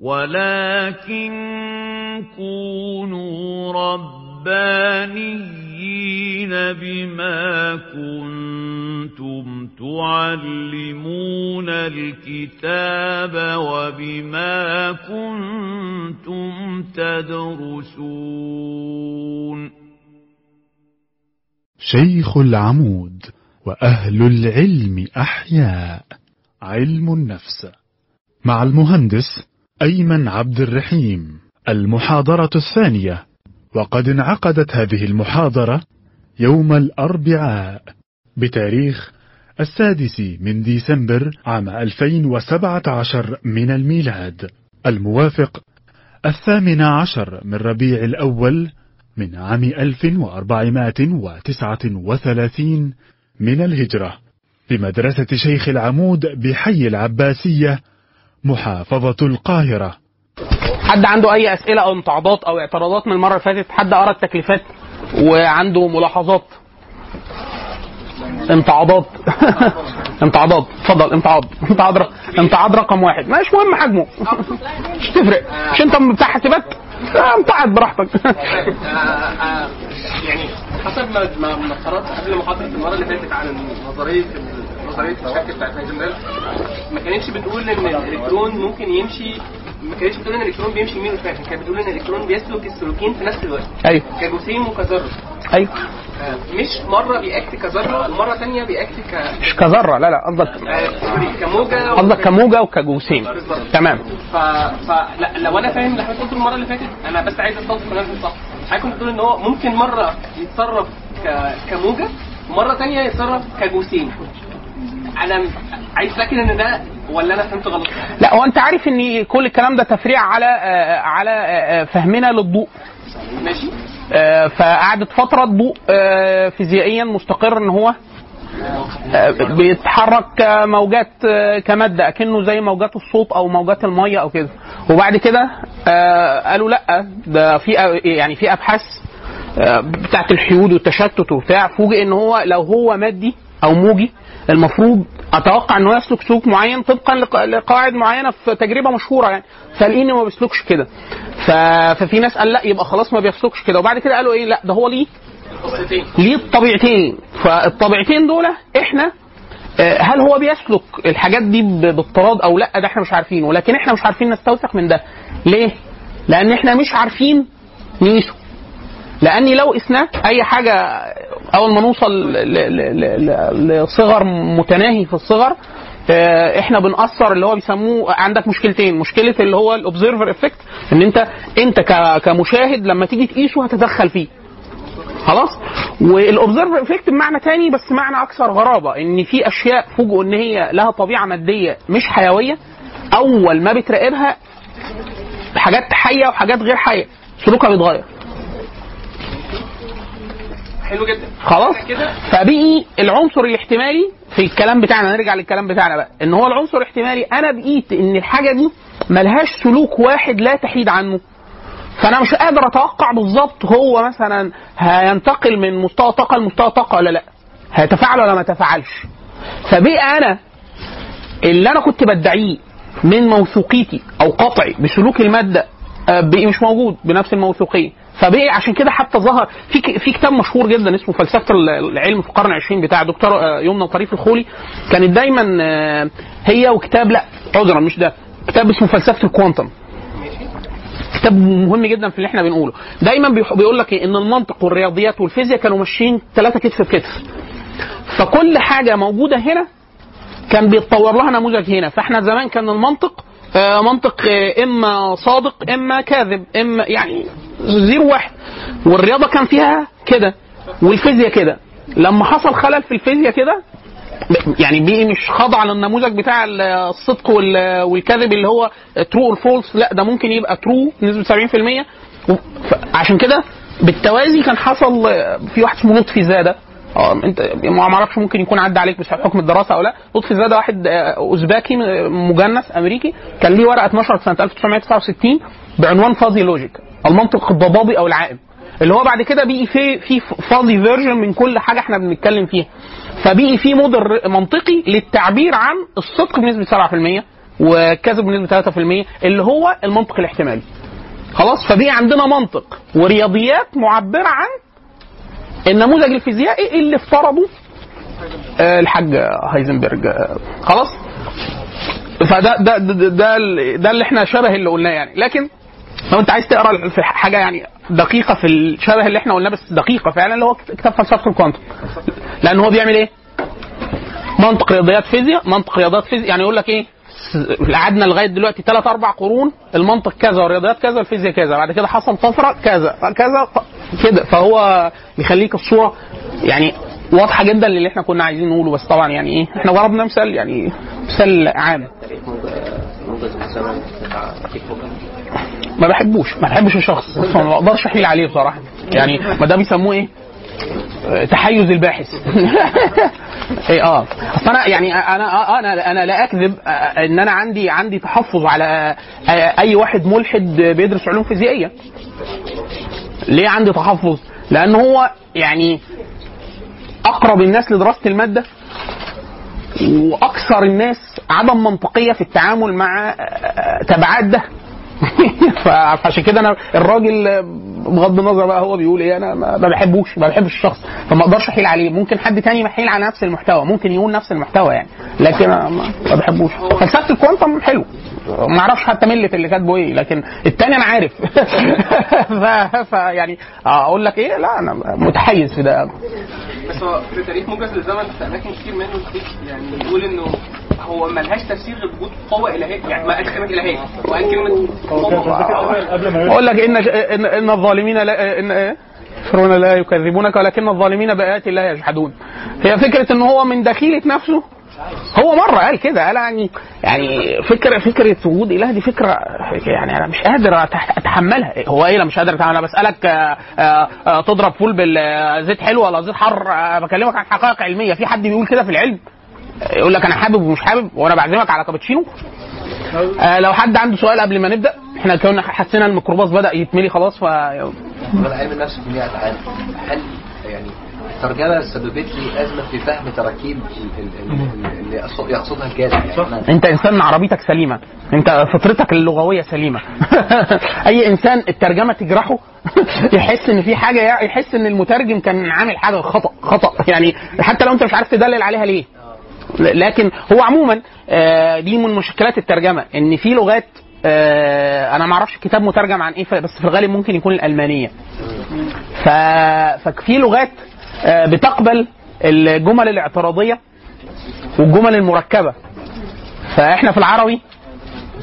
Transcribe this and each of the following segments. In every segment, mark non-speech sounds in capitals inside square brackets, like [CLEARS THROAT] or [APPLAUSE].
ولكن كونوا ربانيين بما كنتم تعلمون الكتاب وبما كنتم تدرسون شيخ العمود وأهل العلم أحياء. علم النفس. مع المهندس أيمن عبد الرحيم. المحاضرة الثانية. وقد انعقدت هذه المحاضرة يوم الأربعاء بتاريخ السادس من ديسمبر عام 2017 من الميلاد. الموافق الثامن عشر من ربيع الأول من عام 1439 من الهجرة. بمدرسة شيخ العمود بحي العباسية محافظة القاهرة. حد عنده أي أسئلة أو امتعاضات أو اعتراضات من المرة اللي فاتت؟ حد قرأ التكليفات وعنده ملاحظات؟ امتعاضات [LAUGHS] امتعاضات اتفضل امتعاض امتعاض امتعاض رقم واحد. مش مهم حجمه. مش تفرق. مش انت بتاع حاسبات؟ امتعض براحتك. [LAUGHS] يعني حسب ما ما ما قرأت قبل محاضره المرة اللي فاتت عن نظرية نظريه الشك بتاعت هايزنبرج ما كانتش بتقول إن الإلكترون ممكن يمشي ما كانتش بتقول إن الإلكترون بيمشي يمين وشمال كانت بتقول إن الإلكترون بيسلك السلوكين في نفس الوقت. أيوه. كجسيم وكذره أيوه. آه، مش مرة بيأكت كذرة ومره ثانية بيأكت ك مش كذرة لا لا قصدك آه، كموجة قصدك كموجة وكجسيم تمام. ف... ف... لا لو أنا فاهم اللي حضرتك قلته المرة اللي فاتت أنا بس عايز استوضح كلامك صح. حضرتك بتقول إن هو ممكن مرة يتصرف ك... كموجة ومره ثانية يتصرف كجسيم أنا عايز اتاكد إن ده ولا أنا فهمت غلط؟ لا هو أنت عارف إن كل الكلام ده تفريع على آه، على آه، فهمنا للضوء. ماشي. آه، فقعدت فترة الضوء آه، فيزيائيا مستقر إن هو آه، بيتحرك كموجات آه، كمادة أكنه زي موجات الصوت أو موجات المية أو كده. وبعد كده آه، قالوا لأ ده في يعني في أبحاث آه، بتاعت الحيود والتشتت وبتاع فوجئ إن هو لو هو مادي أو موجي المفروض أتوقع انه يسلك سلوك معين طبقا لق- لقواعد معينة في تجربة مشهورة يعني. فلقيني ما بيسلكش كده. ففي ناس قال لأ يبقى خلاص ما بيسلكش كده. وبعد كده قالوا إيه؟ لأ ده هو ليه؟ ليه الطبيعتين؟ فالطبيعتين دول إحنا آه، هل هو بيسلك الحاجات دي باضطراد أو لأ؟ ده إحنا مش عارفين ولكن إحنا مش عارفين نستوثق من ده. ليه؟ لأن إحنا مش عارفين نقيسه. لأني لو قسناه أي حاجة أول ما نوصل لصغر متناهي في الصغر آه، إحنا بنأثر اللي هو بيسموه عندك مشكلتين. مشكلة اللي هو ال observer effect إن انت أنت كمشاهد لما تيجي تقيسه هتتدخل فيه. خلاص؟ وال observer effect بمعنى تاني بس معنى أكثر غرابة إن في أشياء فوجئوا إن هي لها طبيعة مادية مش حيوية أول ما بتراقبها حاجات حية وحاجات غير حية سلوكها بيتغير. حلو جدا. خلاص؟ فبقي العنصر الاحتمالي في الكلام بتاعنا. نرجع للكلام بتاعنا بقى. ان هو العنصر الاحتمالي أنا بقيت ان الحاجة دي ملهاش سلوك واحد لا تحيد عنه. فأنا مش قادر أتوقع بالظبط هو مثلا هينتقل من مستوى طاقة لمستوى طاقة ولا لأ. هيتفاعل ولا ما يتفاعلش. فبقي أنا اللي أنا كنت بدعيه من موثوقيتي أو قطعي بسلوك المادة آه، بقي مش موجود بنفس الموثوقية. فبقي عشان كده حتى ظهر في في كتاب مشهور جدا اسمه فلسفة العلم في القرن العشرين بتاع دكتور آه، يمنى طريف الخولي. كانت دايما آه، هي وكتاب لا عذرا مش ده كتاب اسمه فلسفة الكوانتم. كتاب مهم جدا في اللي إحنا بنقوله. دايما بيقول لك إيه؟ إن المنطق والرياضيات والفيزياء كانوا ماشيين ثلاثة كتف بكتف فكل حاجة موجودة هنا كان بيتطور لها نموذج هنا. فإحنا زمان كان المنطق آه، منطق إما صادق إما كاذب إما يعني zero واحد. والرياضة كان فيها كده والفيزياء كده. لما حصل خلل في الفيزياء كده يعني بقي مش خاضع للنموذج بتاع الصدق وال- والكذب اللي هو true false لا ده ممكن يبقى true نسبة 70% و- ف- عشان كده بالتوازي كان حصل في واحد اسمه لطفي زاده. آه انت ما أعرفش ممكن يكون عدى عليك بس حكم الدراسة أو لا. لطفي زاده واحد آه، أوزباكي مجنس أمريكي. كان ليه ورقة اتنشرت سنة 1969 بعنوان fuzzy logic المنطق الضبابي أو العائم. اللي هو بعد كده بقي في في fuzzy version من كل حاجة إحنا بنتكلم فيها. فبقي في موديل منطقي للتعبير عن الصدق بنسبة 7% والكذب بنسبة 3% اللي هو المنطق الاحتمالي. خلاص؟ فبقي عندنا منطق ورياضيات معبرة عن النموذج الفيزيائي اللي افترضه آه، الحاج هايزنبرج. خلاص؟ فده ده ده, ده, ده اللي إحنا شبه اللي قلناه يعني. لكن لو انت عايز تقرا في حاجة يعني دقيقة في الشبه اللي إحنا قلناه بس دقيقة فعلا اللي هو كتاب فلسفة الكوانتم. لأن هو بيعمل إيه؟ منطق رياضيات فيزياء منطق رياضيات فيزياء يعني يقول لك إيه؟ قعدنا لغاية دلوقتي ثلاث أربع قرون المنطق كذا والرياضيات كذا والفيزياء كذا بعد كده حصل طفرة كذا كذا كده. فهو بيخليك الصورة يعني واضحة جدا للي إحنا كنا عايزين نقوله. بس طبعا يعني إيه؟ إحنا ضربنا مثال يعني مثال عام. ما بحبوش ما بحبش الشخص. ما بقدرش أحيل عليه بصراحة. يعني ما ده بيسموه إيه؟ تحيز الباحث. [LAUGHS] إيه آه. أصل أنا يعني أنا آه أنا أنا لا أكذب إن أنا عندي عندي تحفظ على أي واحد ملحد بيدرس علوم فيزيائية. ليه عندي تحفظ؟ لأن هو يعني أقرب الناس لدراسة المادة وأكثر الناس عدم منطقية في التعامل مع تبعات ده. [LAUGHS] فعشان كده أنا الراجل بغض النظر بقى هو بيقول إيه أنا ما بحبوش ما بحبش الشخص فما أقدرش أحيل عليه. ممكن حد تاني يحيل على نفس المحتوى ممكن يقول نفس المحتوى يعني لكن ما بحبوش. فلسفة الكوانتم حلو. ما أعرفش حتى ملة اللي كاتبه إيه لكن التاني أنا عارف. [LAUGHS] ف... ف يعني أقول لك إيه لا أنا متحيز في ده. بس هو في تاريخ موجز للزمن في أماكن كتير منه يعني يقول إنه هو ملهاش تفسير غير وجود قوة إلهية يعني ما قالش كلمة إلهية هو قال كلمة قوة. أقول لك إن ان, إن الظالمين لا إن إيه؟ يكفرون لا يكذبونك ولكن الظالمين بآيات الله يجحدون. هي فكرة إن هو من دخيلة نفسه؟ هو مرة قال كده قال يعني يعني فكرة فكرة وجود إله دي فكرة يعني أنا مش قادر أتح- أتحملها. هو إيه لا مش قادر أتحملها بسألك آه، آه، آه، تضرب فول بالزيت حلو ولا زيت حر بكلمك عن حقائق علمية. في حد بيقول كده في العلم؟ يقول لك أنا حابب ومش حابب وأنا بعزمك على كابتشينو. آه لو حد عنده سؤال قبل ما نبدأ إحنا كنا حسينا الميكروباص بدأ يتملي خلاص ف علم النفس في 100 عام هل يعني الترجمة سببت لي أزمة في فهم تراكيب ال- ال- ال- اللي يقصد- يقصدها الكاتب يعني؟ أنا- أنت إنسان عربيتك سليمة. أنت فطرتك اللغوية سليمة. [LAUGHS] أي إنسان الترجمة تجرحه [LAUGHS] يحس إن في حاجة يحس إن المترجم كان عامل حاجة خطأ خطأ. يعني حتى لو أنت مش عارف تدلل عليها ليه. لكن هو عموما آه، دي من مشكلات الترجمة إن في لغات آه، أنا ما أعرفش الكتاب مترجم عن إيه بس في الغالب ممكن يكون الألمانية. ففي لغات آه، بتقبل الجمل الاعتراضية والجمل المركبة. فإحنا في العربي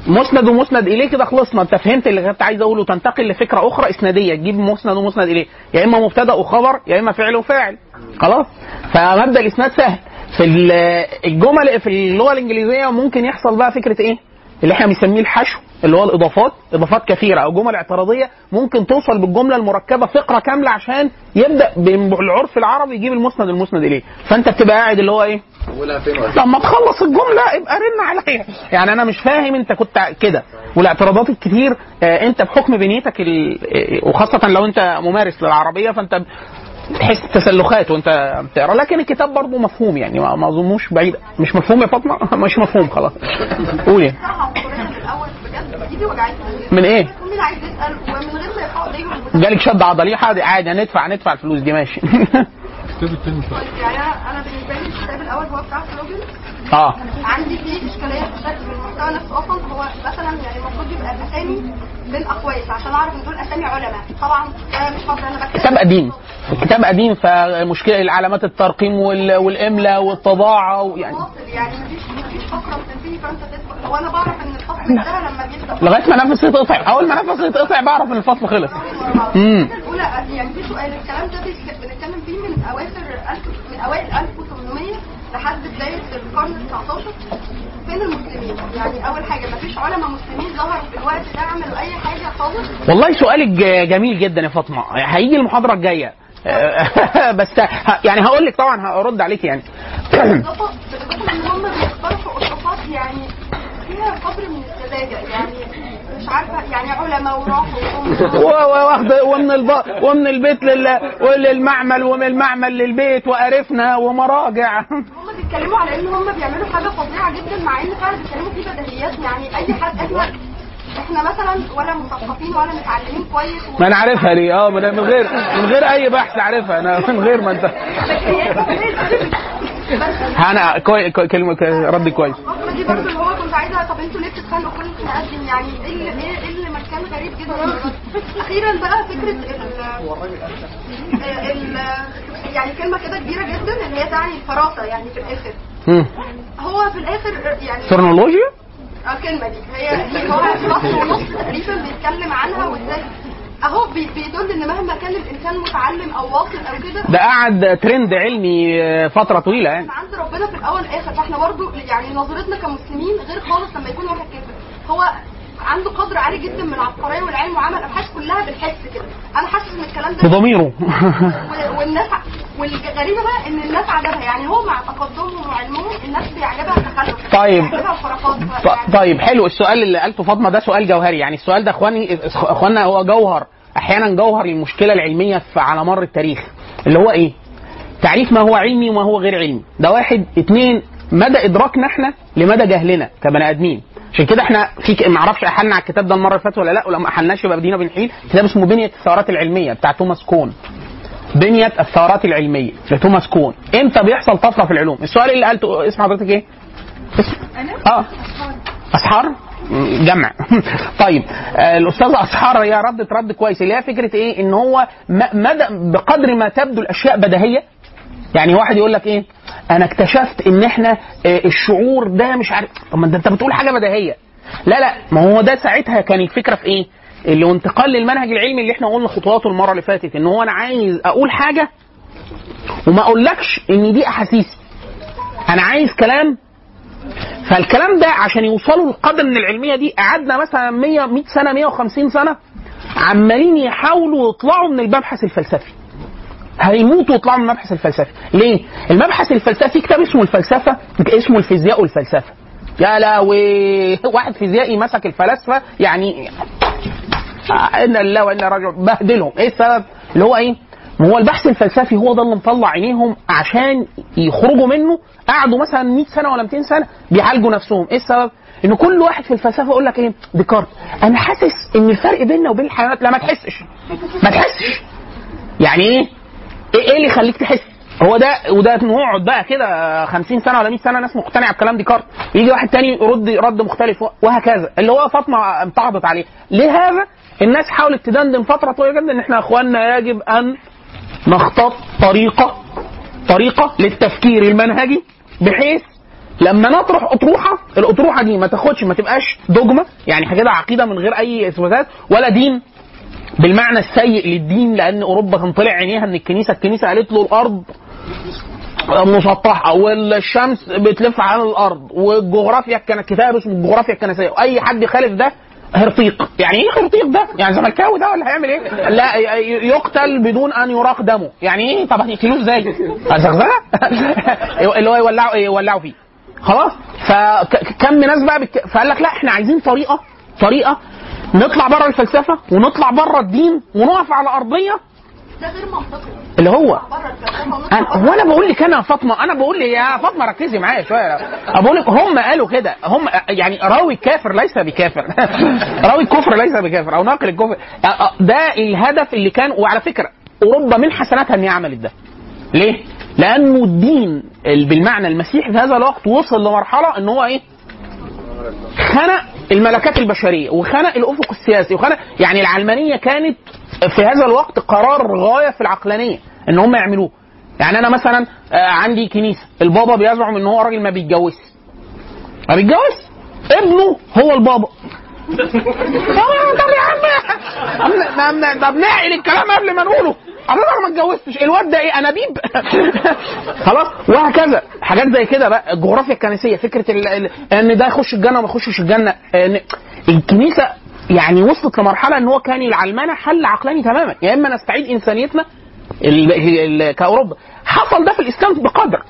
مسند ومسند إليه كده خلصنا. أنت فهمت اللي كنت عايز أقوله؟ تنتقل لفكرة أخرى إسنادية تجيب مسند ومسند إليه. يا إما مبتدأ وخبر يا إما فعل وفاعل. خلاص؟ فمبدأ الإسناد سهل. في ال- الجمل في اللغة الإنجليزية ممكن يحصل بقى فكرة إيه؟ اللي إحنا بنسميه الحشو اللي هو الإضافات إضافات كثيرة أو جمل اعتراضية ممكن توصل بالجملة المركبة فقرة كاملة عشان يبدأ بالعرف العربي يجيب المسند المسند إليه. فأنت بتبقى قاعد اللي هو إيه؟ لما تخلص الجملة ابقى رن عليا. يعني أنا مش فاهم أنت كنت كده. والاعتراضات الكتير آه، أنت بحكم بنيتك. آه، وخاصة لو أنت ممارس للعربية فأنت تحس تسلخات وانت بتقرا لكن الكتاب برضه مفهوم يعني ما أظنوش بعيد. مش مفهوم يا فاطمة؟ [LAUGHS] مش مفهوم خلاص. قولي. [LAUGHS] من إيه؟ جالك شد عضلي عادي عادي هندفع هندفع الفلوس دي ماشي. يعني أنا أنا بالنسبة لي الكتاب الأول هو بتاع فلوجن آه. عندي فيه إشكالية في المحتوى نفسه أصلا. هو مثلا يعني المفروض يبقى الاسامي بالاقواس عشان أعرف إن دول أسامي علماء. طبعا ده مش أنا بكتب كتاب قديم كتاب قديم فمشكلة علامات الترقيم وال- والاملاء والطباعه ويعني يعني. مفيش مفيش فقرة بتنتهي فأنت تدخل. هو أنا بعرف إن الفصل انتهى لما بيبدا لغاية ما نفسي يتقطع أول ما نفسي يتقطع بعرف إن الفصل خلص. امم الأولى يعني في سؤال الكلام ده بنتكلم فيه من اواخر من أوائل 1800 لحد بداية القرن ال 19 فين المسلمين؟ يعني أول حاجة مفيش علماء مسلمين ظهروا في الوقت ده عملوا أي حاجة خالص. والله سؤالك جميل جدا يا فاطمة. هيجي المحاضرة الجاية. [LAUGHS] بس يعني هقول لك طبعا هرد عليك يعني. بالإضافة بالإضافة إن هم بيقترحوا اطروحات يعني فيها قدر من السذاجه يعني مش عارفة يعني علماء وراحوا [LAUGHS] و- و- واخد ومن الب... ومن البيت لل... للمعمل ومن المعمل للبيت وقرفنا ومراجع. [LAUGHS] هم بيتكلموا على إن هم بيعملوا حاجة فظيعة جدا مع إن فعلا بيتكلموا في بديهيات يعني أي حد إحنا إحنا مثلا ولا مثقفين ولا متعلمين كويس و- ما أنا عارفها دي آه من غير من غير أي بحث عارفها أنا من غير ما انت أنا كوي... كوي... كلمه رد كويس. دي برضه اللي هو كنت عايزة طب أنتوا ليه بتتخانقوا كل نقدم؟ يعني إيه اللي إيه اللي مكان غريب جدا أخيرا بقى فكرة ال ال يعني كلمة كده كبيرة جدا اللي هي تعني الفراسة يعني في الآخر. هو في الآخر يعني فرنولوجيا آه الكلمة دي هي دي هو سطر ونص تقريبا بيتكلم عنها وإزاي. أهو بي- بيدل إن مهما كان الإنسان متعلم أو واصل أو كده. ده قعد ترند علمي فترة طويلة يعني. عند ربنا في الأول والآخر. فإحنا برضو يعني نظرتنا كمسلمين غير خالص لما يكون واحد كافر. هو عنده قدر عالي جدا من العبقرية والعلم وعمل أبحاث كلها بالحس كده. أنا حاسس إن الكلام ده بضميره. والناس والغريبة بقى إن الناس عجبها. يعني هو مع تقدمهم وعلمهم الناس بيعجبها التخلف طيب. طيب حلو. السؤال اللي قالته فاطمة ده سؤال جوهري. يعني السؤال ده اخواني اخواننا هو جوهر أحيانا جوهر للمشكلة العلمية في على مر التاريخ. اللي هو إيه؟ تعريف ما هو علمي وما هو غير علمي. ده واحد اتنين مدى إدراكنا إحنا لمدى جهلنا كبني آدمين. عشان كده إحنا في ما أعرفش أحلنا على الكتاب ده المرة اللي فاتت ولا لأ ولو ما أحلناش يبقى بدينا بنحيل. كتاب اسمه بنية الثورات العلمية بتاع توماس كون. بنية الثورات العلمية لتوماس كون. إمتى بيحصل طفرة في العلوم؟ السؤال اللي قالته اسم حضرتك إيه؟ اسم؟ آه. أسحار؟ جمع. [LAUGHS] طيب آه الاستاذه أسحار هي ردت رد كويس. اللي هي فكرة إيه؟ إن هو مدى بقدر ما تبدو الأشياء بديهيه يعني واحد يقول لك إيه؟ أنا اكتشفت ان إحنا آه، الشعور ده مش عارف. طب ما انت بتقول حاجة بديهية. لا لا ما هو ده ساعتها كان الفكرة في إيه؟ اللي انتقال للمنهج العلمي اللي إحنا قلنا خطواته المرة اللي فاتت ان هو أنا عايز أقول حاجة وما اقولكش ان دي احاسيسي أنا عايز كلام. فالكلام ده عشان يوصلوا للقدر من العلمية دي قعدنا مثلا 100 100 سنة 150 سنة عمالين يحاولوا يطلعوا من المبحث الفلسفي. هيموتوا ويطلعوا من المبحث الفلسفي. ليه؟ المبحث الفلسفي كتاب اسمه الفلسفة اسمه الفيزياء والفلسفة. يا لهوي! [LAUGHS] واحد فيزيائي مسك الفلاسفة يعني إن لله وأنا راجعون. بهدلهم. إيه السبب؟ اللي هو إيه؟ هو البحث الفلسفي هو ده اللي مطلع عينيهم عشان يخرجوا منه قعدوا مثلا 100 سنة ولا 200 سنة بيعالجوا نفسهم. إيه السبب؟ إن كل واحد في الفلسفة يقول لك إيه؟ ديكارت أنا حاسس إن الفرق بيننا وبين الحيوانات لا ما تحسش. ما تحسش. يعني إيه؟ إيه إيه اللي يخليك تحس؟ هو ده وده نقعد بقى كده 50 سنة ولا 100 سنة ناس مقتنعة بكلام ديكارت. يجي واحد تاني يرد رد مختلف وهكذا. اللي هو فاطمة امتعضت عليه. لهذا الناس حاولت تدندن فترة طويلة جدا إن إحنا إخواننا يجب أن نختار طريقة طريقة للتفكير المنهجي بحيث لما نطرح أطروحة الأطروحة دي ما تاخدش ما تبقاش دوجما يعني كده عقيدة من غير أي اثباتات ولا دين. بالمعنى السيء للدين لأن أوروبا كان طلع عينيها من الكنيسة الكنيسة قالت له الأرض مسطحة والشمس بتلف على الأرض والجغرافيا كان كتاب اسمه الجغرافيا الكنسية. واي حد يخالف ده هرطيق. يعني إيه هرطيق ده؟ يعني زملكاوي ده ولا هيعمل إيه؟ لا يقتل بدون أن يراق دمه. يعني إيه؟ طب هتقتلوه إزاي؟ زغزغه [LAUGHS] اللي هو يولعوا يولعوا فيه. خلاص؟ فكم ناس بقى بك... فقال لك لا إحنا عايزين طريقة طريقة نطلع بره الفلسفة ونطلع بره الدين ونقف على أرضية؟ ده غير منطقي. اللي هو. أنا هو أنا بقول لك أنا يا فاطمة أنا بقول لي يا فاطمة ركزي معايا شوية. بقول لك هم قالوا كده. هم يعني راوي الكافر ليس بكافر. [LAUGHS] راوي الكفر ليس بكافر أو ناقل الكفر. ده الهدف اللي كان وعلى فكرة أوروبا من حسناتها ان هي عملت ده. ليه؟ لأنه الدين بالمعنى المسيحي في هذا الوقت وصل لمرحلة إن هو إيه؟ خنق الملكات البشرية وخنق الأفق السياسي وخنق يعني العلمانية كانت في هذا الوقت قرار غاية في العقلانية إن هم يعملوه. يعني أنا مثلا آه، عندي كنيسة البابا بيزعم إن هو راجل ما بيتجوزش ما بيتجوز؟ ابنه هو البابا. [LAUGHS] طب يا عم! طب- طب نعقل الكلام قبل ما نقوله. حضرتك ما اتجوزتش الواد ده إيه انابيب [LAUGHS] خلاص وهكذا. حاجات زي كده بقى الجغرافيا الكنسية فكرة ال... ال... إن ده يخش الجنة وما يخشش الجنة إن الكنيسة يعني وصلت لمرحلة إن هو كان العلمانة حل عقلاني تماما. يا إما نستعيد إنسانيتنا ال... ال... كأوروبا. حصل ده في الإسلام بقدر.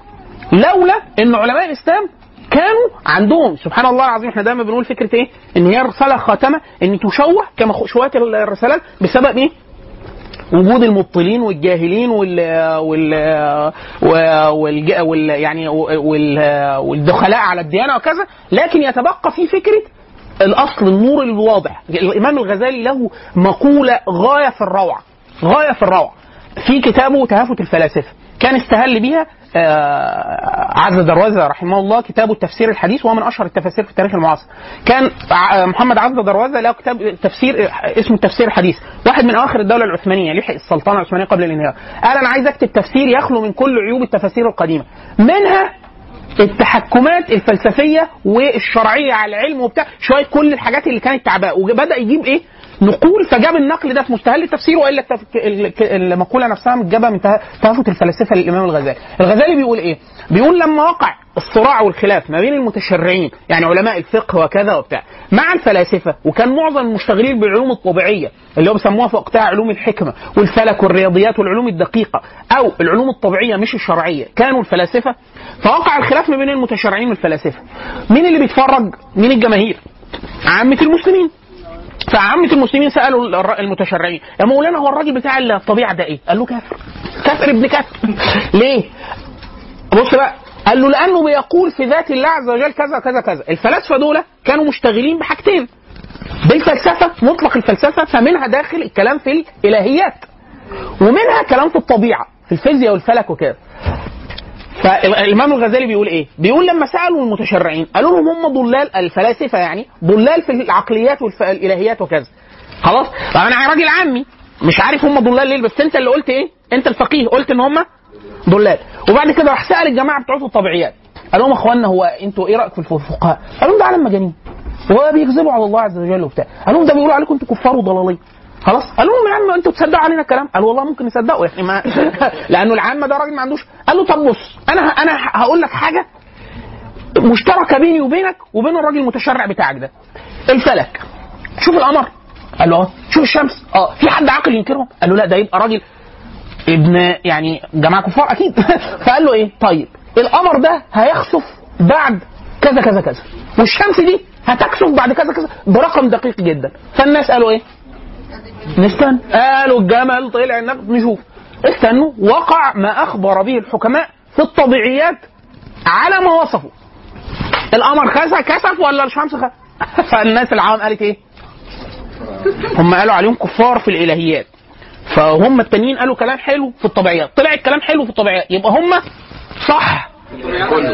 لولا إن علماء الإسلام كانوا عندهم سبحان الله العظيم إحنا دايما بنقول فكرة إيه؟ إن هي رسالة خاتمة إن تشوه كما شوهت الرسالات بسبب إيه؟ وجود المبطلين والجاهلين وال وال وال, وال يعني وال والدخلاء على الديانة وكذا لكن يتبقى في فكرة الأصل النور الواضح الإمام الغزالي له مقولة غاية في الروعة غاية في الروعة في كتابه تهافت الفلاسفة كان استهل بها آه، عز دروازة رحمه الله كتابه التفسير الحديث وهو من أشهر التفاسير في التاريخ المعاصر. كان ع- محمد عز دروازة له كتاب تفسير اسمه التفسير الحديث، واحد من أواخر الدولة العثمانية لحق السلطنة العثمانية قبل الانهيار. قال أنا عايز أكتب تفسير يخلو من كل عيوب التفاسير القديمة. منها التحكمات الفلسفية والشرعية على العلم وبتاع شوية كل الحاجات اللي كانت تعباه وبدأ يجيب إيه نقول فجاب النقل ده في مستهل التفسير وإلا المقولة نفسها متجابة من ته- تهافت الفلاسفة للإمام الغزالي. الغزالي بيقول إيه؟ بيقول لما وقع الصراع والخلاف ما بين المتشرعين يعني علماء الفقه وكذا وبتاع مع الفلاسفة وكان معظم المشتغلين بالعلوم الطبيعية اللي هو بيسموها في وقتها علوم الحكمة والفلك والرياضيات والعلوم الدقيقة أو العلوم الطبيعية مش الشرعية كانوا الفلاسفة فوقع الخلاف ما بين المتشرعين والفلاسفة. مين اللي بيتفرج؟ مين الجماهير؟ عامة المسلمين. فعامة المسلمين سألوا المتشرعين يا مولانا هو الراجل بتاع الطبيعة ده إيه؟ قال له كافر كافر ابن كافر [LAUGHS] ليه؟ بص بقى قال له لأنه بيقول في ذات الله عز وجل كذا كذا كذا الفلاسفة دول كانوا مشتغلين بحاجتين. بالفلسفة مطلق الفلسفة فمنها داخل الكلام في الإلهيات ومنها كلام في الطبيعة في الفيزياء والفلك وكده. فالإمام الغزالي بيقول إيه؟ بيقول لما سألوا المتشرعين قالوا لهم هم ضلال الفلاسفة يعني ضلال في العقليات والالهيات وكذا. خلاص؟ طب أنا راجل عامي مش عارف هم ضلال ليه بس أنت اللي قلت إيه؟ أنت الفقيه قلت إن هم ضلال. وبعد كده راح سأل الجماعة بتوع الطبيعيات قال لهم اخوانا هو أنتوا إيه رأيكم في الفقهاء؟ قال لهم ده عالم مجانين. هو بيكذبوا على الله عز وجل وبتاع. قال لهم ده بيقولوا عليكم أنتوا كفار وضلالين. خلاص؟ قال لهم يا عم أنتوا تصدقوا علينا الكلام؟ قال والله ممكن نصدقه يعني ما [LAUGHS] لأنه العامه ده راجل ما عندوش. قال له طب بص أنا أنا هقول لك حاجة مشتركة بيني وبينك وبين الراجل المتشرع بتاعك ده. الفلك. شوف القمر. قال له آه شوف الشمس. أه في حد عاقل ينكرهم؟ قال له لا ده يبقى راجل ابن يعني جماعة كفار أكيد. [LAUGHS] فقال له إيه؟ طيب القمر ده هيخسف بعد كذا كذا كذا. والشمس دي هتكسف بعد كذا كذا. برقم دقيق جدا. فالناس قالوا إيه؟ نستنى. قالوا الجمل طلع النقد نشوف. استنوا وقع ما أخبر به الحكماء في الطبيعيات على ما وصفوا. القمر كسف كسف ولا الشمس خسف [LAUGHS] فالناس العوام قالت إيه؟ هم قالوا عليهم كفار في الإلهيات. فهم التانيين قالوا كلام حلو في الطبيعيات. طلع الكلام حلو في الطبيعيات. يبقى هم صح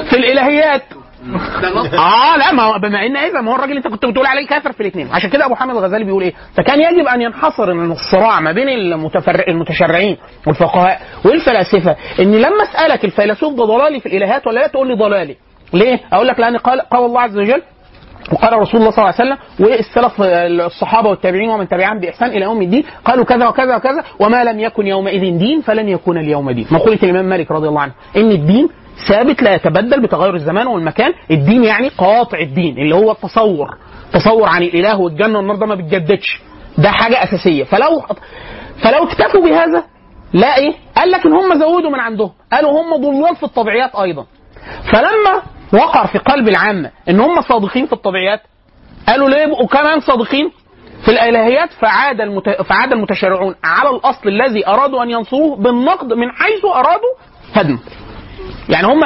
في الإلهيات. [LAUGHS] آه لا ما هو بما إن اذا ما هو الراجل أنت كنت بتقول عليه كافر في الاثنين عشان كده أبو حامد الغزالي بيقول إيه؟ فكان يجب أن ينحصر الصراع ما بين المتفر... المتشرعين والفقهاء. والفلاسفة ان لما أسألك الفيلسوف ده ضلالي في الإلهات ولا لا؟ تقول لي ضلالي. ليه؟ أقول لك لأن قال قال الله عز وجل وقال رسول الله صلى الله عليه وسلم والسلف الصحابة والتابعين ومن تبعهم بإحسان إلى يوم الدين قالوا كذا وكذا وكذا وما لم يكن يومئذ دين فلن يكون اليوم دين. مقوله الامام مالك رضي الله عنه. إن الدين ثابت لا يتبدل بتغير الزمان والمكان. الدين يعني قاطع الدين اللي هو التصور. تصور عن الإله والجنة والنار ده ما بيتجددش ده حاجة أساسية. فلو فلو اكتفوا بهذا لا إيه؟ قال لك ان هم زودوا من عندهم. قالوا هم ضلال في الطبيعيات أيضا. فلما وقع في قلب العامه إن هم صادقين في الطبيعيات قالوا ليه يبقوا كمان صادقين في الإلهيات؟ فعاد المت... فعاد المتشرعون على الأصل الذي أرادوا أن ينصروه بالنقد من حيث أرادوا هدمه يعني هم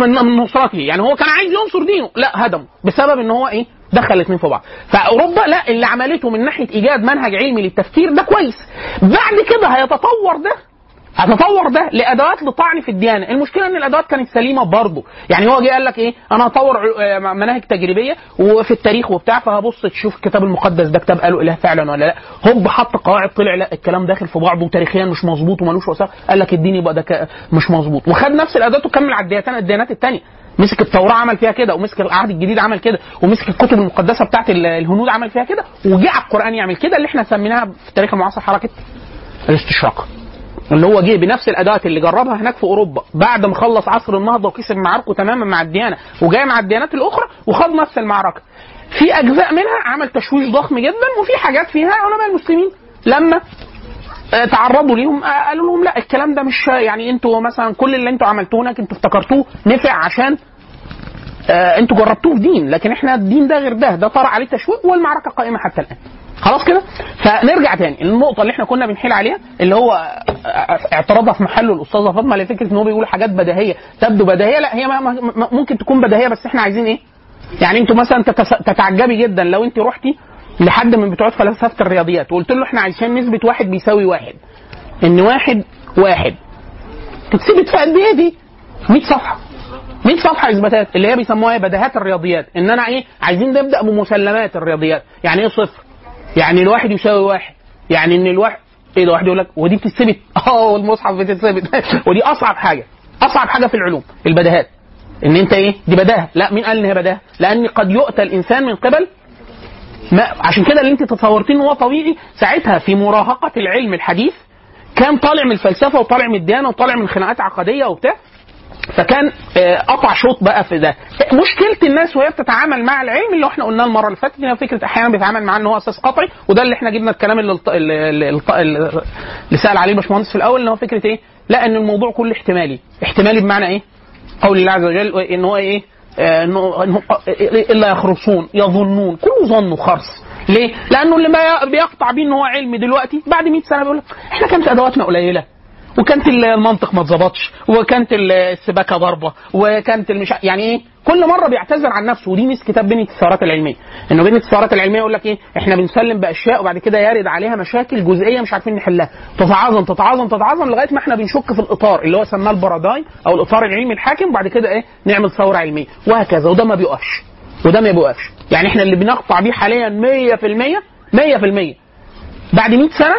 من نصرته. يعني هو كان عايز ينصر دينه. لا هدمه. بسبب إن هو إيه؟ دخل الاثنين في بعض. فأوروبا لا اللي عملته من ناحية إيجاد منهج علمي للتفكير ده كويس. بعد كده هيتطور ده هتطور ده لأدوات لطعن في الديانة، المشكلة إن الأدوات كانت سليمة برضه، يعني هو جه قال لك إيه؟ أنا هطور آه، مناهج تجريبية وفي التاريخ وبتاع فهبص تشوف الكتاب المقدس ده كتاب قالوا إله فعلا ولا لأ، هوب حط قواعد طلع لأ الكلام داخل في بعضه وتاريخيا مش مظبوط ومالوش وثائق، قال لك الدين يبقى ده مش مظبوط، وخد نفس الأدوات وكمل على الديانات الثانية، مسك التوراة عمل فيها كده ومسك العهد الجديد عمل كده ومسك الكتب المقدسة بتاعت ال- الهنود عمل فيها كده وجه على القرآن يعمل كده اللي إحنا سميناها في التاريخ المعاصر حركة الاستشراق. اللي هو جه بنفس الادوات اللي جربها هناك في أوروبا. بعد ما خلص عصر النهضة وكسب معاركه تماما مع الديانة وجاي مع الديانات الأخرى وخد نفس المعركة. في أجزاء منها عمل تشويش ضخم جدا وفي حاجات فيها علماء المسلمين. لما آه، تعرضوا ليهم آه، قالوا لهم لا الكلام ده مش يعني أنتوا مثلا كل اللي أنتوا عملتوه هناك أنتوا افتكرتوه نفع عشان آه أنتوا جربتوه في دين. لكن إحنا الدين ده غير ده ده طرأ عليه تشويق والمعركة قائمة حتى الآن. خلاص كده؟ فنرجع تاني. النقطة اللي إحنا كنا بنحيل عليها اللي هو اعتراضها في محله الأستاذة فاطمة لفكره إن هو بيقول حاجات بديهية. تبدو بديهية؟ لا هي ممكن تكون بديهية بس إحنا عايزين إيه؟ يعني أنتوا مثلا تتعجبي جدا لو انت رحتي لحد من بتوع فلسفة الرياضيات وقلت له إحنا عايزين نثبت واحد بيساوي واحد. إن واحد واحد. تتثبت في قد إيه دي؟ 100 صفحة. 100 صفحة إثباتات. اللي هي بيسموها إيه؟ بديهات الرياضيات. إن أنا إيه؟ عايزين نبدأ بمسلمات الرياضيات. يعني إيه صفر؟ يعني الواحد يساوي واحد. يعني إن الواحد إيه ده واحد يقول لك ودي بتثبت [LAUGHS] آه المصحف بتثبت [LAUGHS] ودي أصعب حاجة. أصعب حاجة في العلوم البديهات إن أنت إيه؟ دي بداهة. لا مين قال إن هي بداهة؟ لأن قد يؤتى الإنسان من قبل ما عشان كده اللي أنت تصورتيه إن هو طبيعي ساعتها في مراهقة العلم الحديث كان طالع من الفلسفة وطالع من الديانة وطالع من خناقات عقدية وبتاع فكان آه، قطع شوط بقى في ده مشكلة الناس وهي بتتعامل مع العلم اللي إحنا قلناه المرة اللي فاتت إن فكرة أحيانا بيتعامل معاه إن هو أساس قطعي وده اللي إحنا جبنا الكلام اللي اللي, اللي, سأل عليه الباشمهندس في الأول إن هو فكرة إيه؟ لا إن الموضوع كله احتمالي احتمالي بمعنى إيه؟ قول الله عز وجل إن هو إيه؟ آه، انه إنه الا يخرصون يظنون كله ظن وخرص ليه؟ لأنه اللي بيقطع بيه إن هو علم دلوقتي بعد 100 سنة بيقول إحنا كانت أدواتنا قليلة وكانت المنطق ما اتظبطش وكانت السباكة ضربة وكانت المش يعني إيه؟ كل مرة بيعتذر عن نفسه ودي ميزة كتاب بنيه الثورات العلمية إنه بنيه الثورات العلمية يقول لك إيه؟ إحنا بنسلم بأشياء وبعد كده يرد عليها مشاكل جزئية مش عارفين نحلها. تتعاظم تتعاظم تتعاظم لغاية ما إحنا بنشك في الإطار اللي هو سماه البارادايم أو الإطار العلمي الحاكم وبعد كده إيه؟ نعمل ثورة علمية وهكذا وده ما بيقفش وده ما بيوقفش يعني إحنا اللي بنقطع بيه حاليا 100% 100% بعد 100 سنة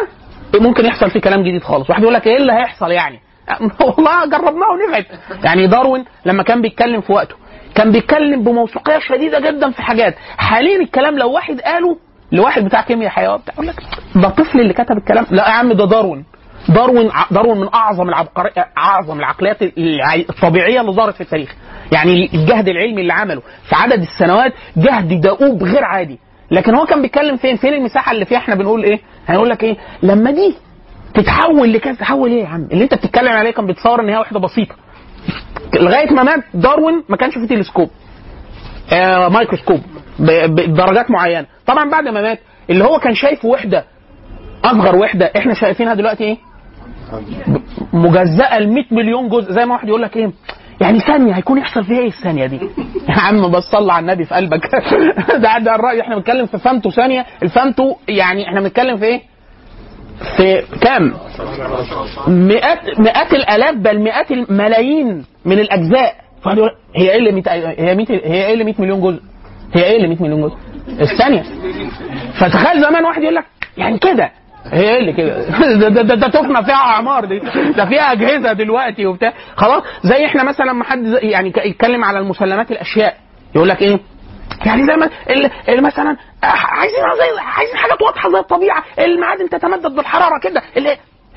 ممكن يحصل فيه كلام جديد خالص. واحد يقول لك إيه اللي هيحصل يعني؟ [LAUGHS] والله جربناه ونفعت. يعني داروين لما كان بيتكلم في وقته كان بيتكلم بموثوقية شديدة جدا في حاجات. حاليا الكلام لو واحد قاله لواحد بتاع كيمياء حيوان بتاع يقول لك ده طفل اللي كتب الكلام. لا يا عم ده داروين. داروين داروين من أعظم العبقري أعظم العقليات الع- الطبيعية اللي ظهرت في التاريخ. يعني الجهد العلمي اللي عمله في عدد السنوات جهد دؤوب غير عادي. لكن هو كان بيتكلم فين؟ فين المساحة اللي فيها؟ إحنا بنقول إيه؟ هنقول لك إيه؟ لما دي تتحول لكذا. تتحول إيه يا عم؟ اللي أنت بتتكلم عليه كان بيتصور إن هي وحده بسيطة. لغاية ما مات داروين ما كانش فيه تلسكوب. آه مايكروسكوب. بدرجات معينة. طبعا بعد ما مات اللي هو كان شايفه وحده أصغر وحده إحنا شايفينها دلوقتي إيه؟ مجزأة ل 100 مليون جزء. زي ما واحد يقول لك إيه؟ يعني ثانية هيكون يحصل فيها إيه الثانية دي؟ [LAUGHS] يا عم بس صلى على النبي في قلبك [LAUGHS] ده ده الرأي إحنا بنتكلم في فهمته ثانية الفهمته يعني إحنا بنتكلم في إيه؟ في كام؟ مئات مئات الآلاف بل مئات الملايين من الأجزاء هي إيه اللي 100 هي 100 هي إيه اللي 100 مليون جزء؟ هي إيه اللي 100 مليون جزء؟ الثانية فتخيل زمان واحد يقول لك يعني كده هي إيه اللي كده؟ [LAUGHS] ده, ده, ده, ده تفنى فيها أعمار دي. ده فيها أجهزة دلوقتي وبتاع. خلاص زي إحنا مثلا لما حد يعني يتكلم على المسلمات الأشياء. يقول لك إيه؟ يعني زي ما مثلا عايزين زي عايزين حاجات واضحة زي الطبيعة. المعادن تتمدد بالحرارة كده.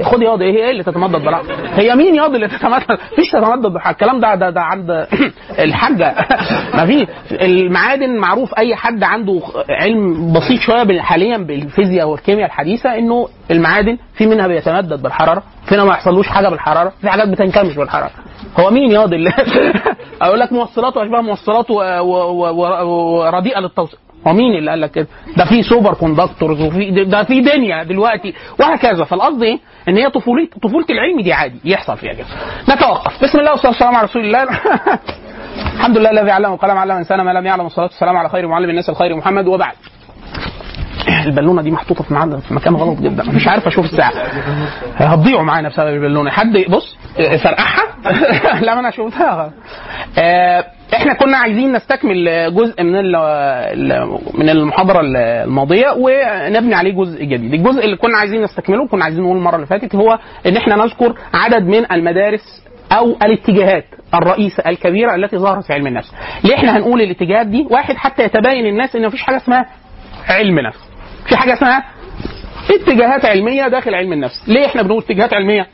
خد ياض إيه هي اللي تتمدد بالحراره هي مين ياض اللي تتمدد مفيش تتمدد بالحراره الكلام ده ده, ده عند [CLEARS THROAT] الحاجة. [LAUGHS] ما في المعادن معروف أي حد عنده علم بسيط شوية حاليا بالفيزياء والكيمياء الحديثة إنه المعادن في منها بيتمدد بالحرارة فيها ما يحصلوش حاجة بالحرارة في حاجات بتنكمش بالحرارة. هو مين ياض اللي [LAUGHS] أقول لك موصلات واشباه موصلات و- ورديئه للتوصيل. هو مين اللي قال لك كده؟ ده في superconductors وفي ده في دنيا دلوقتي وهكذا فالقصد إيه؟ إن هي طفولة طفولة العلم دي عادي يحصل فيها كده. نتوقف بسم الله والصلاة والسلام على رسول الله [LAUGHS] الحمد لله الذي علم بالقلم علم الانسان ما لم يعلم والصلاة والسلام على خير معلم الناس الخير محمد وبعد. البالونة دي محطوطة في ميعاد في مكان غلط جدا مش عارف أشوف الساعة هتضيعوا معانا بسبب البالونة حد بص فرقعها [LAUGHS] لا أنا شفتها آه، إحنا كنا عايزين نستكمل جزء من من المحاضرة الماضية ونبني عليه جزء جديد. الجزء اللي كنا عايزين نستكمله كنا عايزين نقول المرة اللي فاتت هو إن إحنا نذكر عدد من المدارس أو الاتجاهات الرئيسة الكبيرة التي ظهرت في علم النفس. ليه إحنا هنقول الاتجاهات دي؟ واحد حتى يتبين الناس إن مفيش حاجة اسمها علم نفس. في حاجة اسمها اتجاهات علمية داخل علم النفس. ليه إحنا بنقول اتجاهات علمية؟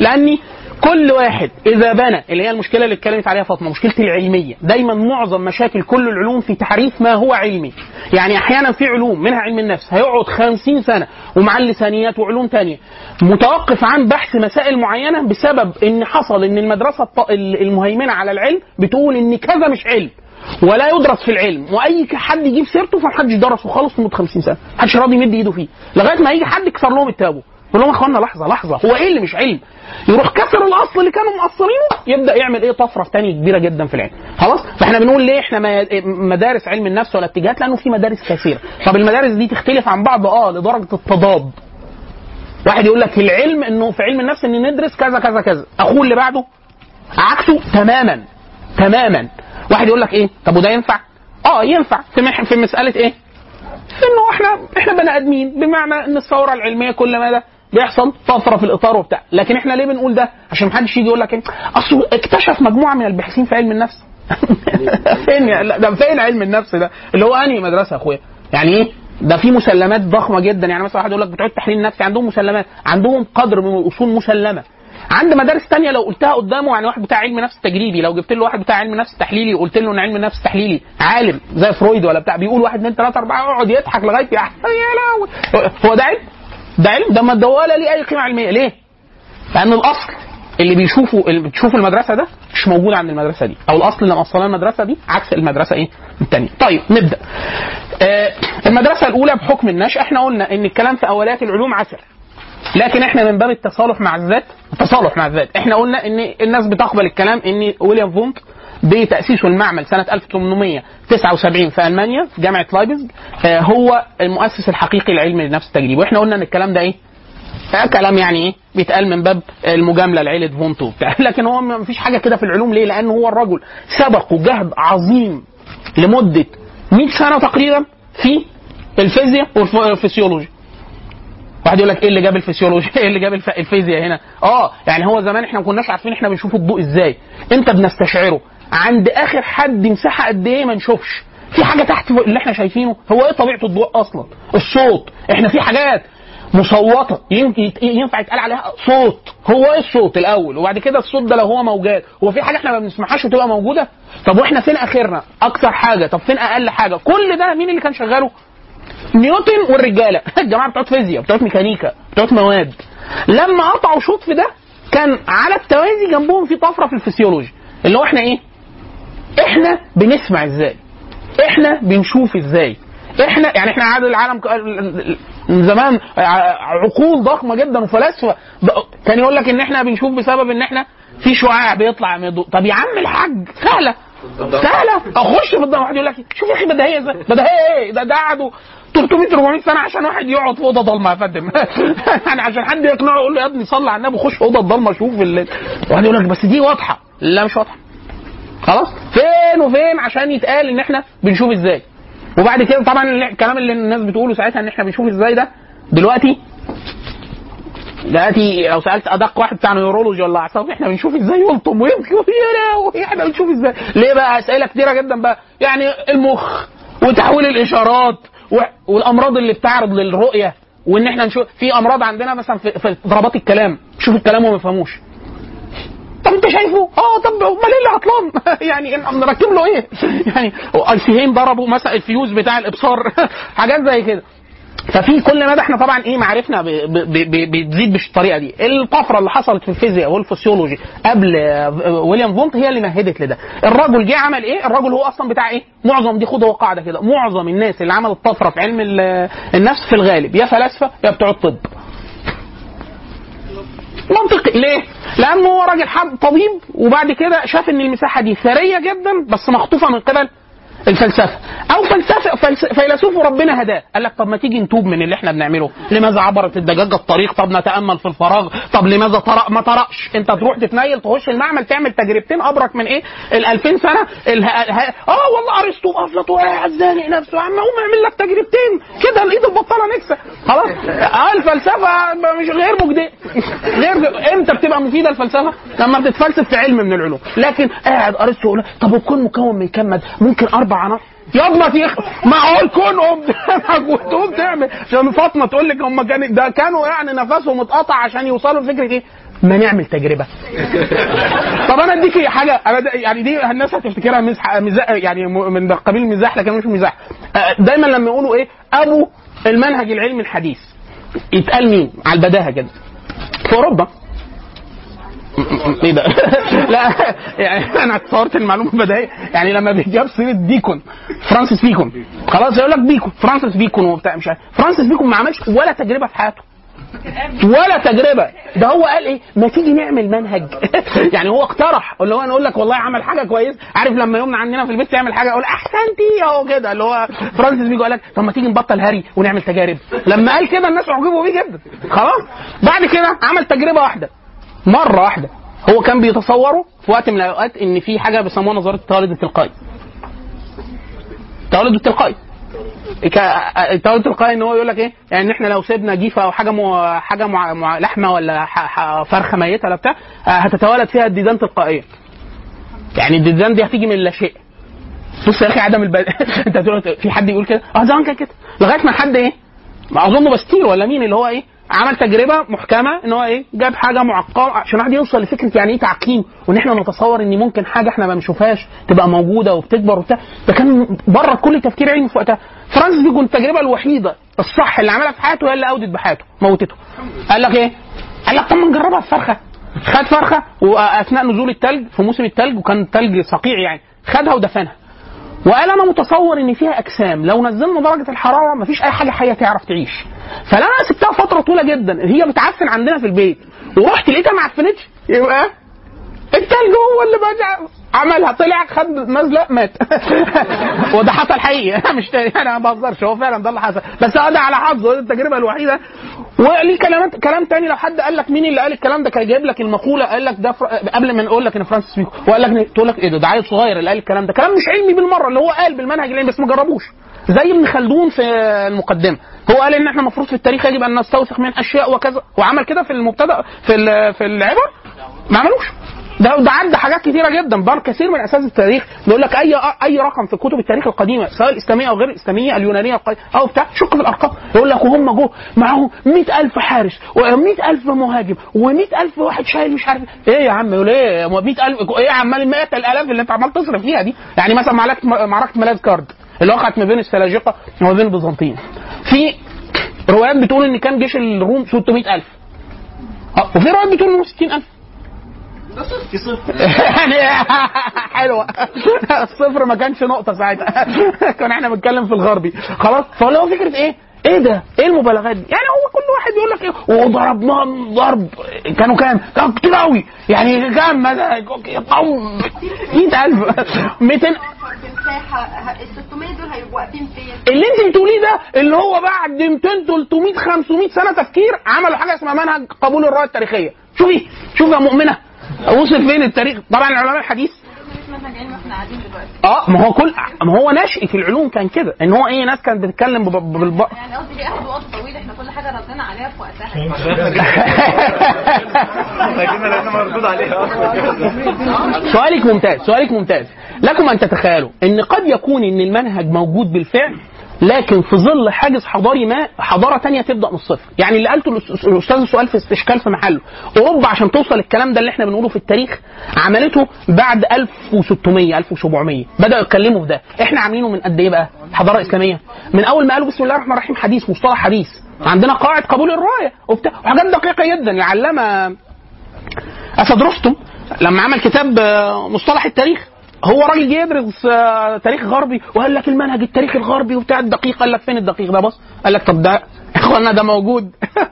لأني كل واحد إذا بنى اللي هي المشكلة اللي اتكلمت عليها فاطمة مشكلة العلمية. دايما معظم مشاكل كل العلوم في تعريف ما هو علمي. يعني أحيانا في علوم منها علم النفس هيقعد خمسين سنة ومع اللسانيات وعلوم تانية. متوقف عن بحث مسائل معينة بسبب إن حصل إن المدرسة المهيمنة على العلم بتقول إن كذا مش علم ولا يدرس في العلم. وأي حد يجيب سيرته فمحدش درسه خالص لمدة 50 سنة. محدش راضي يمد إيده فيه. لغاية ما يجي حد يكسر لهم التابو. يقول لهم يا أخوانا لحظة لحظة. هو إيه اللي مش علم؟ يروح كسر الأصل اللي كانوا مقصرينه يبدأ يعمل إيه؟ طفرة تانية كبيرة جدا في العلم. خلاص؟ فإحنا بنقول ليه إحنا مدارس علم النفس ولا اتجاهات؟ لأنه في مدارس كثيرة. طب المدارس دي تختلف عن بعض؟ آه لدرجة التضاد. واحد يقول لك العلم إنه في علم النفس ان ندرس كذا كذا كذا. أخوه اللي بعده عكسه تماما تماما. واحد يقول لك إيه؟ طب وده ينفع؟ آه ينفع. في مح- في مسألة إيه؟ إنه إحنا إحنا بني آدمين بمعنى إن الثورة العلمية كل ما ده بيحصل طفرة في الإطار وبتاع. لكن إحنا ليه بنقول ده؟ عشان محدش يجي يقول لك إيه؟ أصل اكتشف مجموعة من الباحثين في علم النفس. [LAUGHS] فين ده فين علم النفس ده؟ اللي هو أنهي مدرسة يا أخويا؟ يعني إيه؟ ده في مسلمات ضخمة جدا. يعني مثلا واحد يقول لك بتوع التحليل النفسي عندهم مسلمات. عندهم قدر من الأصول مسلمة. عند مدارس تانية لو قلتها قدامه يعني واحد بتاع علم نفس تجريبي لو جبت له واحد بتاع علم نفس تحليلي وقلت له إن علم النفس التحليلي عالم زي فرويد ولا بتاع بيقول واحد اثنين ثلاثة أربعة يقعد يضحك لغاية يا [LAUGHS] لهوي. هو ده علم؟ ده علم ده ما ولا ليه؟ أي قيمة علمية. ليه؟ لأن الأصل اللي بيشوفوا اللي بتشوف المدرسة ده مش موجود عند المدرسة دي. أو الأصل اللي موصلاه المدرسة دي عكس المدرسة إيه؟ الثانية طيب نبدأ. آه المدرسة الأولى بحكم النشأة إحنا قلنا إن الكلام في اوليات العلوم عسر لكن إحنا من باب التصالح مع الذات التصالح مع الذات. إحنا قلنا إن الناس بتقبل الكلام إن فيلهلم فونت بتاسيسه المعمل سنة 1879 في ألمانيا في جامعة لايبزج آه، هو المؤسس الحقيقي لعلم النفس التجريبي وإحنا قلنا إن الكلام ده إيه؟ آه، كلام يعني إيه؟ بيتقال من باب المجاملة لعيلة فونت وبتاع [LAUGHS] لكن هو ما فيش حاجة كده في العلوم. ليه؟ لأن هو الرجل سبقه جهد عظيم لمدة 100 سنة تقريبا في الفيزياء والفسيولوجي واحد يقول لك إيه اللي جاب الفسيولوجيا [LAUGHS] إيه اللي جاب الف... الفيزياء هنا؟ آه يعني هو زمان إحنا ما كناش عارفين إحنا بنشوف الضوء إزاي. إمتى بنستشعره. عند آخر حد مساحه قد إيه ما نشوفش. في حاجة تحت اللي إحنا شايفينه. هو إيه طبيعة الضوء أصلا؟ الصوت. إحنا في حاجات مصوتة. ينفع يتقال عليها صوت. هو إيه الصوت الأول؟ وبعد كده الصوت ده لو هو موجات. هو في حاجة إحنا ما بنسمعهاش وتبقى موجودة؟ طب وإحنا فين آخرنا؟ أكثر حاجة. طب فين أقل حاجة؟ كل ده مين اللي كان شغاله؟ نيوتن والرجالة. [LAUGHS] الجماعة بتوع فيزياء بتوع ميكانيكا بتوع مواد. لما قطعوا شوط في ده كان على التوازي جنبهم في طفرة في الفسيولوجي. اللي هو إحنا إيه؟ إحنا بنسمع إزاي؟ إحنا بنشوف إزاي؟ إحنا يعني إحنا عادل العالم من زمان عقول ضخمة جدا وفلاسفة. كان يقول لك إن إحنا بنشوف بسبب إن إحنا في شعاع بيطلع من الضوء. طب يا عم الحاج سهلة. سهلة. أخش في الضوء. واحد يقول لك شوف يا أخي بديهيه إزاي؟ بديهيه إيه؟ ده ده قعدوا 300 400 سنة عشان واحد يقعد في أوضة ضلمة يا فندم. [LAUGHS] يعني عشان حد يقنعه يقول له يا ابني صلي على النبي خش أوضة ضلمه شوف. واحد يقول لك بس دي واضحة. لا مش واضحة. خلاص؟ فين وفين عشان يتقال إن إحنا بنشوف إزاي؟ وبعد كده طبعا الكلام اللي الناس بتقوله ساعتها إن إحنا بنشوف إزاي ده دلوقتي دلوقتي لو سألت أدق واحد بتاع neurology ولا أعصاب إحنا بنشوف إزاي؟ يلطم ويبكي إحنا بنشوف إزاي؟ ليه بقى؟ أسئلة كتيرة جدا بقى. يعني المخ وتحويل الإشارات والأمراض اللي بتعرض للرؤية وإن إحنا نشوف في أمراض عندنا مثلا في, في ضربات الكلام. شوف الكلام وما يفهموش. انت شايفه؟ آه طب أمال إيه اللي عطلان؟ [LAUGHS] يعني نركب له إيه؟ [LAUGHS] يعني الفيوزين ضربوا مثلا الفيوز بتاع الإبصار. [LAUGHS] حاجات زي كده. ففي كل مدى إحنا طبعا إيه معرفنا بتزيد بالطريقة دي. الطفرة اللي حصلت في الفيزياء والفسيولوجي قبل آه، ويليام فونت هي اللي مهدت لده. الرجل جه عمل إيه؟ الرجل هو أصلا بتاع إيه؟ معظم دي خد هو قاعدة كده. معظم الناس اللي عملت طفره في علم ال- النفس في الغالب يا فلاسفة يا بتوع الطب. منطقي ليه؟ لأنه هو راجل طبيب وبعد كده شاف إن المساحة دي ثرية جدا بس مخطوفة من قبل الفلسفة. أو فلسفه فلس- فيلسوف ربنا هداه. قال لك طب ما تيجي نتوب من اللي إحنا بنعمله. لماذا عبرت الدجاجه الطريق؟ طب نتأمل في الفراغ. طب لماذا طرق ما طرقش؟ أنت تروح تتنيل تخش المعمل تعمل تجربتين. ابرك من إيه؟ ال 2000 سنة. اله... آه والله أرسطو افلاطون قاعد زانق نفسه. عم قوم أعمل لك تجربتين. كده الإيد البطالة نكسة. خلاص؟ آه الفلسفة مش غير مجدية. غير إمتى بتبقى مفيدة الفلسفة؟ لما بتتفلسف في علم من العلوم. لكن قاعد أرسطو طب الكون مكون من ماده ممكن أربع ياض ما تيخ [LAUGHS] ما هو الكون قوم وتقوم تعمل. عشان فاطمة تقول لك هم كان ده كانوا يعني نفسهم اتقطع عشان يوصلوا لفكرة إيه؟ ما نعمل تجربة. طب أنا اديكي حاجة. أنا يعني دي الناس هتفتكرها مزح مزاح يعني من قبيل المزاح لكن مش مزاح. آه، دايما لما يقولوا إيه؟ أبو المنهج العلمي الحديث. يتقال مين؟ على البداهة كده. في أوروبا. [LAUGHS] إيه ده؟ [LAUGHS] لا يعني أنا اتصورت المعلومة البدائيه يعني لما بيجاب سيرة بيكون فرانسيس بيكون خلاص يقول لك بيكون فرانسيس بيكون وبتاع مش عارف. فرانسيس بيكون ما عملش ولا تجربة في حياته. ولا تجربة. ده هو قال إيه؟ ما تيجي نعمل منهج. [LAUGHS] يعني هو اقترح. اللي هو نقول لك والله عمل حاجة كويس عارف لما يومنا عندنا في البيت يعمل حاجة؟ أقول أحسنت أهو كده. اللي هو فرانسيس بيكون قال لك طب ما تيجي نبطل هري ونعمل تجارب. لما قال كده الناس أعجبوا بيه جدا. خلاص. بعد كده عمل تجربة واحدة. مرة واحدة. هو كان بيتصوروا في وقت من الأوقات إن في حاجة بيسموها نظرية التوالد التلقائي. التوالد التلقائي. التوالد التلقائي إن هو يقول لك إيه؟ يعني إحنا لو سيبنا جيفة أو حاجة مو حاجة مع مع لحمة ولا فرخة ميتة ولا بتاع آه، هتتوالد فيها الديدان تلقائيا. يعني الديدان دي هتيجي من لا شيء. بص يا أخي عدم البد... [LAUGHS] أنت في حد يقول كده؟ آه زمان كان كده. لغاية ما حد إيه؟ ما أظن باستير ولا مين اللي هو إيه؟ عمل تجربة محكمة إن هو إيه؟ جاب حاجة معقمه عشان واحد يوصل لفكرة يعني إيه تعقيم وإن إحنا نتصور إن ممكن حاجة إحنا ما بنشوفهاش تبقى موجودة وبتكبر وبتاع. ده كان بره كل تفكير علمي في وقتها. فرانسيس ده كانت التجربة الوحيدة الصح اللي عملها في حياته هي اللي أودت بحياته موتته. قال لك إيه؟ قال لك طب ما نجربها في فرخة. خد فرخة وأثناء نزول الثلج في موسم الثلج وكان الثلج صقيع يعني. خدها ودفنها. وقال أنا متصور إن فيها أجسام. لو نزلنا درجة الحرارة مفيش أي حاجة حية تعرف تعيش. فلما أنا سبتها فترة طويلة جدا. هي بتعفن عندنا في البيت. ورحت لقيتها ما عفنتش. يبقى؟ التلج هو اللي بقى عملها طلع خد نزله مات. [LAUGHS] وده حصل حقيقي. [LAUGHS] مش تاني. أنا ما بهزرش. هو فعلا ده اللي حصل. بس ده على حظه التجربة الوحيدة. وليه كلام كلام تاني؟ لو حد قال لك مين اللي قال الكلام ده كان جايب لك المقولة قال لك ده فر... قبل ما نقول لك إن فرانسيس بيكو وقال لك تقول لك إيه ده؟ ده عيل صغير اللي قال الكلام ده. كلام مش علمي بالمرة اللي هو قال بالمنهج العلمي بس ما جربوش. زي ابن خلدون في المقدمة. هو قال إن إحنا المفروض في التاريخ يجب أن نستوثق من أشياء وكذا. وعمل كده في المبتدأ في في العبر؟ ما عملوش. ده ده عدى حاجات كتيرة جدا. بل كثير من أساس التاريخ بيقول لك اي أي رقم في كتب التاريخ القديمة سواء الاسلاميه أو غير الاسلاميه اليونانية أو بتاع شك في الأرقام. يقول لك وهم جو معاهم 100000 حارس و100000 مهاجم و100000 واحد شايل مش عارف. إيه يا عم يقول إيه؟ 100000 إيه يا عم المئات الألاف اللي أنت عمال تصرف فيها دي؟ يعني مثلا معركه معركه ملاذ كارد اللي وقعت ما بين السلاجقه وما بين البيزنطيين. في روايات بتقول إن كان جيش الروم 600000 آه وفي روايات بتقول إنه 60000 [LAUGHS] يعني حلوة الصفر ما كانش نقطة ساعتها. [LAUGHS] كنا إحنا بنتكلم في الغربي. خلاص فهو هو فكرة إيه؟ إيه ده؟ إيه المبالغات دي؟ يعني هو كل واحد يقول لك إيه؟ وضربناهم ضرب. كانوا كام؟ كانوا كتير قوي. يعني كام مثلا 100000 200 مساحه ال 600 دول هيبقوا واقفين فين؟ اللي انت بتقوليه ده اللي هو بعد 200 300 500 سنة تفكير عملوا حاجة اسمها منهج قبول الروايه التاريخية. شوفي شوفي يا مؤمنة. وصل فين التاريخ؟ طبعا العلماء الحديث. آه ما هو كل ما هو نشأ في العلوم كان كده. إن هو إيه ناس كانت بتتكلم بب- بالب... يعني قصدي ليه اخدوا وقت طويل إحنا كل حاجة ردينا عليها في وقتها. [LAUGHS] لكن لازم مردود عليها. أصلا [LAUGHS] سؤالك ممتاز سؤالك ممتاز. لكم أن تتخيلوا إن قد يكون إن المنهج موجود بالفعل؟ لكن في ظل حاجز حضاري ما حضارة تانية تبدأ من الصفر. يعني اللي قالته الأستاذ السؤال في استشكال في محله. أوروبا عشان توصل الكلام ده اللي إحنا بنقوله في التاريخ عملته بعد 1600 1700 بدأوا يتكلموا في ده. إحنا عاملينه من قد إيه بقى؟ حضارة إسلامية. من أول ما قالوا بسم الله الرحمن الرحيم حديث مصطلح حديث. عندنا قاعدة قبول الرواية. وبتاع وحاجات دقيقة جدا. العلامه اسد رستم لما عمل كتاب آه، مصطلح التاريخ هو راجل جه يدرس آه، تاريخ غربي وقال لك المنهج التاريخي الغربي وبتاع الدقيق قال لك فين الدقيق ده؟ بص قال لك طب ده اخوانا ده موجود [LAUGHS]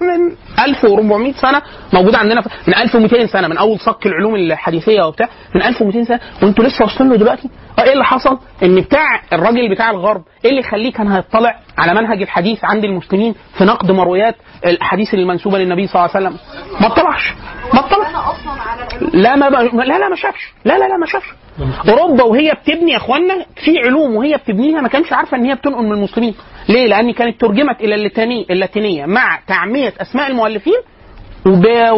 من 1400 سنة موجود عندنا من 1200 سنة من أول صك العلوم الحديثية وبتاع من 1200 سنة. وانتوا لسه واصلين له دلوقتي؟ آه إيه اللي حصل؟ إن بتاع الراجل بتاع الغرب إيه اللي يخليه كان هيطلع على منهج الحديث عند المسلمين في نقد مرويات الاحاديث المنسوبة للنبي صلى الله عليه وسلم؟ ما اطلعش ما اطلعش لا ما لا لا ما شافش لا لا لا ما شافش. أوروبا وهي بتبني يا أخوانا في علوم وهي بتبنيها ما كانش عارفة إن هي بتنقل من المسلمين. ليه؟ لأن كانت ترجمت إلى اللاتيني اللاتينية مع تعمية أسماء المؤلفين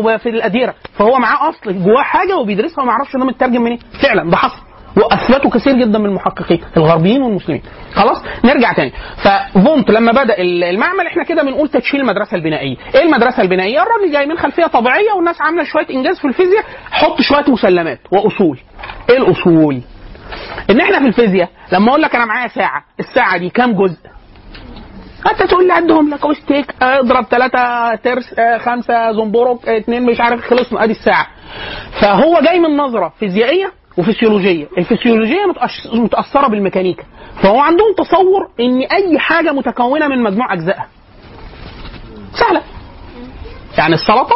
وفي الأديرة. فهو معاه أصل جواه حاجة وبيدرسها وما يعرفش ده مترجم منين. فعلا ده حصل. واثبته كثير جدا من المحققين الغربيين والمسلمين. خلاص؟ نرجع تاني. ففونت لما بدأ المعمل إحنا كده بنقول تدشين المدرسة البنائية. إيه المدرسة البنائية؟ الراجل جاي من خلفية طبيعية والناس عاملة شوية إنجاز في الفيزياء حط شوية مسلمات وأصول. إيه الأصول؟ إن إحنا في الفيزياء لما أقول لك أنا معايا ساعة الساعة دي كام جزء؟ أنت تقول لي عدهم لك أستيك عقرب ثلاثة ترس آه، خمسة زنبرك اثنين مش عارف خلصنا. أدي الساعة. فهو جاي من نظرة فيزيائية وفسيولوجية الفسيولوجية متأش- متأثرة بالميكانيكا. فهو عندهم تصور إن أي حاجة متكونة من مجموع اجزائها سهلة. يعني السلطة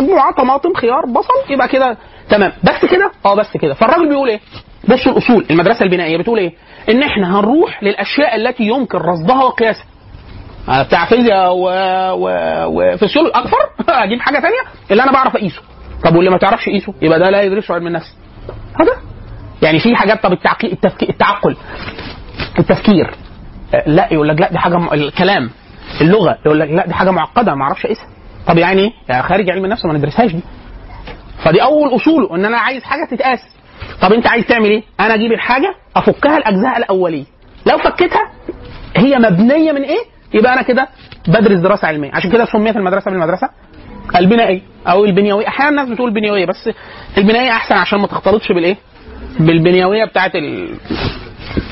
مجموعة طماطم خيار بصل يبقى كده تمام. بس كده؟ آه بس كده. فالراجل بيقول إيه؟ بصوا الأصول. المدرسة البنائية بتقول إيه؟ إن إحنا هنروح للأشياء التي يمكن رصدها وقياسها. بتاع فيزياء و... و... وفسيولوجي أكثر. [LAUGHS] أجيب حاجة ثانية اللي أنا بعرف اقيسه طب واللي ما تعرفش يقيسه يبقى ده لا يدرسه علم النفس. هذا يعني في حاجات طب التعقي... التفكير التعقل التفكير آه، لا يقول لك لا دي حاجة م... الكلام اللغة يقول لك لا دي حاجة معقدة ما أعرفش اقيسها طب يعني إيه؟ يعني خارج علم النفس ما ندرسهاش دي. فدي أول أصوله إن أنا عايز حاجة تتقاس. طب أنت عايز تعمل إيه؟ أنا أجيب الحاجة أفكها لاجزائها الأولية. لو فكيتها هي مبنية من إيه؟ يبقى أنا كده بدرس دراسة علمية. عشان كده سميت المدرسة بالمدرسة. البنائيه أو البنيوية. أحيانا الناس بتقول بنيوية بس البنائيه احسن عشان ما تختلطش بالايه؟ بالبنيوية بتاعت ال...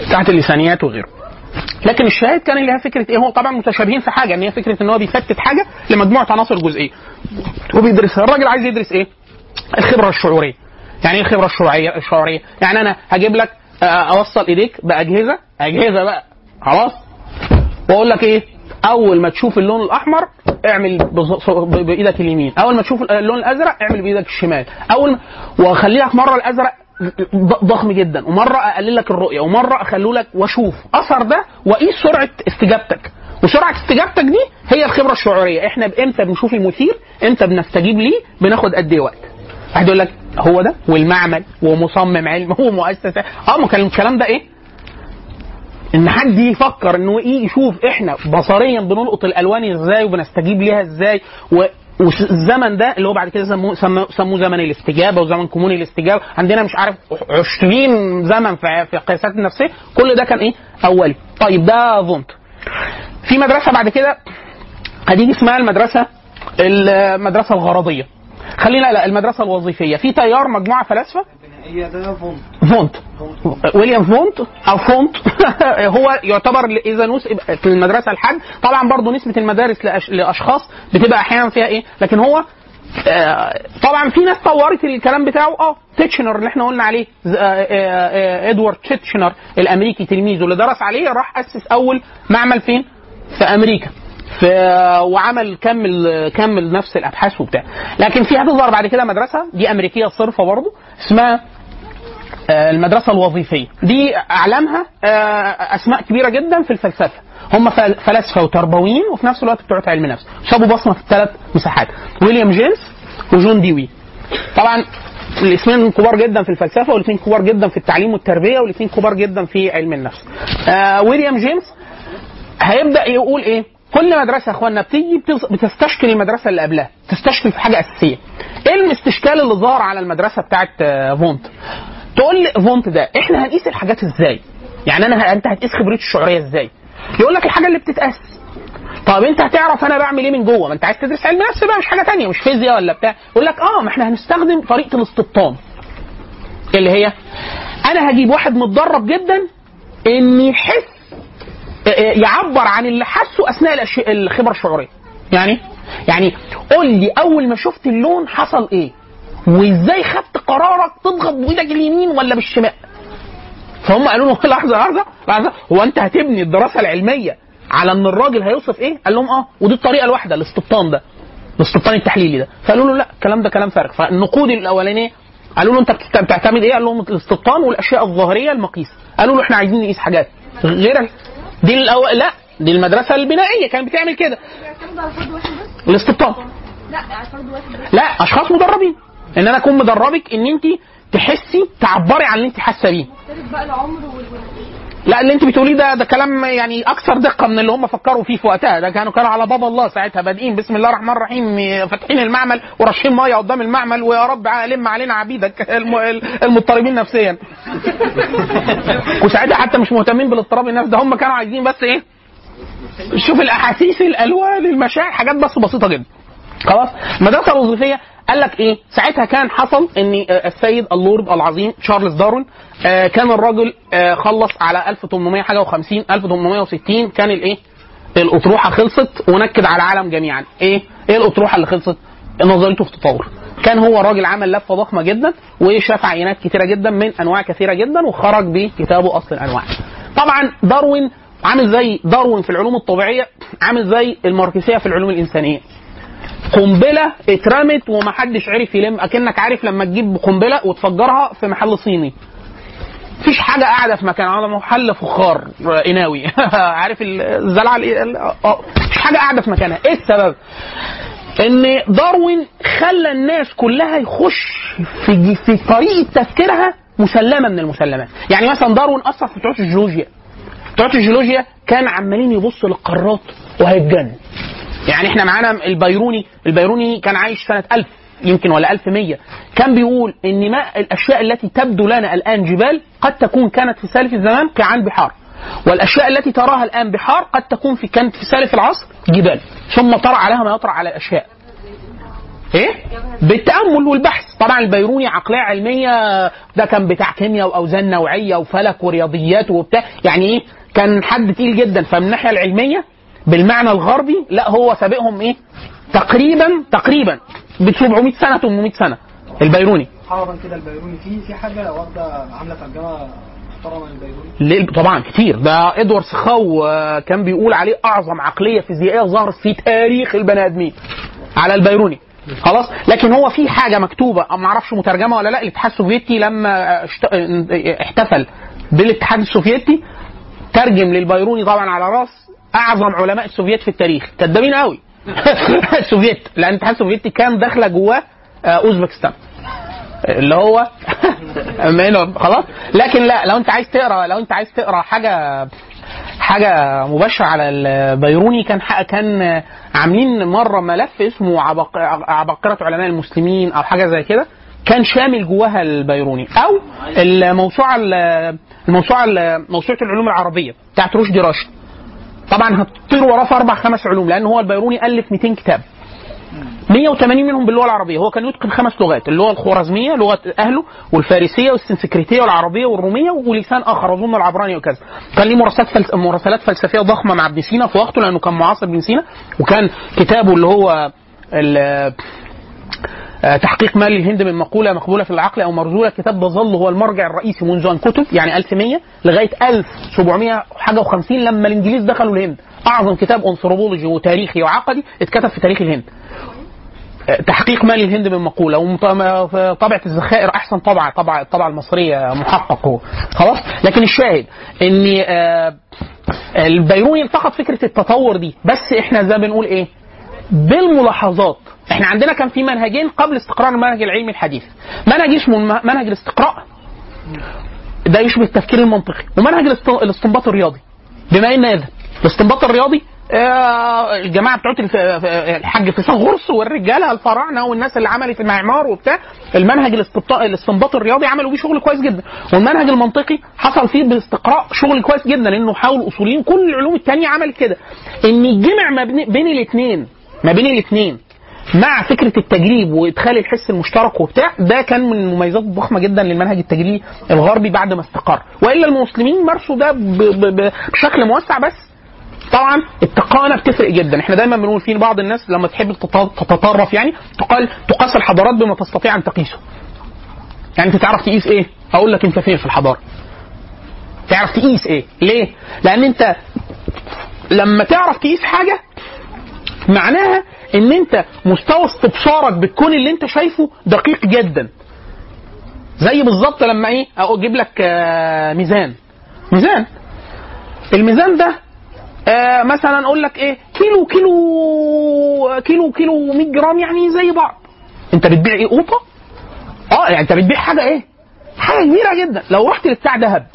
بتاعت اللسانيات وغيره. لكن الشاهد كان لها فكرة إيه؟ هو طبعا متشابهين في حاجة ان هي فكرة ان هو بيفتت حاجة لمجموعة عناصر جزئية. وبيدرسها الراجل عايز يدرس إيه؟ الخبرة الشعورية. يعني إيه الخبرة الشعورية؟ الشعورية. يعني أنا هجيب لك آه، اوصل ايديك بأجهزة أجهزة بقى خلاص. واقول لك إيه؟ أول ما تشوف اللون الأحمر اعمل بإيدك اليمين. أول ما تشوف اللون الأزرق اعمل بإيدك الشمال. أول ما واخلي لك مرة الأزرق ضخم جدا ومرة أقلل لك الرؤية ومرة اخلو لك وأشوف أثر ده وأقيس سرعة استجابتك. وسرعة استجابتك دي هي الخبرة الشعورية. إحنا إمتى بنشوف المثير؟ إمتى بنستجيب ليه؟ بناخد قد إيه وقت. واحد يقول لك هو ده؟ والمعمل ومصمم علم [LAUGHS] ومؤسسة. آه ما كان الكلام ده إيه؟ إن حد يفكر إنه إيه يشوف إحنا بصريا بنلقط الألوان إزاي وبنستجيب ليها إزاي و والزمن ده اللي هو بعد كده سموه سموه, زمن الاستجابة وزمن كمون الاستجابة. عندنا مش عارف 20 زمن في في القياسات النفسية. كل ده كان إيه؟ أولي. طيب ده فونت. في مدرسة بعد كده هتيجي اسمها المدرسة المدرسة الغرضية. خلينا لا المدرسة الوظيفية. في تيار مجموعة فلاسفة؟ فونت. ويليام فونت أو فونت. [LAUGHS] هو يعتبر إذا نسب في المدرسة الحد. طبعا برضه نسبة المدارس لأش... لأشخاص بتبقى أحيانا فيها إيه؟ لكن هو آه، طبعا في ناس طورت الكلام بتاعه. آه تيتشنر اللي إحنا قلنا عليه. آه، آه، إدوارد تيتشنر الأمريكي تلميذه. اللي درس عليه راح أسس أول معمل فين؟ في أمريكا. في وعمل كمل كمل نفس الأبحاث وبتاع. لكن في هتظهر بعد كده مدرسة دي أمريكية صرفة برضه اسمها آه، المدرسة الوظيفية. دي أعلامها آه، أسماء كبيرة جدا في الفلسفة. هم فل- فلاسفة وتربويين وفي نفس الوقت بتوع علم نفس. سابوا بصمة في الثلاث مساحات. ويليام جيمس وجون ديوي. طبعا الاثنين كبار جدا في الفلسفة والاثنين كبار جدا في التعليم والتربية والاثنين كبار جدا في علم النفس. آه ويليام جيمس هيبدأ يقول إيه؟ كل مدرسة يا اخوانا بتيجي بتستشكل المدرسة اللي قبلها تستشكل في حاجة أساسية. إيه الاستشكال اللي ظهر على المدرسة بتاعت آه، فونت؟ تقول لي فونت ده إحنا هنقيس الحاجات إزاي؟ يعني أنا أنت هتقيس خبرتي الشعورية إزاي؟ يقول لك الحاجة اللي بتتقاس. طب أنت هتعرف أنا بعمل إيه من جوه؟ ما أنت عايز تدرس علم نفس بقى مش حاجة تانية مش فيزياء ولا بتاع. يقول لك آه ما إحنا هنستخدم طريقة الاستبطان. اللي هي أنا هجيب واحد متدرب جدا ان يحس يعبر عن اللي حسه أثناء الخبره الشعوريه يعني؟ يعني قول لي أول ما شفت اللون حصل إيه؟ وإزاي خدت قرارك تضغط بإيدك اليمين ولا بالشمال؟ فهم قالوا له [LAUGHS] لحظة لحظة لحظة. هو أنت هتبني الدراسة العلمية على إن الراجل هيوصف إيه؟ قال لهم آه ودي الطريقة الواحدة الاستبطان ده. الاستبطان التحليلي ده. فقالوا له لا الكلام ده كلام فارغ. فالنقود الأولانية قالوا له أنت بتعتمد إيه؟ قال لهم الاستبطان والأشياء الظاهرية المقيسه. قالوا له إحنا عايزين نقيس حاجات. غير دي الأو... لا دي المدرسة البنائية كانت بتعمل كده. الاستبطان. لا أشخاص مدربين. إن أنا أكون مدربك إن انت تحسي تعبري عن اللي انت حاسة بيه. بقى العمر وال- لا اللي انت بتقوليه ده ده كلام يعني أكثر دقة من اللي هم فكروا فيه في وقتها. ده كانوا كانوا على باب الله ساعتها بادئين بسم الله الرحمن الرحيم فاتحين المعمل وراشين مية قدام المعمل ويا رب لم علينا عبيدك [LAUGHS] الم- المضطربين نفسيا. [LAUGHS] وساعتها حتى مش مهتمين بالاضطراب النفسي ده هم كانوا عايزين بس إيه؟ شوف الأحاسيس الألوان المشاعر حاجات بس بسيطة جدا. خلاص؟ المدرسة الوظيفية قال لك إيه؟ ساعتها كان حصل إن آه، السيد اللورد العظيم تشارلز داروين آه، كان الراجل آه، خلص على 1800 حاجة و50 1860 كان الإيه؟ الأطروحة خلصت ونكد على العالم جميعا. إيه؟ إيه الأطروحة اللي خلصت؟ نظريته في التطور كان هو راجل عمل لفة ضخمة جدا وشاف عينات كثيره جدا من أنواع كثيرة جدا وخرج بكتابه أصل الأنواع. طبعا داروين عامل زي داروين في العلوم الطبيعية عامل زي الماركسية في العلوم الإنسانية. قنبلة اترمت ومحدش عرف يلم أكنك عارف لما تجيب قنبلة وتفجرها في محل صيني. مفيش حاجة قاعدة في مكان على محل فخار قناوي [LAUGHS] عارف الزلعة ال- ال- آه مفيش حاجة قاعدة في مكانها. إيه السبب؟ إن داروين خلى الناس كلها يخش في في طريقة تفكيرها مسلمة من المسلمات. يعني مثلا داروين أثر في بتوع الجيولوجيا. بتوع الجيولوجيا كان عمالين يبصوا للقارات وهيتجنن يعني إحنا معانا البيروني البيروني كان عايش سنة 1000 يمكن ولا 1100 كان بيقول إن ما الأشياء التي تبدو لنا الآن جبال قد تكون كانت في سالف الزمان قيعان بحار. والأشياء التي تراها الآن بحار قد تكون في كانت في سالف العصر جبال. ثم طرأ عليها ما يطرأ على الأشياء. إيه؟ بالتأمل والبحث. طبعا البيروني عقلية علمية ده كان بتاع كيمياء وأوزان نوعية وفلك ورياضيات وبتاع. يعني إيه؟ كان حد تقيل جدا. فمن الناحية العلمية بالمعنى الغربي لا هو سابقهم إيه؟ تقريبا تقريبا ب 700 سنة 800 سنة البيروني. حررا كده البيروني. في في حاجة واخدة عاملة ترجمة محترمة للبيروني؟ ليه؟ طبعا كتير. ده إدوارد سخاو آه، كان بيقول عليه أعظم عقلية فيزيائية ظهرت في تاريخ البني آدمين على البيروني. خلاص؟ لكن هو في حاجة مكتوبة ما أعرفش مترجمة ولا لا الاتحاد السوفيتي لما احتفل بالاتحاد السوفيتي ترجم للبيروني طبعا على رأس أعظم علماء السوفيت في التاريخ. كدابين قوي. [LAUGHS] السوفيت لأن الاتحاد السوفيتي كان داخلة جواه آه، أوزبكستان. اللي هو [LAUGHS] خلاص؟ لكن لا لو انت عايز تقرا لو انت عايز تقرأ حاجة حاجة مباشرة على البيروني كان كان عاملين مرة ملف اسمه عبق- عباقرة علماء المسلمين أو حاجة زي كده. كان شامل جواها البيروني. أو الموسوعة الموسوعة موسوعة العلوم العربية بتاعت رشدي راشد. طبعا هتطير وراه في أربع خمس علوم لأن هو البيروني ألف 200 كتاب. 180 منهم باللغة العربية. هو كان يتقن خمس لغات اللغة الخوارزميه لغة أهله والفارسية والسنسكريتية والعربية والرومية ولسان آخر اظن العبراني وكذا. كان ليه مراسلات فلس... مراسلات فلسفية ضخمة مع ابن سينا في وقته لأنه كان معاصر ابن سينا وكان كتابه اللي هو ال... آه، تحقيق مال الهند من مقولة مقبولة في العقل أو مرزولة. الكتاب ده ظل هو المرجع الرئيسي منذ أن كتب يعني 1100 لغاية 1700 حاجة و50 لما الإنجليز دخلوا الهند. أعظم كتاب أنثروبولوجي وتاريخي وعقدي اتكتب في تاريخ الهند. تحقيق مال الهند من مقولة. وطبعة الذخائر أحسن طبعة طبعه الطبعه المصرية محقق. خلاص؟ لكن الشاهد ان آه، البيروني انتقد فكرة التطور دي. بس إحنا زي ما بنقول إيه؟ بالملاحظات. إحنا عندنا كان في منهجين قبل استقرار المنهج العلمي الحديث. منهج اسمه منهج الاستقراء. ده يشبه التفكير المنطقي. ومنهج الاست- الاستنباط الرياضي. بما ان هذا الاستنباط الرياضي آه، الجماعة بتوع الحاج فيثاغورس والرجالة الفراعنة والناس اللي عملت المعمار وبتاع المنهج الاستنباط الرياضي عملوا بيه شغل كويس جدا. والمنهج المنطقي حصل فيه بالاستقراء شغل كويس جدا لأنه حاول الاصوليين كل العلوم الثانية عملت كده. إن يجمع بين الاثنين ما بين الاثنين مع فكرة التجريب وإدخال الحس المشترك وبتاع ده كان من المميزات الضخمة جدا للمنهج التجريبي الغربي بعد ما استقر. وإلا المسلمين مارسوا ده بشكل موسع بس. طبعا التقانه بتفرق جدا. إحنا دايما بنقول في بعض الناس لما تحب تت- تتطرف يعني تقال تقاس الحضارات بما تستطيع أن تقيسه. يعني أنت تعرف تقيس إيه؟ أقول لك أنت فين في الحضارة. تعرف تقيس إيه؟ ليه؟ لأن أنت لما تعرف تقيس حاجة معناها إن أنت مستوى استبصارك بالكون اللي أنت شايفه دقيق جدا. زي بالظبط لما إيه أجيب لك آه، ميزان. ميزان. الميزان ده آه مثلا أقول لك إيه كيلو كيلو كيلو كيلو 100 جرام يعني زي بعض. أنت بتبيع إيه قوطة؟ آه يعني أنت بتبيع حاجة إيه؟ حاجة كبيرة جدا. لو رحت لبتاع ذهب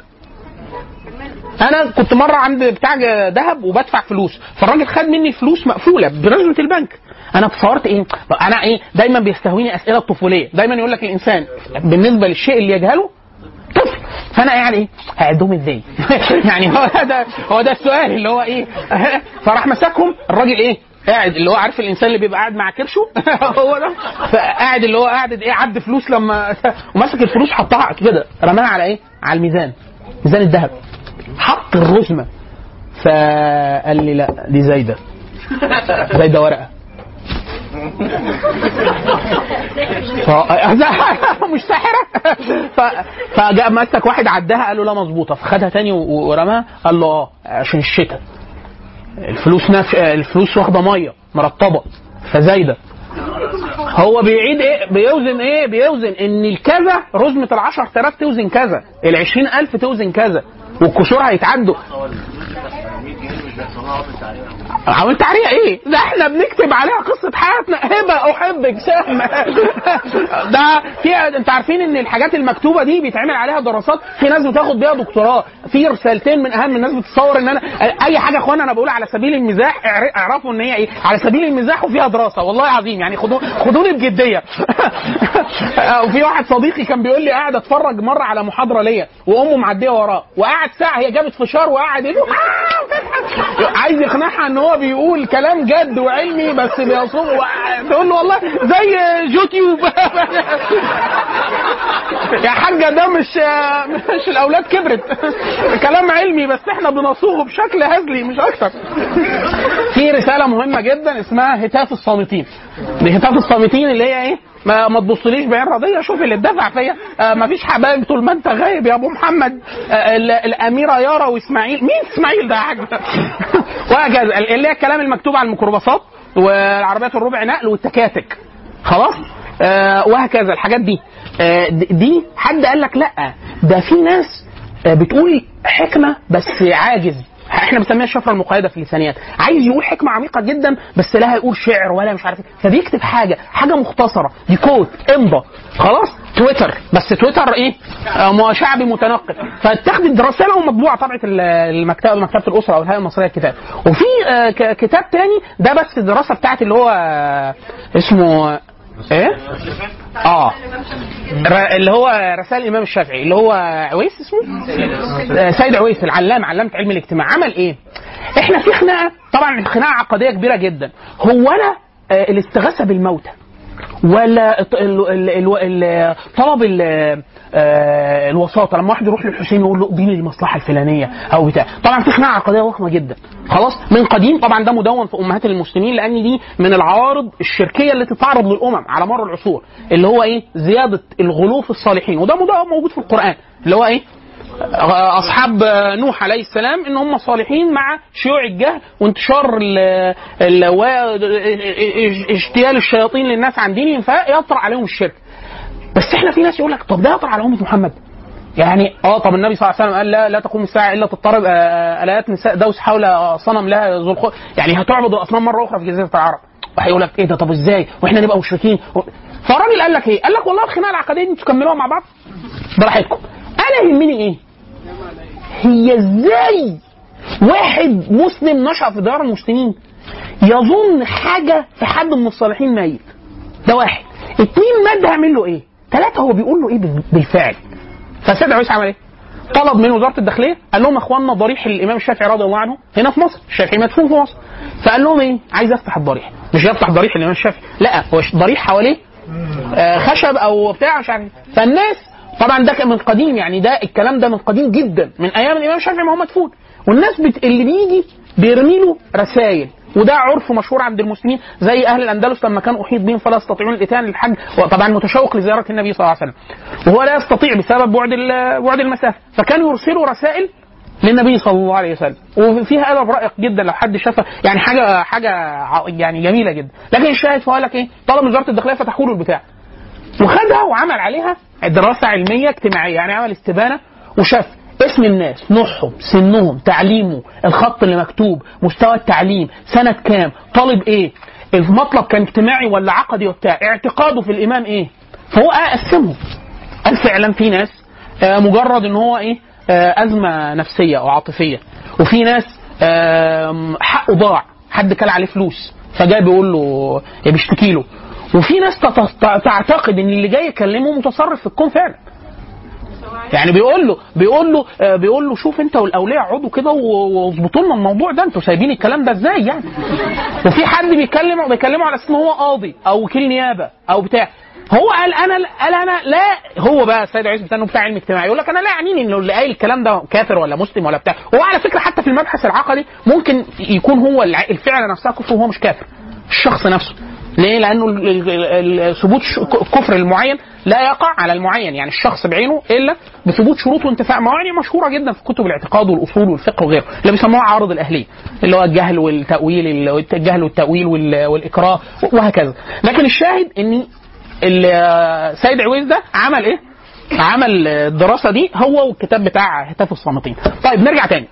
أنا كنت مره عند بتاع ذهب وبدفع فلوس فالراجل خد مني فلوس مقفوله برزمه البنك. أنا تصورت إيه؟ أنا إيه؟ دايما بيستهويني أسئلة الطفولية. دايما يقول لك الإنسان بالنسبة للشيء اللي يجهله طفل. فأنا يعني إيه؟ هعدهم إزاي؟ [LAUGHS] يعني هو ده هو ده السؤال اللي هو إيه؟ [LAUGHS] فراح مسكهم. الراجل إيه؟ قاعد اللي هو عارف الإنسان اللي بيبقى قاعد مع كرشه [LAUGHS] هو ده. فقاعد اللي هو قاعد إيه؟ عد فلوس لما ومسك الفلوس حطها كده رماها على إيه؟ على الميزان ميزان الذهب. حط الرزمه فقال لي لا دي زايدة. زايدة ورقة. ف... [LAUGHS] مش ساحرة. ف... فجاء مسك واحد عداها قال له لا مظبوطة. فخدها تاني ورماها. قال له آه عشان الشتاء. الفلوس نف... الفلوس واخدة مية مرطبة. فزايدة. هو بيعيد إيه؟ بيوزن إيه؟ بيوزن إن الكذا رزمة ال 10000 توزن كذا. ال 20000 توزن كذا. والكسور هيتعدوا. عملت عليها إيه؟ ده إحنا بنكتب عليها قصة حياتنا. هبة أحبك سهم. [LAUGHS] ده في انت عارفين إن الحاجات المكتوبة دي بيتعمل عليها دراسات؟ في ناس بتاخد بيها دكتوراه. في رسالتين من أهم الناس بتتصور إن أنا أي حاجة يا إخوانا أنا بقول على سبيل المزاح اعر- اعرفوا إن هي إيه؟ على سبيل المزاح وفيها دراسة. والله العظيم يعني خدوا خدوني بجدية. [LAUGHS] وفي واحد صديقي كان بيقول لي قاعد أتفرج مرة على محاضرة ليا وأمه معدية وراه وقعد ساعة هي جابت فشار وقعد "آه!" عايز يقنعها إن هو بيقول كلام جد وعلمي بس بيصوم. تقول له والله زي يوتيوب. [LAUGHS] يا حاجة ده مش مش الأولاد كبرت. كلام علمي بس إحنا بنصوغه بشكل هزلي مش أكتر. [LAUGHS] في رسالة مهمة جدا اسمها هتاف الصامتين. دي هتاف الصامتين اللي هي إيه؟ ما, ما تبصليش بعين رضيه شوف اللي اتدفع فيا. آه ما فيش حبايب طول ما انت غايب يا ابو محمد. آه ال- الاميرة يارا واسماعيل. مين اسماعيل ده يا حاج؟ [LAUGHS] وهكذا. اللي هي الكلام المكتوب على الميكروباصات والعربيات الربع نقل والتكاتك. خلاص؟ آه وهكذا. الحاجات دي. آه دي حد قال لك لأ. ده في ناس آه بتقول حكمة بس عاجز. إحنا بنسميها الشفرة المقيدة في اللسانيات. عايز يقول حكمة عميقة جدا بس لا هيقول شعر ولا مش عارف إيه. فبيكتب حاجة حاجة مختصرة. دي كود امضى خلاص؟ تويتر. بس تويتر إيه؟ آه، شعبي متنقل. فتاخد رساله ومطبوعة طبعه ال- المكتبة مكتبة الأسرة أو الهيئة المصرية للكتاب. وفي آه، كتاب تاني ده بس الدراسه بتاعت اللي هو آه، اسمه إيه؟ آه. اللي هو رسائل الإمام الشافعي اللي هو عويس اسمه؟ سيد عويس. العلام علامة علم الاجتماع. عمل إيه؟ إحنا في خناقة طبعا خناقة عقديه كبيرة جدا. هو أنا آه، الاستغاثه بالموتى. ولا طلب آه، الوساطة. لما واحد يروح للحسين يقول له اقضي المصلحة الفلانية أو بتاع. طبعا في خناقة عقديه ضخمه جدا. خلاص؟ من قديم طبعا ده مدون في أمهات المسلمين لأن دي من العوارض الشركية التي تعرض للأمم على مر العصور اللي هو إيه؟ زيادة الغلو في الصالحين. وده موجود في القرآن اللي هو إيه؟ أصحاب نوح عليه السلام إن هم صالحين مع شيوع الجهل وانتشار اجتيال الشياطين للناس عن دينهم فيطرأ عليهم الشرك. بس إحنا في ناس يقول لك طب ده يطرأ على أمة محمد. يعني آه طب النبي صلى الله عليه وسلم قال لا لا تقوم الساعة إلا تضطرب آه، الايات نساء دوس حول صنم لها ذو الخ- يعني هتعبد الأصنام مرة أخرى في جزيرة العرب. وهيقول لك إيه ده طب إزاي؟ وإحنا نبقى مشركين. فالراجل قال لك إيه؟ قال لك والله الخناقة العقدية دي تكملوها مع بعض. براحتكم أنا يهمني إيه؟ هي إزاي واحد مسلم نشأ في ديار المسلمين يظن حاجة في حد من الصالحين ميت؟ ده واحد. اتنين مات ده هيعمل له إيه؟ ثلاثة هو بيقول له إيه بال- بالفعل. فسيد عيسى عمل إيه؟ طلب من وزارة الداخلية قال لهم يا اخوانا ضريح الإمام الشافعي رضي الله عنه هنا في مصر الشافعي مدفون في مصر. فقال لهم إيه؟ عايز افتح الضريح. مش يفتح ضريح الإمام الشافعي. لا هو ضريح حواليه آه، خشب أو بتاع مش عارف. فالناس طبعا ده كان من قديم يعني ده الكلام ده من قديم جدا من أيام الإمام الشافعي ما هو مدفون والناس بت... اللي بيجي بيرمي له رسائل وده عرف مشهور عند المسلمين زي أهل الأندلس لما كان أحيط بهم فلا يستطيعون الاتيان للحج وطبعا متشوق لزيارة النبي صلى الله عليه وسلم. وهو لا يستطيع بسبب بعد بعد المسافة. فكانوا يرسلوا رسائل للنبي صلى الله عليه وسلم. وفيها أدب رائق جدا لو حد شافها يعني حاجة حاجة يعني جميلة جدا. لكن الشاهد فهو قال لك إيه؟ طلب وزارة الداخلية فتحوا له البتاع. وخدها وعمل عليها دراسة علمية اجتماعية يعني عمل استبانة وشاف اسم الناس نوعهم سنهم تعليمه الخط اللي مكتوب مستوى التعليم سنة كام طالب إيه المطلب كان اجتماعي ولا عقدي وبتاع اعتقاده في الإمام إيه فهو قسمهم قال فعلا في ناس آه، مجرد إن هو إيه آه، أزمة نفسية أو عاطفية وفي ناس حقه ضاع حد كل عليه فلوس فجاي بيقول له بيشتكي له وفي ناس تعتقد إن اللي جاي يكلمه متصرف في الكون فعلا. يعني بيقول له بيقول له آه، بيقول له شوف أنت والأولياء اقعدوا كده واظبطوا لنا الموضوع ده أنتوا سايبين الكلام ده إزاي يعني؟ وفي حد بيتكلم بيكلمه على أساس إن هو قاضي أو وكيل نيابة أو بتاع. هو قال أنا قال أنا لا هو بقى السيد عيسى بتاعه بتاع علم اجتماعي يقول لك أنا لا يعنيني إنه اللي قايل الكلام ده كافر ولا مسلم ولا بتاع. هو على فكرة حتى في المبحث العقدي ممكن يكون هو الفعل نفسها كفر وهو مش كافر. الشخص نفسه. ليه؟ لأنه ثبوت الكفر المعين لا يقع على المعين يعني الشخص بعينه إلا بثبوت شروط وانتفاء موانع مشهورة جدا في كتب الاعتقاد والأصول والفقه وغيره. اللي بيسموها عارض الأهلية اللي هو الجهل والتأويل ال- الجهل والتأويل وال- والإكراه وهكذا. لكن الشاهد إن ال- سيد عويس ده عمل إيه؟ عمل الدراسة دي هو والكتاب بتاع هتاف الصامتين. طيب نرجع تاني.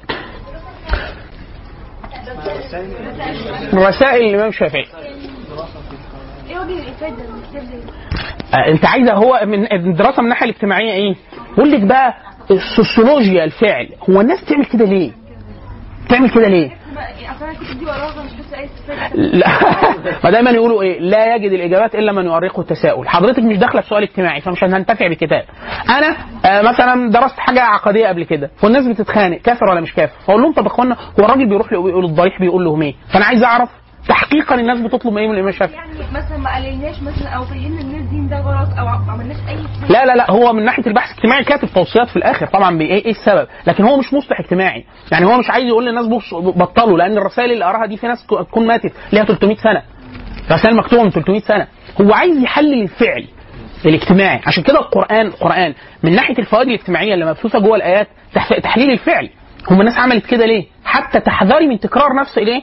رسائل الإمام الشافعي. إيه وجه الإفادة من الكتاب ده؟ آه، انت عايزه هو من الدراسه من الناحيه الاجتماعيه إيه؟ يقول لك بقى السوسيولوجيا الفعل هو الناس تعمل كده ليه؟ تعمل كده ليه؟ لا [LAUGHS] ما دايما يقولوا إيه لا يجد الإجابات إلا من يؤرقه التساؤل حضرتك مش داخلة في سؤال اجتماعي فمش هننتفع بكتاب أنا آه مثلا درست حاجة عقدية قبل كده والناس بتتخانق كافر ولا مش كافر فأقول لهم طب يا إخوانا هو الراجل بيروح له يقول الضريح بيقول لهم إيه فأنا عايز أعرف تحقيقا الناس بتطلب إيه من الإمام الشافعي. يعني مثلا ما قللناش مثلا أو فهمنا الناس دين ده غلط أو ما عملناش أي لا لا لا هو من ناحية البحث الاجتماعي كاتب توصيات في الآخر طبعا بإيه إيه السبب؟ لكن هو مش مصلح اجتماعي. يعني هو مش عايز يقول للناس بطلوا لأن الرسائل اللي قراها دي في ناس تكون ماتت ليها 300 سنة. رسائل مكتوبه من 300 سنة. هو عايز يحلل الفعل الاجتماعي. عشان كده القرآن القرآن من ناحية الفوائد الاجتماعية اللي مبثوثه جوه الآيات تح- تحليل الفعل. هم الناس عملت كده ليه؟ حتى تحذري من تكرار نفس الإيه؟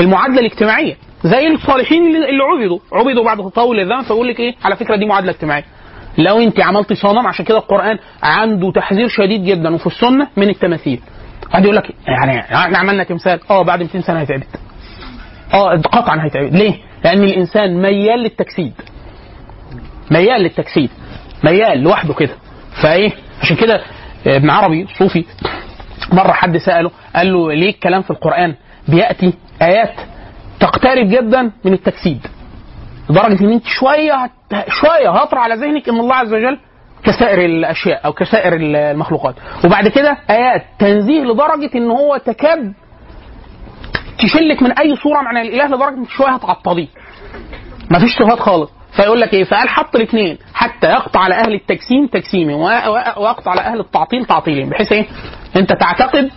المعادلة الاجتماعية. زي الصالحين اللي عبدوا. عبدوا بعد تطاول الزمن فيقول لك إيه؟ على فكرة دي معادلة اجتماعية. لو أنت عملتي صنم عشان كده القرآن عنده تحذير شديد جدا وفي السنة من التماثيل. واحد يقول لك يعني إحنا عملنا تمثال. آه بعد 200 سنة هيتعبد. آه قطعا هيتعبد. ليه؟ لأن الإنسان ميال للتجسيد. ميال للتجسيد. ميال لوحده كده. فإيه؟ عشان كده ابن عربي صوفي مرة حد سأله قال له ليه الكلام في القرآن بيأتي آيات تقترب جدا من التجسيد لدرجة إن أنت شوية. شوية هطرى على ذهنك إن الله عز وجل كسائر الأشياء أو كسائر المخلوقات. وبعد كده آيات تنزيه لدرجة إن هو تكاد تشلك من أي صورة معنى الإله لدرجة انك شوية هتعطليه. مفيش صفات خالص. فيقول لك إيه؟ فقال حط الاثنين. حتى يقطع على أهل التجسيم تجسيمي ويقطع على أهل التعطيل تعطيلي بحيث إيه؟ أنت تعتقد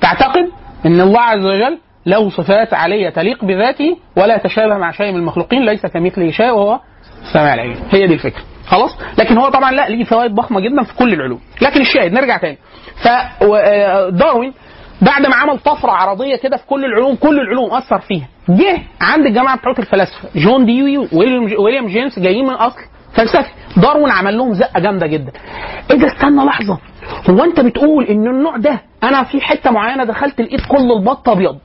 تعتقد إن الله عز وجل له صفات عاليه تليق بذاته ولا تشابه مع شيء من المخلوقين ليس كمثله شيء وهو السميع العليم هي دي الفكرة. خلاص؟ لكن هو طبعا لا ليه فوائد ضخمة جدا في كل العلوم. لكن الشاهد نرجع تاني. فداروين بعد ما عمل طفرة عرضية كده في كل العلوم كل العلوم أثر فيها. جه عند الجماعة بتوع الفلاسفة. جون ديوي ويليام جيمس جايين من أصل فلسفي. داروين عمل لهم زقة جامدة جدا. إيه ده؟ استنى لحظة. هو أنت بتقول إن النوع ده أنا في حتة معينة دخلت لقيت كل البط أبيض؟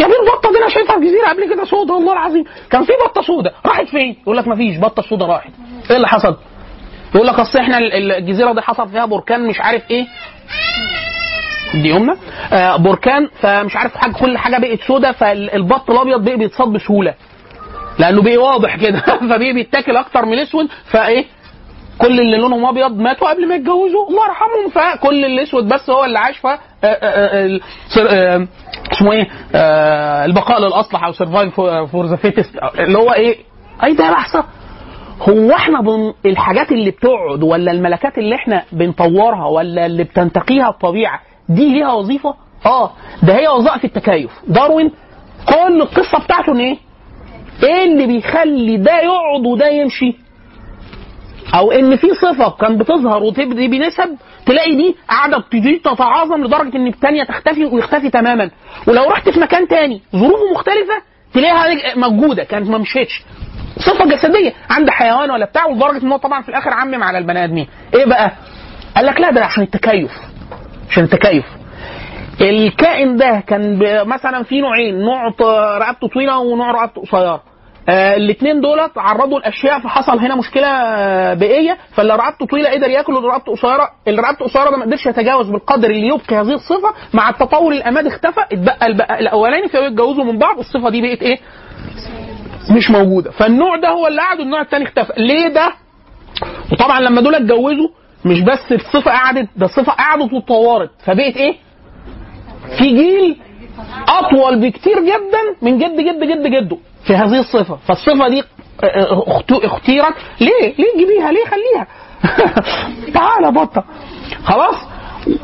يا ابني البطه دي؟ أنا شايفها في جزيرة قبل كده سودا والله العظيم. كان في بطة سودا راحت فين؟ يقول لك مفيش بطة سودا راحت. إيه اللي حصل؟ يقول لك أصل إحنا ال- الجزيرة دي حصل فيها بركان مش عارف إيه. دي يمنى آه بركان فمش عارف حاجة كل حاجة بقت سودا فالبط الأبيض بقى بيتصاد بسهولة. لأنه بقى واضح كده. [LAUGHS] فبقى بيتاكل أكتر من الاسود فإيه؟ كل اللي لونهم أبيض ماتوا قبل ما يتجوزوا. الله يرحمهم. فكل الاسود بس هو اللي عاش. ف آه، آه، آه، اسمه إيه؟ البقاء للأصلح أو survive for the fittest اللي هو إيه؟ أي ده لحظه هو إحنا بن... الحاجات اللي بتقعد ولا الملكات اللي إحنا بنطورها ولا اللي بتنتقيها الطبيعة دي ليها وظيفة؟ آه. ده هي وظائف التكيف. داروين كل القصة بتاعته إن إيه؟ إيه اللي بيخلي ده يقعد وده يمشي؟ أو إن في صفة كان بتظهر وتبدي بنسب تلاقي دي قاعدة بتزيد تتعاظم لدرجة إن الثانية تختفي ويختفي تماما. ولو رحت في مكان تاني ظروفه مختلفة تلاقيها موجودة كانت ما مشيتش. صفة جسدية. عند حيوان ولا بتاع ولدرجة إن هو طبعا في الآخر عمم على البني آدمين. إيه بقى؟ قال لك لا ده عشان التكيف. عشان التكيف. الكائن ده كان مثلا في نوعين نوع رقبته طويلة ونوع رقبته قصيرة. آه الاثنين دولت عرضوا الأشياء فحصل هنا مشكلة آه بيئية فاللي رقبته طويلة قدر ياكل واللي رقبته قصيرة اللي رقبته قصيرة ده ما قدرش يتجاوز بالقدر اللي يبقي هذه الصفة مع التطور الاماد اختفى اتبقى الأولاني فبقوا يتجوزوا من بعض الصفة دي بقت إيه؟ مش موجودة فالنوع ده هو اللي قعد والنوع الثاني اختفى ليه ده؟ وطبعا لما دول اتجوزوا مش بس الصفة قعدت ده الصفة قعدت واتطورت فبقت إيه؟ في جيل أطول بكتير جدا من جد جد جد جده في هذه الصفة. فالصفة دي اخت- اختيرت. ليه؟ ليه جيبيها ليه خليها؟ [LAUGHS] تعالى بطة. خلاص؟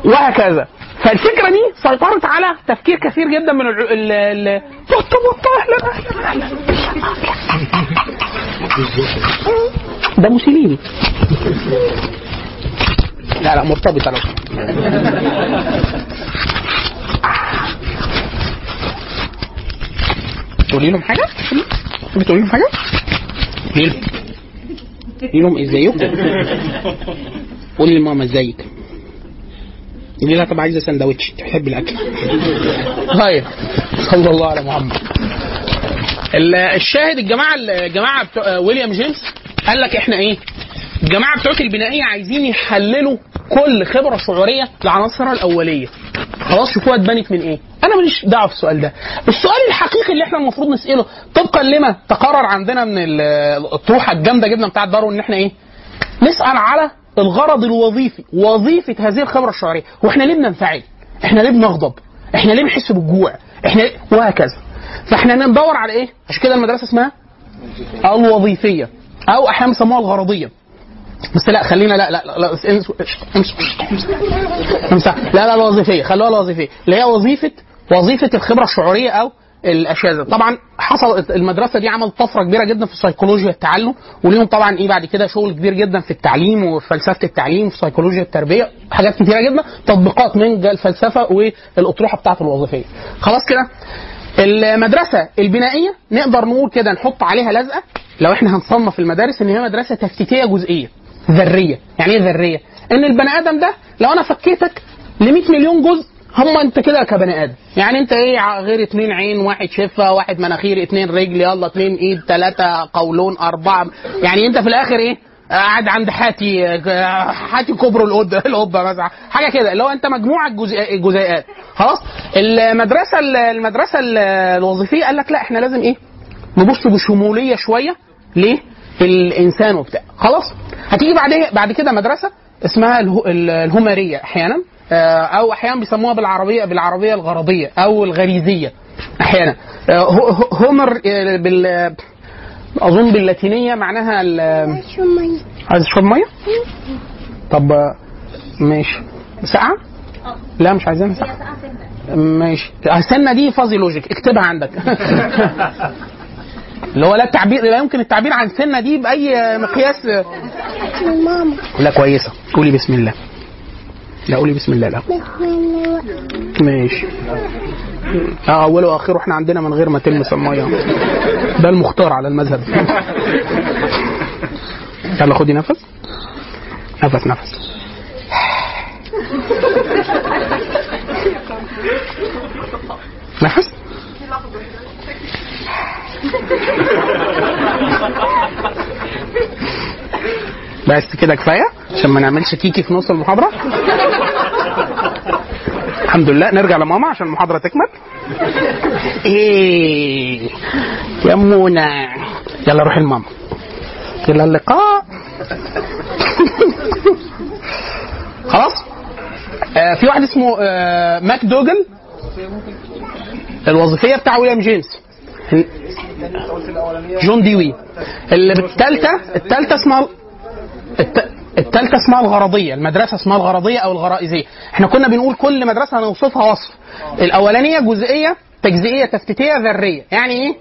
وهكذا. فالفكرة دي سيطرت على تفكير كثير جدا من ال ال بطة بطة أهلا أهلا. أهلا ده موسوليني لا لا مرتبطة لو تقولي لهم حاجة؟ بتقولي لهم حاجة؟ قولي لهم لهم ازيكم؟ قولي لماما إزيك؟ قولي لها طب عايزة سندوتش تحب الأكل طيب صلى الله على محمد ال- الشاهد الجماعة الجماعة بتوع ويليام جيمس قال لك إحنا إيه؟ الجماعة بتوع البنائيه عايزين يحللوا كل خبرة شعورية لعناصرها الأولية خلاص شوفوها اتبنت من إيه؟ أنا ماليش دعوة في السؤال ده. السؤال الحقيقي اللي إحنا المفروض نسأله طبقا لما تقرر عندنا من ال- الطروحة الجامدة جدا بتاعت دارون إن إحنا إيه؟ نسأل على الغرض الوظيفي وظيفة هذه الخبرة الشعوريه وإحنا ليه بننفعل؟ إحنا ليه بنغضب؟ إحنا ليه بنحس بالجوع؟ إحنا ليه؟ وهكذا. فإحنا ندور على إيه؟ عشان كده المدرسة اسمها الوظيفية أو أحيانا بيسموها الغرضية. بس لا خلينا لا لا لا, امسك لا لا الوظيفية خلوها الوظيفية اللي هي وظيفة وظيفة الخبرة الشعورية أو الاشياء. طبعا حصل المدرسة دي عملت طفرة كبيرة جدا في سيكولوجيا التعلم وليهم طبعا إيه بعد كده شغل كبير جدا في التعليم وفي فلسفه التعليم في سيكولوجيا التربيه حاجات كتيرة جدا تطبيقات من الفلسفة والأطروحة بتاعة الوظيفية خلاص كده المدرسة البنائية نقدر نقول كده نحط عليها لزقة لو إحنا هنصنف المدارس إن هي مدرسة تفتيتيه جزئية ذرية. يعني إيه ذرية؟ إن البني آدم ده لو أنا فكيتك ل 100 مليون جزء هم أنت كده كبني آدم. يعني أنت إيه غير اتنين عين واحد شفة واحد مناخير اتنين رجل يلا اتنين إيد ثلاثة قولون أربعة. يعني أنت في الآخر إيه قاعد عند حاتي حاتي كبر القد [LAUGHS] القبه مثلا. حاجة كده. اللي هو أنت مجموعة جزيئات. خلاص؟ المدرسة المدرسة الوظيفية قال لك لا إحنا لازم إيه نبص بشمولية شوية. ليه؟ الإنسان وبتاع. خلاص؟ هتيجي بعد بعد كده مدرسة اسمها اله- ال- الهمريه أحيانا آه، أو أحيانا بيسموها بالعربية بالعربية الغرضيه أو الغريزية أحيانا. آه، هو- هو- هومر آه، بال أظن باللاتينية معناها ال- عايز تشرب مية؟ طب ماشي. ساقعة؟ لا مش عايزينها ساقعه ماشي السنة دي فازي لوجيك. اكتبها عندك. [LAUGHS] اللي هو لا التعبير لا يمكن التعبير عن السنة دي بأي مقياس. ماما. لا كويسة. قولي بسم الله. لا قولي بسم الله. لا. ماشي. آه أوله واخره إحنا عندنا من غير ما تلمس الميه ده المختار على المذهب. يلا خدي نفس. نفس نفس. نفس؟ بس كده كفاية؟ عشان ما نعملش كيكي في نص المحاضرة؟ الحمد لله. نرجع لماما عشان المحاضرة تكمل. إيه يا منى. يلا روحي لماما إلى اللقاء. خلاص؟ آه في واحد اسمه آه ماك دوجل الوظيفية بتاع ويليام جيمس. جون ديوي. اللي بالثالثه الثالثه اسمها التالتة اسمها الغرضية. المدرسة اسمها الغرضية أو الغرائزية. إحنا كنا بنقول كل مدرسة هنوصفها وصف. الأولانية جزئية تجزئية تفتيتية ذرية. يعني إيه؟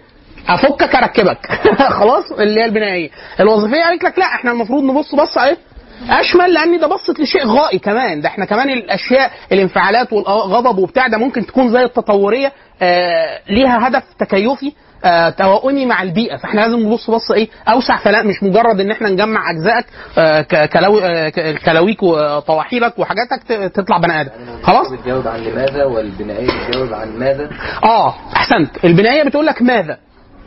أفكك أركبك. [LAUGHS] خلاص؟ اللي هي البنائية. الوظيفية قالت لك لا إحنا المفروض نبص بص إيه؟ أشمل لأن ده بصت لشيء غائي كمان. ده إحنا كمان الأشياء الانفعالات والغضب وبتاع ده ممكن تكون زي التطورية ليها هدف تكيفي آه توائمي مع البيئة. فإحنا لازم نبص بص إيه أوسع. فلا مش مجرد إن إحنا نجمع أجزائك آه آه كلاويك وطواحيلك وحاجاتك تطلع بني آدم. خلاص؟ بتجاوب عن لماذا والبنائيه بتجاوب عن ماذا؟ آه أحسنت. البنائيه بتقول لك ماذا؟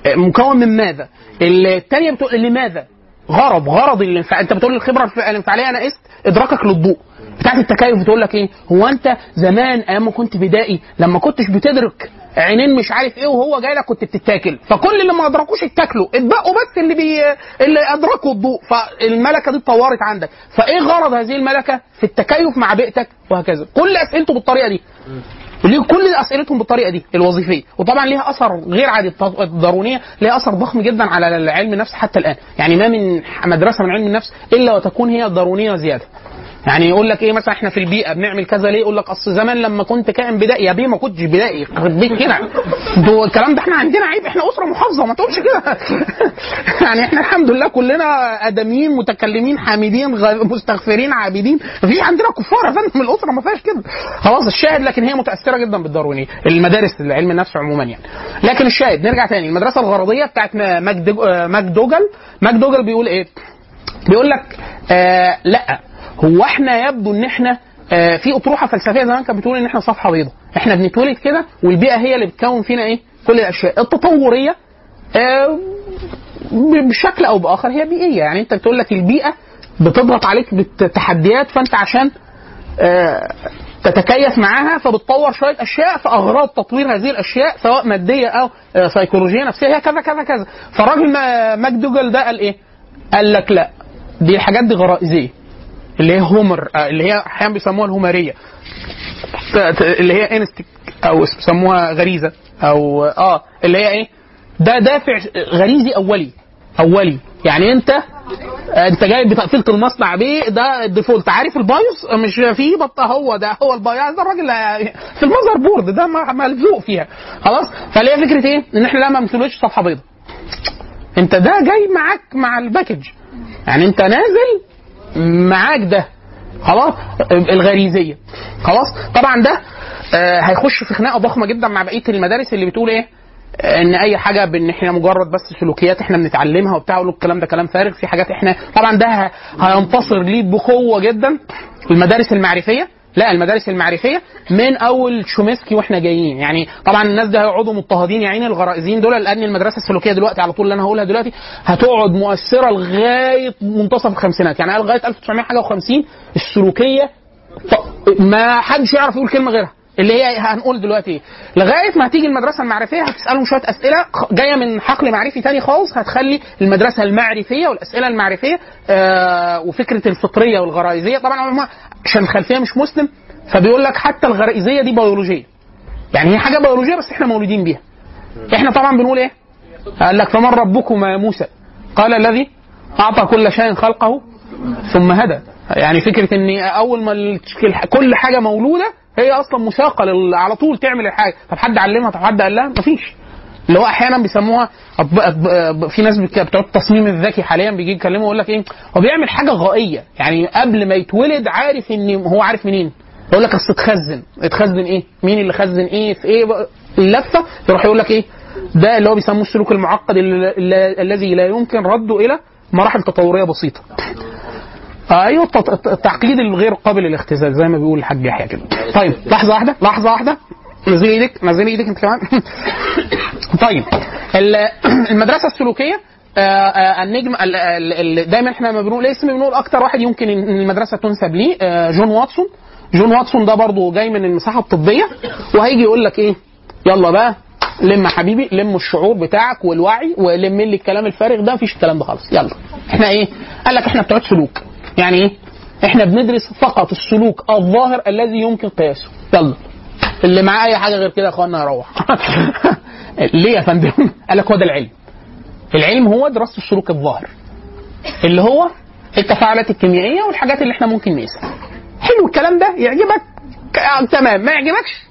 آه، مكون من ماذا؟ الثانية بتقول لماذا؟ غرض. غرض الانفعال أنت بتقول الخبرة الانفعالية أنا قست إدراكك للضوء. بتاعت التكيف بتقول لك إيه؟ هو أنت زمان أيام ما كنت بدائي لما كنتش بتدرك عينين مش عارف إيه وهو جاي لك كنت بتتاكل. فكل اللي ما أدركوش اتاكلوا اتبقوا بس اللي بي اللي أدركوا الضوء. فالملكة دي اتطورت عندك. فإيه غرض هذه الملكة؟ في التكيف مع بيئتك وهكذا. كل أسئلته بالطريقة دي. كل أسئلتهم بالطريقة دي؟ الوظيفية. وطبعا ليها أثر غير عادي الدارونيه ليها أثر ضخم جدا على علم النفس حتى الآن. يعني ما من مدرسة من علم النفس إلا وتكون هي دارونيه زيادة. يعني يقول لك إيه مثلا إحنا في البيئة بنعمل كذا ليه؟ يقول لك أصل زمان لما كنت كائن بدائي يا بيه ما كنتش بدائي. يخرب كده. ده الكلام ده إحنا عندنا عيب. إحنا أسرة محافظة ما تقولش كده. [LAUGHS] يعني إحنا الحمد لله كلنا آدميين متكلمين حامدين مستغفرين عابدين. مفيش عندنا كفار يا فندم الأسرة ما فيهاش كده. خلاص الشاهد لكن هي متأثرة جدا بالداروينيه المدارس علم النفس عموما يعني. لكن الشاهد نرجع تاني. المدرسة الغرضيه بتاعت ماجد- آه، ماكدوجل ماكدوجل بيقول إيه؟ بيقول لك آه لأ. هو إحنا يبدو ان إحنا آه في اطروحة فلسفية زمان كانت بتقول ان إحنا صفحة بيضاء إحنا بنتولد كده والبيئة هي اللي بتكون فينا إيه؟ كل الأشياء. التطورية آه بشكل أو بآخر هي بيئية. يعني انت بتقول لك البيئة بتضغط عليك بالتحديات فانت عشان آه، تتكيف معاها فبتطور شوية أشياء في اغراض تطوير هذه الأشياء سواء مادية أو آه، سيكولوجيه نفسية هي كذا كذا كذا. فالراجل ما- ماكدوجل ده قال إيه؟ قال لك لا دي الحاجات دي غرائزية. اللي هي هومر آه، اللي هي أحيانا بيسموها الهومريه اللي هي instinct أو بيسموها غريزة أو آه اللي هي إيه؟ ده دافع غريزي أولي أولي. يعني أنت أنت جايب بتقفيلة المصنع بيه ده ال default عارف ال BIOS؟ مش فيه بطة هو ده هو ال BIOS. ده الراجل في ال motherboard ده ملزوق فيها. خلاص؟ فاللي هي فكرة إيه؟ إن إحنا لا ما بنمثلوش صفحة بيضاء أنت ده جاي معاك مع ال package. يعني أنت نازل معاك ده. خلاص؟ الغريزية. خلاص؟ طبعا ده آه، هيخش في خناقة ضخمة جدا مع بقية المدارس اللي بتقول إيه؟ إن أي حاجة بإن إحنا مجرد بس سلوكيات إحنا بنتعلمها وبتاع الكلام ده كلام فارغ في حاجات إحنا طبعا ده هينتصر ليه بقوة جدا المدارس المعرفية. لا المدارس المعرفية من أول شومسكي وإحنا جايين. يعني طبعا الناس ده هيقعدوا مضطهدين يا عيني الغرائزيين دول لأن المدرسة السلوكية دلوقتي على طول اللي أنا هقولها دلوقتي هتقعد مؤثرة لغاية منتصف الخمسينات. يعني لغاية 1950 السلوكية ما حدش يعرف يقول كلمة غيرها. اللي هي هنقول دلوقتي. إيه لغاية ما هتيجي المدرسة المعرفية هتسألهم شوية أسئلة جاية من حقل معرفي تاني خالص هتخلي المدرسة المعرفية والأسئلة المعرفية آه وفكرة الفطرية والغرائزية. طبعا هم عشان الخلفية مش مسلم فبيقول لك حتى الغرائزية دي بيولوجية. يعني هي حاجة بيولوجية بس إحنا مولودين بيها. إحنا طبعا بنقول إيه؟ قال لك فمن ربكما يا موسى؟ قال الذي أعطى كل شيء خلقه ثم هدى. يعني فكرة إن أول ما كل حاجة مولودة هي أصلا مساقه لل- على طول تعمل الحاجة. طب حد علمها؟ طب حد قال لها؟ مفيش. اللي هو أحيانا بيسموها أطب... أطب... في ناس بت- بتوع التصميم الذكي حاليا بيجي يتكلموا يقول لك إيه؟ هو بيعمل حاجة غائية. يعني قبل ما يتولد عارف إن هو عارف منين. يقول لك أصل اتخزن. اتخزن إيه؟ مين اللي خزن إيه؟ في إيه؟ بقى؟ اللفة. يروح يقول لك إيه؟ ده اللي هو بيسموه السلوك المعقد ال- ال- الذي لا يمكن رده إلى مراحل تطورية بسيطة. أيوه الت- الت- التعقيد الغير قابل للاختزال زي ما بيقول الحاج يحيى كده. طيب لحظة واحدة لحظة واحدة. نزلي إيدك نزلي إيدك أنت كمان. [COUGHS] طيب ال- [COUGHS] المدرسة السلوكية آه، آه، النجم ال- ال- ال- دايما إحنا لما بنقول اسم بنقول؟ أكتر واحد يمكن المدرسة تنسب ليه آه، جون واتسون. جون واتسون ده برضه جاي من المساحة الطبية وهيجي يقول لك إيه؟ يلا بقى لم حبيبي لم الشعور بتاعك والوعي ولم لي الكلام الفارغ ده مفيش الكلام ده خالص. يلا. إحنا إيه؟ قال لك إحنا بتوع سلوك. يعني إيه؟ إحنا بندرس فقط السلوك الظاهر الذي يمكن قياسه. يلا. اللي معاه أي حاجة غير كده يا أخوانا يروح [LAUGHS] ليه يا فندم؟ [LAUGHS] قال لك هو ده العلم. العلم هو دراسة السلوك الظاهر. اللي هو التفاعلات الكيميائية والحاجات اللي إحنا ممكن نقيسها. حلو الكلام ده؟ يعجبك؟ تمام. ما يعجبكش؟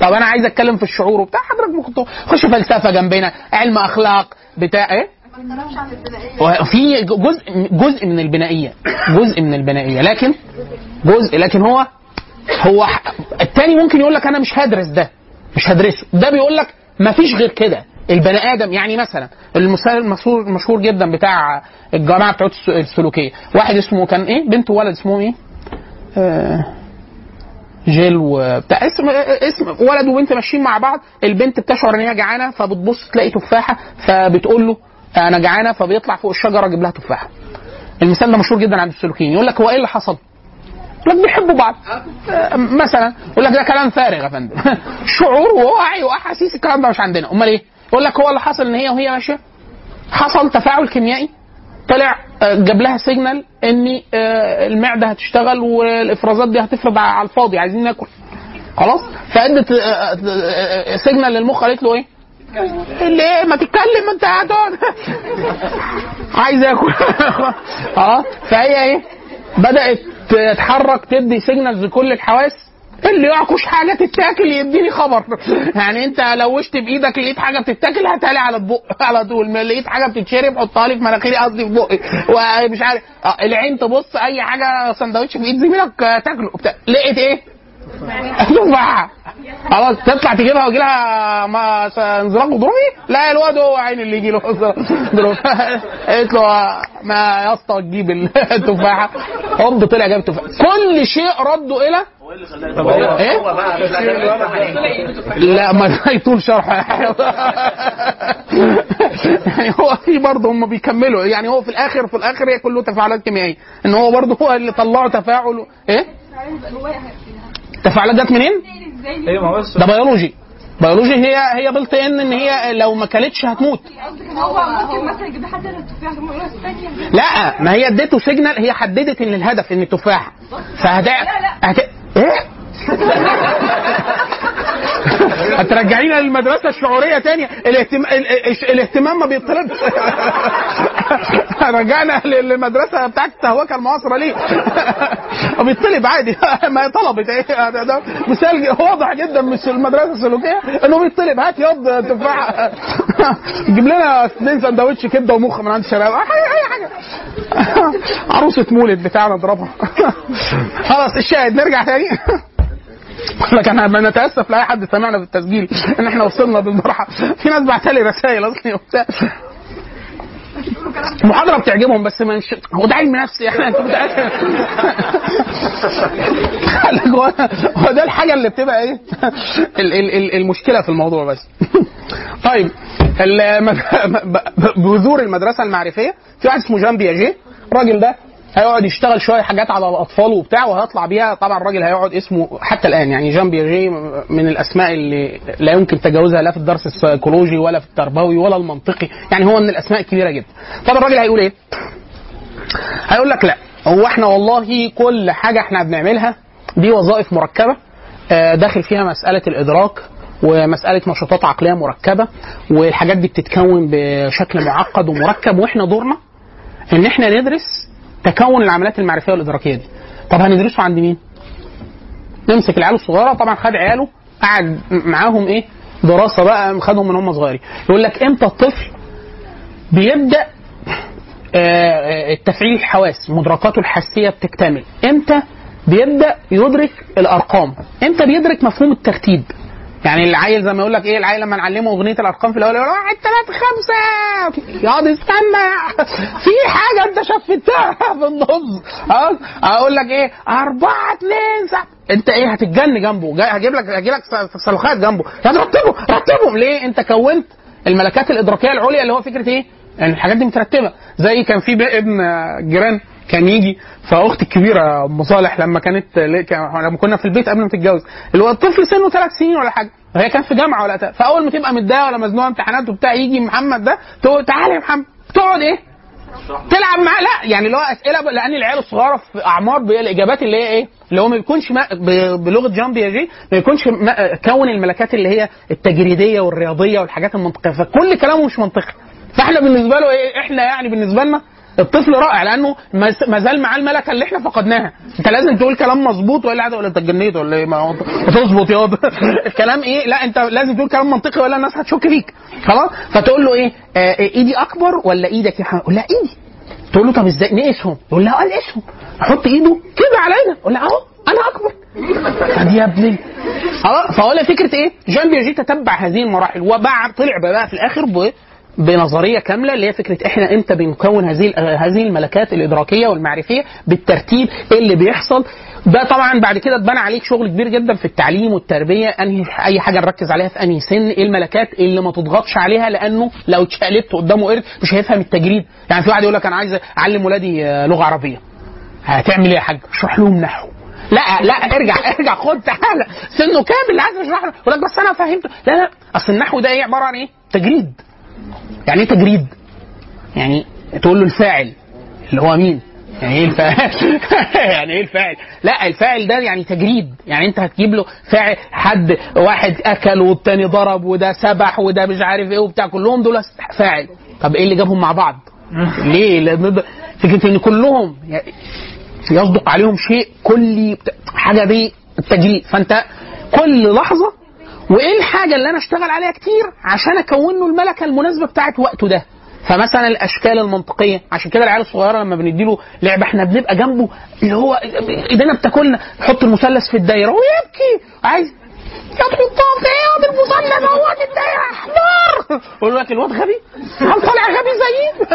طب أنا عايز أتكلم في الشعور وبتاع حضرتك ممكن تخش فلسفة جنبنا علم أخلاق بتاع إيه؟ وفي جزء جزء من البنائية. جزء من البنائية. لكن جزء لكن هو هو التاني ممكن يقول لك أنا مش هدرس ده. مش هدرسه. ده بيقول لك ما فيش غير كده. البني آدم يعني مثلا المثال المشهور جدا بتاع الجماعه بتوع الس- السلوكية. واحد اسمه كان إيه؟ بنت وولد اسمه إيه؟ آه جيل وبتاع اسم اسم ولد وبنت ماشيين مع بعض. البنت بتشعر إن هي جعانة فبتبص تلاقي تفاحة فبتقول له أنا جعانه فبيطلع فوق الشجره يجيب لها تفاحه. المثال ده مشهور جدا عند السلوكيين يقول لك هو إيه اللي حصل؟ يقول لك بيحبوا بعض. مثلا يقول لك ده كلام فارغ يا فندم. [LAUGHS] شعور ووعي وأحاسيس الكلام ده مش عندنا. أمال إيه؟ يقول لك هو اللي حصل إن هي وهي ماشية. حصل تفاعل كيميائي. طلع آه، جاب لها signal إن آه، المعدة هتشتغل والإفرازات دي هتفرض على الفاضي عايزين ناكل. خلاص؟ فأدت آه، آه، signal للمخ قالت له إيه؟ إيه ما تتكلم أنت هتقعد عايز آكل. [LAUGHS] آه فهي إيه؟ بدأت تتحرك تدي signals لكل الحواس. اللي يعكش حاجة تتاكل يديني خبر. يعني أنت لوشت بإيدك لقيت حاجة بتتاكل هاتها لي على البق على طول. لقيت حاجة بتتشرب حطها لي في مناخيري قصدي في بقي. ومش عارف. آه العين تبص أي حاجة سندوتش في إيد زميلك آه، تاكله. لقيت إيه؟ تفاحه خلاص تطلع تجيبها ويجي لها انزلاق غضروفي؟ لا الواد هو عين اللي يجي له [LAUGHS] قالت له ما يا اسطى تجيب [LAUGHS] التفاحة. هوب طلع جاب تفاحه كل شيء ردوا إلى إيه؟ لا [LAUGHS] ما يطول شرح. يعني هو في برضه هم بيكملوا. يعني هو في الآخر في الآخر هي كله تفاعلات كيميائية. إن هو برضه هو اللي طلعوا تفاعل. إيه؟ تفاعلات جت منين؟ بس ده بيولوجي. بيولوجي هي هي بلت ان إن هي لو ما كلتش هتموت. هو ممكن مثلا يجيب حد التفاح ده مرة ثانية لا ما هي اديته سيجنال هي حددت إن الهدف إن التفاح. فهت هت... إيه؟ [LAUGHS] هترجعينا للمدرسة الشعورية تاني. الاهتم... ال- ال- الاهتمام ما بيطلبش [LAUGHS] رجعنا للمدرسة بتاعت التهوكه المعاصره ليه؟ [LAUGHS] بيطلب عادي. ما طلبت إيه مثال واضح جدا من المدرسة السلوكية. انه بيطلب هات ياض تفاحة. جيب لنا اثنين سندوتش كبدة ومخ من عند الشباب. أي حاجة. عروسة مولد بتاعنا اضربها. خلاص الشاهد. نرجع تاني. [LAUGHS] لك أنا بنتاسف لأي حد سمعنا في التسجيل. إن إحنا وصلنا بالمرحله في ناس بعت لي رسائل اصلي وبتاع. المحاضرة بتعجبهم بس مش هو ده علم نفس يعني أنت متأكد؟ هو ده الحاجة اللي بتبقى إيه؟ ال- ال- ال- المشكلة في الموضوع بس. طيب بذور المدرسة المعرفية. في واحد اسمه جان بياجيه الراجل ده هيقعد يشتغل شوية حاجات على الأطفال وبتاع وهيطلع بيها. طبعا الراجل هيقعد اسمه حتى الآن يعني جان بياجيه من الأسماء اللي لا يمكن تجاوزها لا في الدرس السيكولوجي ولا في التربوي ولا المنطقي يعني هو من الأسماء الكبيرة جدا. طب الراجل هيقول إيه؟ هيقول لك لا هو إحنا والله كل حاجة إحنا بنعملها دي وظائف مركبة آه، داخل فيها مسألة الإدراك ومسألة نشاطات عقلية مركبة والحاجات دي بتتكون بشكل معقد ومركب وإحنا دورنا إن إحنا ندرس تكون العمليات المعرفية والإدراكية دي. طب هندرسه عند مين؟ نمسك العيال الصغيرة. طبعا خد عياله قعد معاهم إيه؟ دراسة بقى خدهم من هم صغيرين. يقول لك إمتى الطفل بيبدأ آه، التفعيل الحواس مدركاته الحاسيه بتكتمل. إمتى بيبدأ يدرك الأرقام؟ إمتى بيدرك مفهوم الترتيب؟ يعني العيل زي ما يقول لك إيه العيل لما نعلمه أغنية الأرقام في الأول يقول واحد ثلاثة خمسة. يقعد استنى في حاجة أنت شفتها في النص. أقول لك إيه أربعة اثنين أنت إيه هتتجن جنبه. هجيب لك هجيب لك صاروخات جنبه. يا رتبه رتبهم ليه؟ أنت كونت الملكات الإدراكية العليا اللي هو فكرة إيه؟ يعني الحاجات دي مترتبة. زي كان في ابن جيران كان يجي فأختي الكبيرة أم صالح لما كانت لما كنا في البيت قبل ما تتجوز الطفل سنه ثلاث سنين ولا حاجة وهي كانت في جامعة ولا. فأول ما تبقى متضايقة ولا مزنوقة امتحانات وبتاع يجي محمد ده تقول تعالى يا محمد تقعد إيه؟ تلعب معاه لا يعني اللي هو أسئلة لأن العيال الصغيرة في أعمار الإجابات اللي هي إيه؟ اللي هو ما بيكونش بلغة جان بياجي ما يكونش ما كون الملكات اللي هي التجريدية والرياضية والحاجات المنطقية فكل كلامه مش منطقي فإحنا بالنسبة له إيه؟ إحنا يعني بالنسبة لنا الطفل رائع لأنه ما زال معاه الملكة اللي إحنا فقدناها. أنت لازم تقول كلام مظبوط قاعد ولا أنت اتجنيت ولا إيه؟ ما تظبط ياض [LAUGHS] الكلام إيه؟ لا أنت لازم تقول كلام منطقي ولا الناس هتشك فيك. خلاص؟ فتقول له إيه؟ آه إيدي أكبر ولا إيدك يا حمد؟ لا إيدي. تقول له طب إزاي؟ نقيسهم. يقول لها آه نقيسهم أحط إيده كده إيدك يقول لها أهو أنا أكبر. يا ابني. خلاص؟ فهو فكرة إيه؟ جان بياجي تتبع هذه المراحل وبعد طلع بقى في الآخر بنظرية كاملة اللي هي فكرة إحنا إمتى بنكون هذه هذه الملكات الإدراكية والمعرفية بالترتيب إيه اللي بيحصل. ده طبعا بعد كده اتبنى عليك شغل كبير جدا في التعليم والتربية. أنهي أي حاجة نركز عليها في أنهي سن؟ إيه الملكات اللي ما تضغطش عليها؟ لأنه لو اتشقلبت قدامه قرد مش هيفهم التجريد. يعني في واحد يقول لك أنا عايز أعلم ولادي آه، لغة عربية. هتعمل إيه يا حاج؟ اشرح لهم نحو. لا لا ارجع [LAUGHS] ارجع خد تعالى. سنه كامل عايز اشرح له يقول لك بس أنا فهمته لا لا. أصل النحو ده إيه؟ عبارة عن إيه؟ تجريد. يعني إيه تجريد؟ يعني تقول له الفاعل اللي هو مين؟ يعني إيه الفاعل؟ [LAUGHS] يعني إيه الفاعل؟ لا الفاعل ده يعني تجريد، يعني أنت هتجيب له فاعل حد واحد أكل والتاني ضرب وده سبح وده مش عارف إيه وبتاع كلهم دول فاعل، طب إيه اللي جابهم مع بعض؟ [LAUGHS] ليه؟ ده- فكرة إن كلهم يصدق عليهم شيء كلي حاجة دي التجريد فأنت كل لحظة وإيه الحاجة اللي أنا أشتغل عليها كتير عشان أكون له الملكة المناسبة بتاعت وقته ده؟ فمثلا الأشكال المنطقية عشان كده العيال الصغيرة لما بنديله لعبة إحنا بنبقى جنبه اللي هو ايدينا بتاكلنا يحط المثلث في الدايرة ويبكي عايز يحطها في إيه المثلث هو في الدايره احمر يقول لك الواد غبي؟ هل طالع غبي زيي؟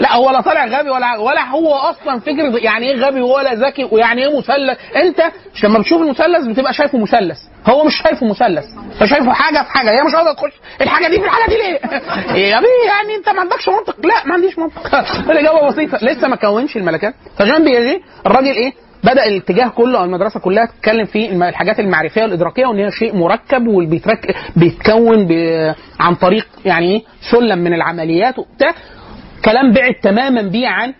لا هو لا طالع غبي ولا ولا هو أصلا فكره يعني إيه غبي ولا ذكي ويعني إيه مثلث. انت لما بتشوف المثلث بتبقى شايفه مثلث. هو مش شايفه مثلث. هو شايفه حاجة في حاجة. هي مش قادره تخش الحاجة دي في الحاجة دي ليه؟ [LAUGHS] يا بيه يعني انت ما عندكش منطق. لا ما عنديش منطق. [LAUGHS] الإجابة بسيطة. لسه ما كونش الملكات فجان بيجي الراجل إيه؟ بدأ الاتجاه كله أو المدرسة كلها تتكلم في الحاجات المعرفية والإدراكية وإن هي شيء مركب وبيترك بيتكون ب... عن طريق يعني إيه سلم من العمليات وبتاع. كلام بعد تماما بيه عن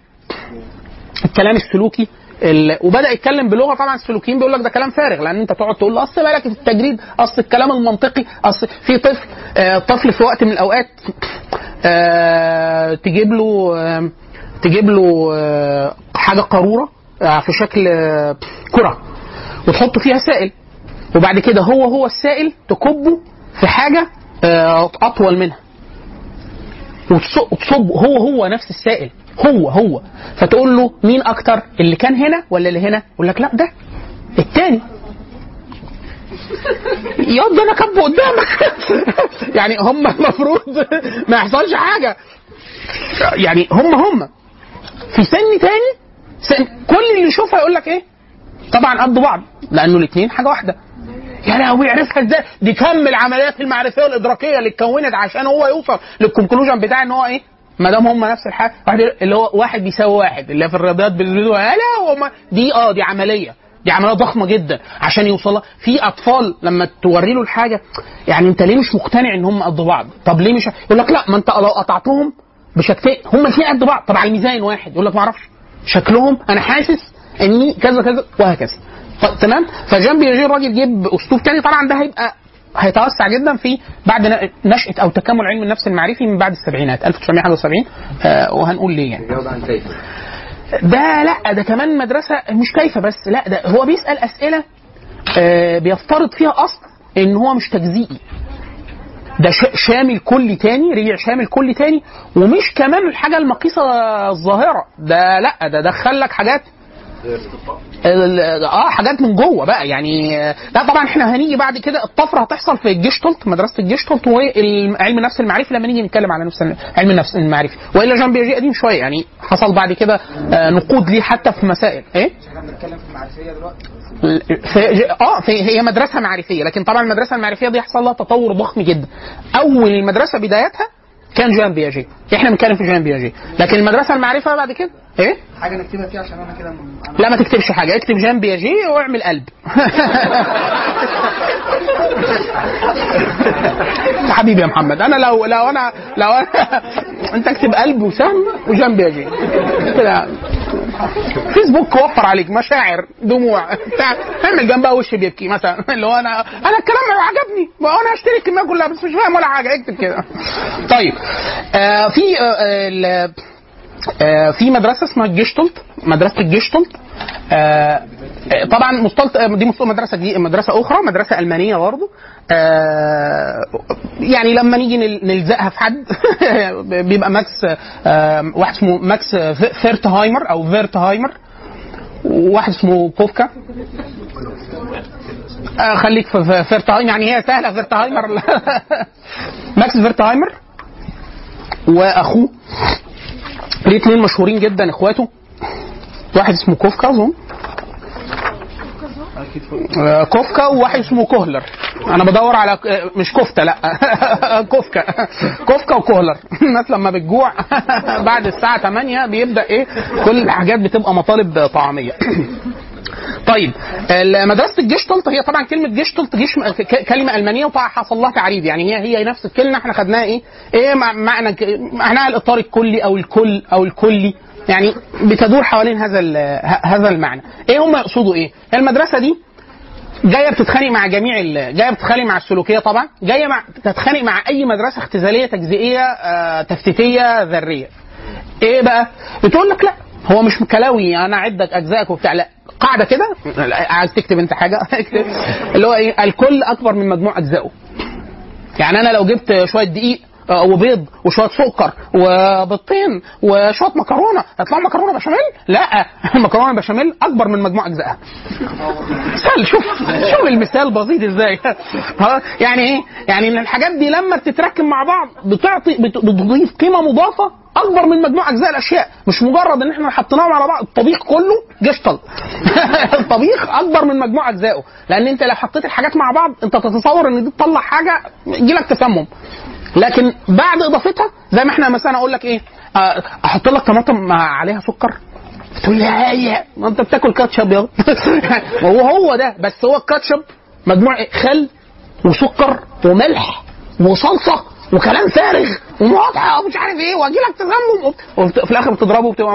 الكلام السلوكي ال... وبدأ يتكلم بلغة طبعا السلوكيين بيقول لك ده كلام فارغ لأن أنت تقعد تقول له أصل مالك في التجريد؟ أصل الكلام المنطقي أصل في طفل آه طفل في وقت من الأوقات آه تجيب له آه تجيب له حاجة قارورة. في شكل آه كرة. وتحط فيها سائل. وبعد كده هو هو السائل تكبه في حاجة آه أطول منها. وتص- وتصب هو هو نفس السائل. هو هو. فتقول له مين أكتر؟ اللي كان هنا ولا اللي هنا؟ يقول لك لا ده التاني. ياض ده أنا كبه قدامك. [LAUGHS] يعني هم المفروض ما يحصلش حاجة. يعني هم هم. في سن تاني كل اللي يشوفها يقول لك إيه؟ طبعا قد بعض لأنه الاثنين حاجة واحدة. يا لهوي عرفها إزاي؟ دي كم العمليات المعرفية والإدراكية اللي اتكونت عشان هو يوصل للكونكلوجن بتاع إن هو إيه؟ ما دام هم نفس الحاجة واحد اللي هو واحد بيساوي واحد اللي في الرياضيات يا لا هم دي آه دي عملية. دي عملية ضخمة جدا عشان يوصلها في أطفال لما توري له الحاجة يعني أنت ليه مش مقتنع إن هم قد بعض؟ طب ليه مش يقول لك لا ما أنت لو قطعتهم بشكلين هم الاثنين قد بعض. طب على الميزان واحد يقول لك ما أعرفش. شكلهم أنا حاسس إني كذا كذا وهكذا. تمام؟ فجان بيجي الراجل جيب أسلوب تاني طبعا ده هيبقى هيتوسع جدا في بعد نشأة أو تكامل علم النفس المعرفي من بعد السبعينات 1971 آه وهنقول ليه يعني. ده لأ ده كمان مدرسة مش كيف بس لأ ده هو بيسأل أسئلة آه بيفترض فيها أصل إن هو مش تجزيئي ده شامل كلي تاني رجع شامل كلي تاني ومش كمان الحاجة المقيسة الظاهرة. ده لا ده دخل لك حاجات آه حاجات من جوه بقى يعني لا طبعا إحنا هنيجي بعد كده الطفرة هتحصل في الجيشتولت مدرسة الجيشتولت وعلم النفس المعرفي لما نيجي نتكلم على نفس علم النفس المعرفي وإلا جان بيجي قديم شوية يعني حصل بعد كده آه، نقود ليه حتى في مسائل. إيه؟ إحنا بنتكلم في المعرفيه دلوقتي في آه في هي مدرسة معرفية لكن طبعا المدرسة المعرفية دي حصل لها تطور ضخم جدا. أول المدرسة بدايتها كان جان بياجي إحنا بنتكلم في جان بياجي لكن المدرسة المعرفة بعد كده؟ إيه؟ حاجة نكتبها فيها عشان أنا كده أنا لا ما تكتبش حاجة. اكتب جان بياجي واعمل قلب. يا [LAUGHS] حبيبي يا محمد أنا لو لو أنا لو أنا أنت اكتب قلب وسهم وجان بياجي كده. فيسبوك وفر عليك مشاعر دموع. بتاع اعمل جنبها وش بيبكي مثلا. اللي هو أنا أنا الكلام عجبني. أنا هشتري الكمية كلها بس مش فاهم ولا حاجة. اكتب كده. طيب. آه في آه، في مدرسة اسمها الجيشتولت مدرسة الجيشتولت آه، آه، طبعا مستلط آه، دي مدرسة جديدة مدرسة أخرى مدرسة ألمانية برضه آه، يعني لما نيجي نل- نلزقها في حد [LAUGHS] بيبقى ماكس آه، واحد اسمه ماكس فيرتهايمر أو فيرتهايمر وواحد اسمه كوفكا آه، خليك في فيرتهايمر يعني هي سهلة فيرتهايمر. [LAUGHS] ماكس فيرتهايمر وأخوه. ليه اتنين مشهورين جدا إخواته؟ واحد اسمه كوفكا أظن. آه، كوفكا وواحد اسمه كوهلر. أنا بدور على آه، مش كفتة لأ. [LAUGHS] كوفكا. كوفكا وكوهلر. [LAUGHS] الناس لما بتجوع [LAUGHS] بعد الساعة 8 بيبدأ إيه؟ كل الحاجات بتبقى مطالب طعاميه طيب مدرسة الجيشتلت هي طبعا كلمة جيش ك- ك- كلمة ألمانية وطبعا حصل لها تعريب يعني هي هي نفس الكلمة إحنا خدناها إيه؟ إيه مع- معنى معناها الإطار الكلي أو الكل أو الكلي يعني بتدور حوالين هذا هذا المعنى. إيه هم يقصدوا إيه؟ المدرسة دي جاية بتتخانق مع جميع جاية بتتخانق مع السلوكية طبعا جاية مع تتخانق مع أي مدرسة اختزالية تجزئية آه، تفتيتية ذرية إيه بقى بتقول لك لا هو مش كلاوي أنا اعدك أجزائك وبتاع لا قاعدة كده عايز تكتب انت حاجة اكتب [LAUGHS] اللي هو إيه الكل أكبر من مجموع أجزائه يعني أنا لو جبت شوية دقيق آه، وبيض وشوية سكر وبيضتين وشوية مكرونة هيطلع مكرونة بشاميل؟ لا [LAUGHS] المكرونه بشاميل أكبر من مجموع أجزائها. مثال شوف شوف المثال بسيط إزاي [LAUGHS] ها، يعني إيه؟ يعني إن الحاجات دي لما بتتركب مع بعض بتعطي بت- بتضيف قيمة مضافة أكبر من مجموع أجزاء الأشياء. مش مجرد إن إحنا حطيناهم على بعض. الطبيخ كله جشطل. [LAUGHS] الطبيخ أكبر من مجموع اجزائه لأن أنت لو حطيت الحاجات مع بعض أنت تتصور إن دي تطلع حاجة يجيلك تسمم لكن بعد إضافتها زي ما إحنا مثلا أقول لك إيه آه، أحط لك طماطم عليها سكر. تقول لي ما أنت بتاكل كاتشب يا. [LAUGHS] هو هو ده. بس هو الكاتشب مجموع خل وسكر وملح وصلصة. وكلام فارغ ومقاطعه ومش عارف إيه واجي لك تسمم وفي في الآخر بتضربه وبتبقى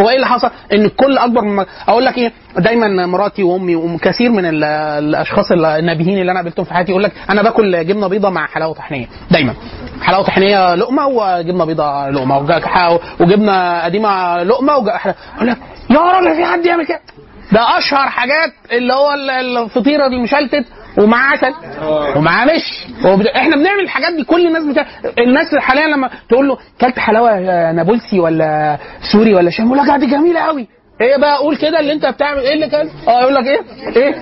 هو إيه اللي حصل؟ إن الكل أكبر من أقول لك إيه دايما مراتي وأمي وكثير من ال- الأشخاص النابهين اللي أنا قابلتهم في حياتي يقول لك أنا باكل جبنة بيضة مع حلاوة طحينية دايما حلاوة طحينية لقمة وجبنة بيضة لقمة وج- وجبنة قديمة لقمة وج- أقول لك يا راجل في حد يعمل كده ده أشهر حاجات اللي هو ال- الفطيرة المشلتت ومعاه عسل. ومعاه مش. وبد- إحنا بنعمل الحاجات دي كل الناس بتاع الناس حاليا لما تقول له كلت حلاوة نابلسي ولا سوري ولا شام؟ يقول لك دي جميلة قوي إيه بقى؟ قول كده اللي أنت بتعمل. إيه اللي كان؟ آه يقول لك إيه؟ إيه؟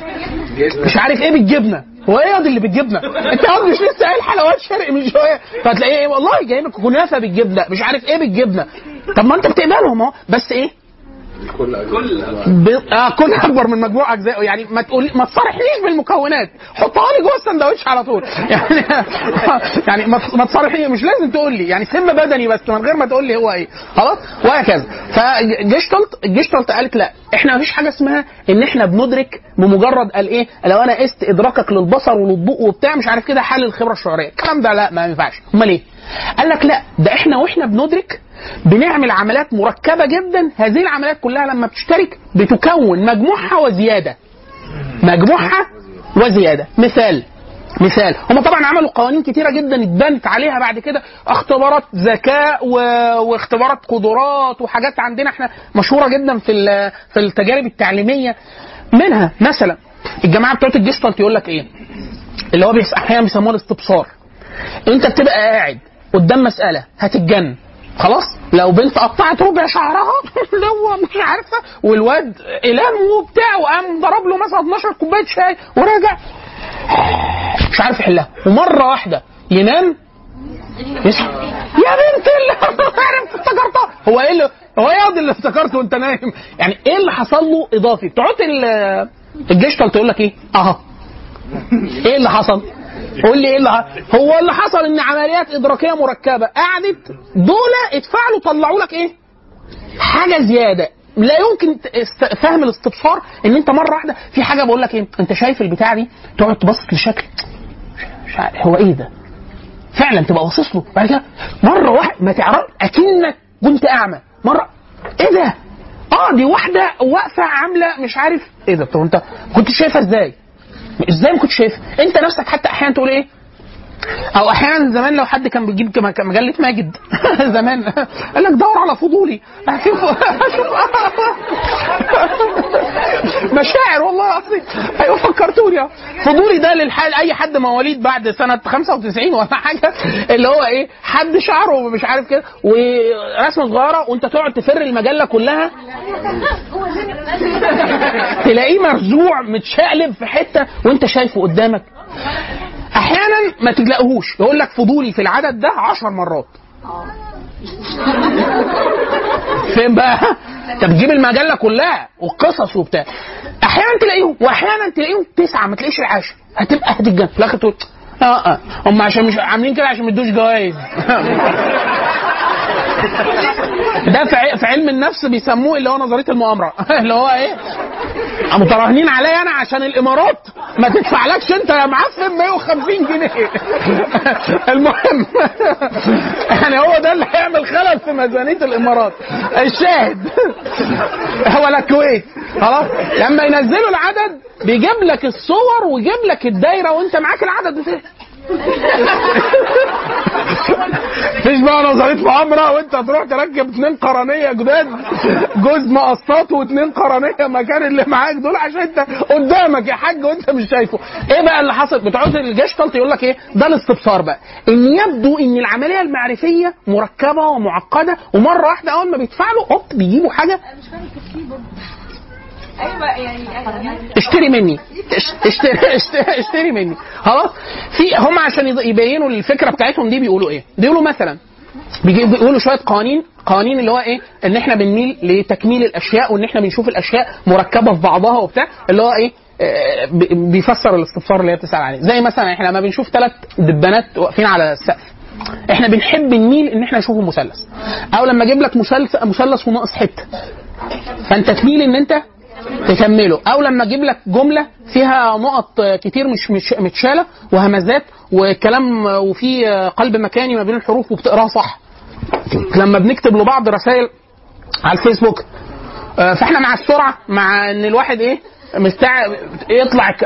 مش عارف إيه بالجبنة. هو إيه ياض اللي بالجبنة؟ أنت ياض مش لسه قايل حلويات شرقي من شوية. فتلاقيه إيه؟ والله جايبك كنافة بالجبنة. مش عارف إيه بالجبنة. طب ما أنت بتقبلهم أهو. بس إيه؟ ب- آه كل أكبر من مجموع اجزائه يعني ما تقول ما تصارحنيش بالمكونات. حطها لي جوه السندوتش على طول. [LAUGHS] يعني [LAUGHS] يعني ما ما تصارحني مش لازم تقول لي. يعني سم بدني بس من غير ما تقول لي هو إيه. خلاص؟ وهكذا. فجيشتلت جيشتلت قالت لا. إحنا ما فيش حاجة اسمها إن إحنا بندرك بمجرد قال إيه؟ لو أنا قست إدراكك للبصر وللضوء وبتاع مش عارف كده حل الخبرة الشعورية. الكلام ده لا ما ينفعش. أمال إيه؟ قال لك لا ده إحنا وإحنا بندرك بنعمل عمليات مركبة جدا هذه العمليات كلها لما بتشترك بتكون مجموعها وزيادة. مجموعها وزيادة. مثال مثال. هم طبعا عملوا قوانين كتيرة جدا اتبنت عليها بعد كده اختبارات ذكاء و... واختبارات قدرات وحاجات عندنا إحنا مشهورة جدا في ال... في التجارب التعليمية. منها مثلا الجماعة بتوع الجيستالت يقول لك إيه؟ اللي هو أحيانا بيسموه الاستبصار. أنت بتبقى قاعد قدام مسألة هتتجن خلاص؟ لو بنت قطعت ربع شعرها [LAUGHS] هو مش عارفة والواد قلام وبتاع وقام ضرب له مثلا 12 كوباية شاي وراجع [SIGHS] مش عارف يحلها. ومرة واحدة ينام. يصحى يا بنت اللي عرفت [LAUGHS] افتكرتها. هو إيه اللي هو إيه اللي افتكرته وأنت نايم؟ يعني إيه اللي حصل له إضافي؟ ال- الجيش تقول لك إيه؟ أها. إيه اللي حصل؟ قول لي إيه اللي هو اللي حصل إن عمليات إدراكية مركبة. قعدت دول اتفاعلوا طلعوا لك إيه؟ حاجة زيادة. لا يمكن فهم الاستبصار إن أنت مرة واحدة في حاجة بقول لك إيه؟ أنت شايف البتاع دي تقعد تبص لشكل. هو إيه ده؟ فعلا تبقى باصص له. بعد كده مرة واحدة ما تعرف أكنك كنت أعمى. مره إيه ده؟ آه دي واحدة واقفة عاملة مش عارف إيه ده؟ طب أنت كنت شايفها إزاي؟ إزاي ما كنتش شايفها؟ انت نفسك حتى أحيانا تقول إيه؟ أو أحيانا زمان لو حد كان بيجيب مجلة ماجد. [LAUGHS] زمان. قال لك دور على فضولي. شوف شوف مشاعر والله العظيم. أيوه فكرتوني. فضولي ده للحال أي حد مواليد بعد سنة 95 ولا حاجة اللي هو إيه؟ حد شعره مش عارف كده ورسمة صغيرة وأنت تقعد تفر المجلة كلها. [LAUGHS] تلاقيه مرزوع متشقلب في حتة وانت شايفه قدامك. أحيانا ما تلاقيهوش. يقول لك فضولي في العدد ده عشر مرات. [LAUGHS] فين بقى؟ انت بتجيب المجلة كلها والقصص وبتاع. أحيانا تلاقيهم وأحيانا تلاقيهم تسعة ما تلاقيش العاشر. هتبقى هتتجنن في الآخر تقول آه آه. هم عشان مش عاملين كده عشان ما يدوش جوائز. [LAUGHS] ده في علم النفس بيسموه اللي هو نظرية المؤامرة. [LAUGHS] اللي هو إيه؟ متراهنين عليا أنا عشان الإمارات؟ ما تدفعلكش أنت يا معفن 150 جنيه. [LAUGHS] المهم [LAUGHS] يعني هو ده اللي هيعمل خلل في ميزانية الإمارات. الشاهد. ولا الكويت خلاص؟ لما ينزلوا العدد بيجيب لك الصور ويجيب لك الدايرة وأنت معاك العدد بتاعك مفيش بقى نظرية مؤامرة وانت تروح تركب اتنين قرنية جداد جوز مقسطات واتنين قرنية مكان اللي معاك دول عشان انت قدامك يا حاج وانت مش شايفه. إيه بقى اللي حصل؟ بتوع الجيش طلت يقول لك إيه؟ ده الاستبصار بقى. ان يبدو ان العملية المعرفية مركبة ومعقدة ومرة واحدة اول ما بيدفع له هوب بيجيبوا حاجة. أيوه يعني يعني اشتري مني. اش- اشتري [LAUGHS] اشتري, اشتري مني. خلاص؟ في هم عشان يبينوا الفكرة بتاعتهم دي بيقولوا إيه؟ بيقولوا مثلا بيقولوا شوية قوانين قوانين اللي هو إيه؟ إن إحنا بنميل لتكميل الأشياء وإن إحنا بنشوف الأشياء مركبة في بعضها وبتاع اللي هو إيه؟ آه، بي- بيفسر الاستفسار اللي هي بتسأل عليه. زي مثلا إحنا لما بنشوف ثلاث دبانات واقفين على السقف إحنا بنحب نميل إن إحنا نشوفه مثلث أو لما أجيب لك مثلث مثلث وناقص حتة. فأنت تميل إن أنت تكمله. أو لما أجيب لك جملة فيها نقط كتير مش مش متشالة وهمزات وكلام وفي قلب مكاني ما بين الحروف وبتقراها صح. لما بنكتب لبعض رسائل على الفيسبوك آه، فإحنا مع السرعة مع إن الواحد إيه مستع يطلع ك...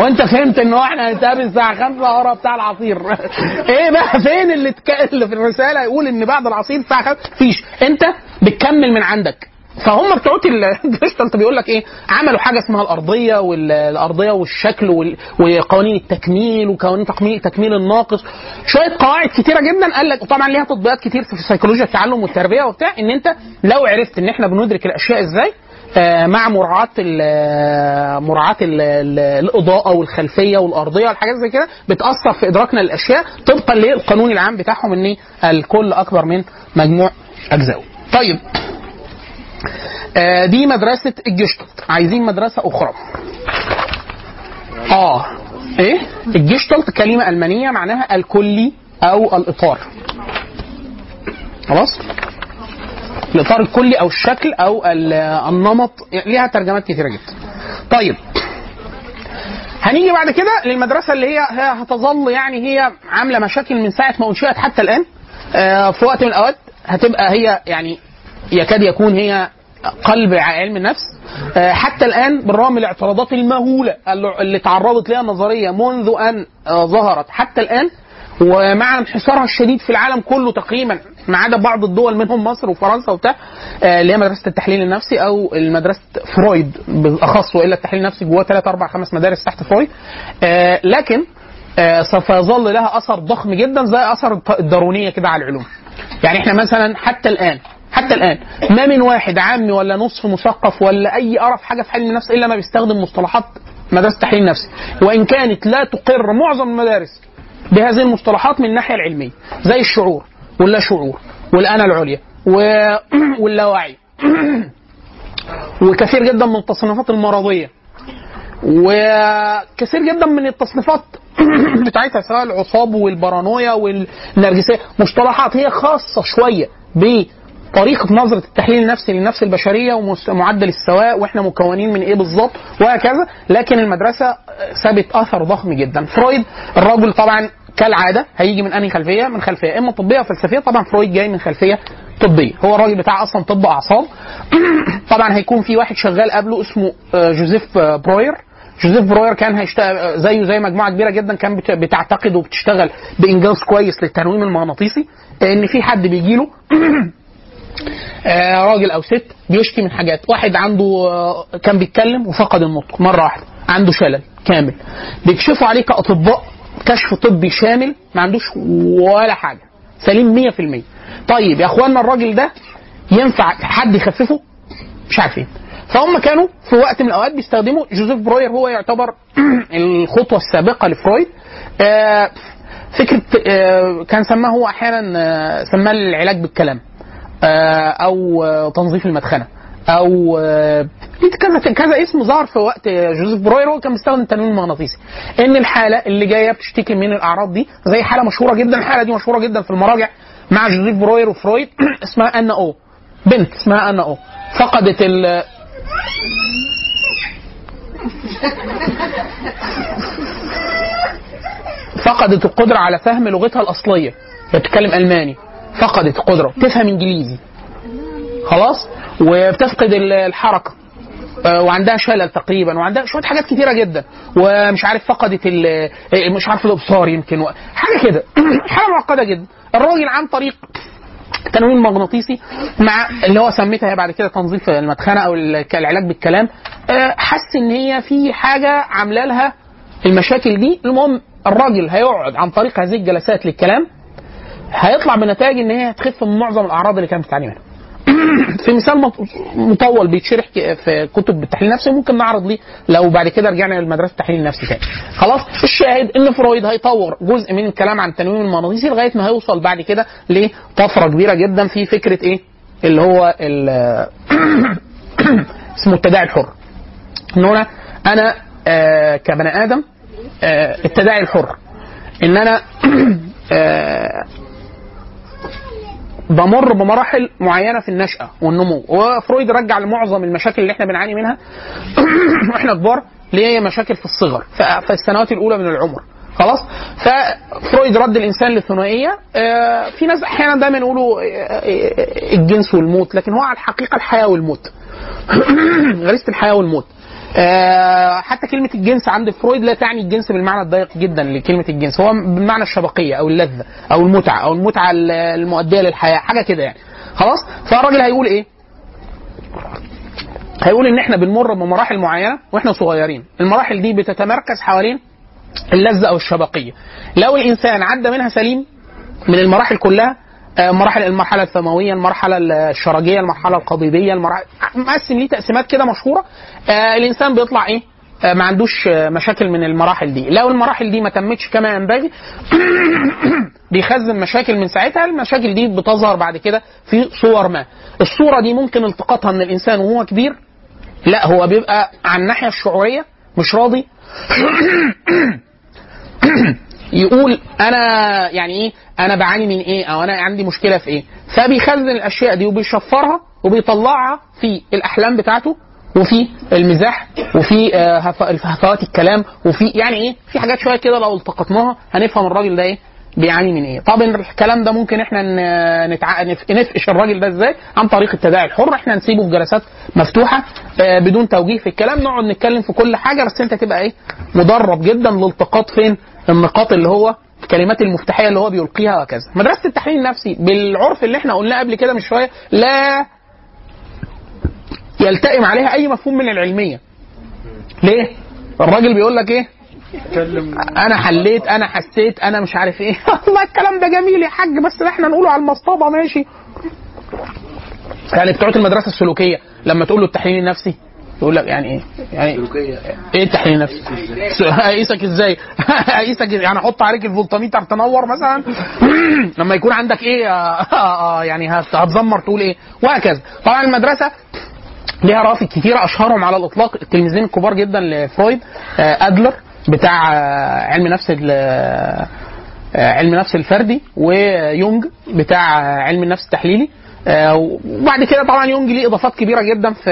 وأنت فهمت إن هو إحنا هنتقابل الساعة 5 ورا بتاع العصير. [LAUGHS] إيه بقى فين اللي, تك... اللي في الرسالة يقول إن بعد العصير الساعة 5 فيش. أنت بتكمل من عندك. فهم بتوع [LAUGHS] الديجيتال بيقول لك إيه؟ عملوا حاجة اسمها الأرضية والارضيه والشكل وال- وقوانين التكميل وقوانين تكميل الناقص. شوية قواعد كتيرة جدا. قال لك وطبعا ليها تطبيقات كتير في سيكولوجيا التعلم والتربية وبتاع. إن أنت لو عرفت إن إحنا بندرك الأشياء إزاي آه، مع مراعاة ال مراعاة ال الإضاءة والخلفية والأرضية والحاجات زي كده بتأثر في إدراكنا للأشياء طبقا للقانون العام بتاعهم إن الكل أكبر من مجموع أجزائه. طيب آه، دي مدرسة الجشتلت عايزين مدرسة أخرى. آه. إيه؟ الجشتلت كلمة ألمانية معناها الكلي أو الإطار. خلاص؟ الإطار الكلي أو الشكل أو ال- النمط. ليها ترجمات كثيرة جدا. طيب. هنيجي بعد كده للمدرسة اللي هي هتظل يعني هي عاملة مشاكل من ساعة ما أنشئت حتى الآن. آه، في وقت من الأوقات هتبقى هي يعني يكاد يكون هي قلب علم النفس آه، حتى الآن بالرغم من الاعتراضات المهولة اللي تعرضت لها النظريه منذ أن آه، ظهرت حتى الآن ومع انحسارها الشديد في العالم كله تقريبا ما عدا بعض الدول منهم مصر وفرنسا وبتاع آه، اللي هي مدرسة التحليل النفسي أو مدرسه فرويد بالأخص وإلا التحليل النفسي جواه ثلاث أربع خمس مدارس تحت فرويد لكن سوف يظل لها أثر ضخم جدا زي أثر الدارونية كده على العلوم. يعني إحنا مثلا حتى الآن حتى الآن. ما من واحد عامي ولا نصف مثقف ولا أي قرف حاجة في علم النفس إلا ما بيستخدم مصطلحات مدرسه التحليل النفسي وإن كانت لا تقر معظم المدارس بهذه المصطلحات من الناحية العلمية زي الشعور واللا شعور والأنا العليا واللاوعي [CLEARS THROAT] [CLEARS THROAT] وكثير جدا من التصنيفات المرضية. وكثير جدا من التصنيفات [CLEARS THROAT] بتاعتها سواء العصاب والبارانويا والنرجسية مصطلحات هي خاصة شوية بطريقه نظرة التحليل النفسي للنفس البشرية ومعدل السواء وإحنا مكونين من إيه بالظبط وهكذا. لكن المدرسة سابت أثر ضخم جدا. فرويد الراجل طبعا كالعادة هيجي من أنهي خلفية؟ من خلفية إما طبية أو فلسفية. طبعا فرويد جاي من خلفية طبية. هو الراجل بتاع أصلا طب اعصاب [CLEARS THROAT] طبعا هيكون في واحد شغال قبله اسمه آه، جوزيف آه، بروير. جوزيف بروير كان هيشتغل زيه زي مجموعة كبيرة جدا كان بت- بتعتقد وبتشتغل بإنجاز كويس للتنويم المغناطيسي. إن في حد بيجي له آه، راجل أو ست بيشكي من حاجات. واحد عنده آه، كان بيتكلم وفقد النطق مرة واحدة. عنده شلل كامل. بيكشفوا عليه كأطباء. كشف طبي شامل. ما عندوش ولا حاجة. سليم 100% طيب يا أخوانا الراجل ده ينفع حد يخففه؟ مش عارفين فهم كانوا في وقت من الأوقات بيستخدموا جوزيف بروير. هو يعتبر [CLEARS THROAT] الخطوة السابقة لفرويد. آه، فكرة آه، كان سماه هو أحيانا آه، سماه العلاج بالكلام. آه، أو آه، تنظيف المدخنة. أو آه، كذا كذا اسم ظهر في وقت جوزيف بروير هو كان بيستخدم التنويم المغناطيسي إن الحالة اللي جاية بتشتكي من الأعراض دي زي حالة مشهورة جدا الحالة دي مشهورة جدا في المراجع مع جوزيف بروير وفرويد [CLEARS THROAT] اسمها ان أو. بنت اسمها ان أو. فقدت ال [LAUGHS] فقدت القدرة على فهم لغتها الأصلية. بتتكلم ألماني. فقدت القدره تفهم إنجليزي. خلاص؟ وبتفقد ال- الحركة. آه، وعندها شلل تقريبا وعندها شوية حاجات كتيرة جدا. ومش عارف فقدت آه، مش عارف الأبصار يمكن. حاجة كده. [CLEARS THROAT] حاجة معقدة جدا. الراجل عن طريق تنويم مغناطيسي مع اللي هو سميتها هي بعد كده تنظيف المدخنة أو ال- العلاج بالكلام. آه، حس إن هي في حاجة عاملة لها المشاكل دي. المهم الراجل هيقعد عن طريق هذه الجلسات للكلام. هيطلع بنتائج إن هي هتخف من معظم الأعراض اللي كانت بتعاني منها. [CLEARS THROAT] في مثال مط- مطول بيتشرح في كتب التحليل النفسي ممكن نعرض ليه لو بعد كده رجعنا لمدرسه التحليل النفسي تاني. خلاص؟ الشاهد إن فرويد هيطور جزء من الكلام عن التنويم المغناطيسي لغاية ما هيوصل بعد كده لطفره كبيرة جدا في فكرة إيه؟ اللي هو [CLEARS THROAT] اسمه التداعي الحر. إن هنا أنا آه كبني آدم آه التداعي الحر. إن أنا [CLEARS THROAT] آه بمر بمراحل معينة في النشأة والنمو. وفرويد رجع لمعظم المشاكل اللي إحنا بنعاني منها. [COUGHS] وإحنا كبار اللي هي مشاكل في الصغر؟ في السنوات الأولى من العمر. خلاص؟ ففرويد رد الإنسان للثنائية. آه، في ناس أحيانا دايما يقولوا آه، آه، الجنس والموت لكن هو على الحقيقة الحياة والموت. [COUGHS] غريزة الحياة والموت. آه، حتى كلمة الجنس عند فرويد لا تعني الجنس بالمعنى الضيق جدا لكلمة الجنس. هو بالمعنى الشبقية أو اللذة أو المتعة أو المتعة المؤدية للحياة حاجة كده يعني. خلاص؟ فالراجل هيقول إيه؟ هيقول إن إحنا بنمر بمراحل معينة وإحنا صغيرين. المراحل دي بتتمركز حوالين اللذة أو الشبقية. لو الإنسان عدى منها سليم من المراحل كلها مراحل المرحلة الثانوية المرحلة الشرجية المرحلة القضيبيه المراحل مقسم ليه تقسيمات كده مشهورة. آه، الإنسان بيطلع إيه؟ آه، ما عندوش آه، مشاكل من المراحل دي. لو المراحل دي ما تمتش كما ينبغي [COUGHS] بيخزن مشاكل من ساعتها. المشاكل دي بتظهر بعد كده في صور ما. الصورة دي ممكن التقاطها من الإنسان وهو كبير. لا هو بيبقى على الناحية الشعورية مش راضي. [COUGHS] يقول أنا يعني إيه؟ أنا بعاني من إيه؟ أو أنا عندي مشكلة في إيه؟ فبيخزن الأشياء دي وبيشفرها وبيطلعها في الأحلام بتاعته وفي المزاح وفي آه، هف- هفوات الكلام وفي يعني إيه؟ في حاجات شوية كده لو التقطناها هنفهم الراجل ده إيه؟ بيعاني من إيه؟ طب الكلام ده ممكن إحنا نتع... نف- نفقش الراجل ده إزاي؟ عن طريق التداعي الحر إحنا نسيبه في جلسات مفتوحة آه، بدون توجيه في الكلام نقعد نتكلم في كل حاجة بس أنت تبقى إيه؟ مدرب جدا لالتقاط فين؟ النقاط اللي هو الكلمات المفتاحية اللي هو بيلقيها وكذا مدرسة التحليل النفسي بالعرف اللي إحنا قلناه قبل كده من شوية لا يلتئم عليها أي مفهوم من العلمية. ليه؟ الراجل بيقول لك إيه؟ أنا حليت أنا حسيت أنا مش عارف إيه. [LAUGHS] والله الكلام ده جميل يا حاج بس إحنا نقوله على المصطبة ماشي. يعني بتوع المدرسة السلوكية لما تقول له التحليل النفسي يقول لك يعني إيه يعني إيه التحليل النفسي؟ اقيسك إزاي؟ اقيسك؟ يعني أحط عليك الفولتميتر تنور مثلا [CLEARS THROAT] لما يكون عندك إيه آه، آه، آه، يعني هت- هتزمر تقول إيه؟ وهكذا. طبعا المدرسة ليها روافد كتيرة أشهرهم على الإطلاق التلميذين الكبار جدا لفرويد أدلر بتاع علم نفس ال- علم النفس الفردي ويونج بتاع علم النفس التحليلي وبعد كده طبعا يونج ليه إضافات كبيرة جدا في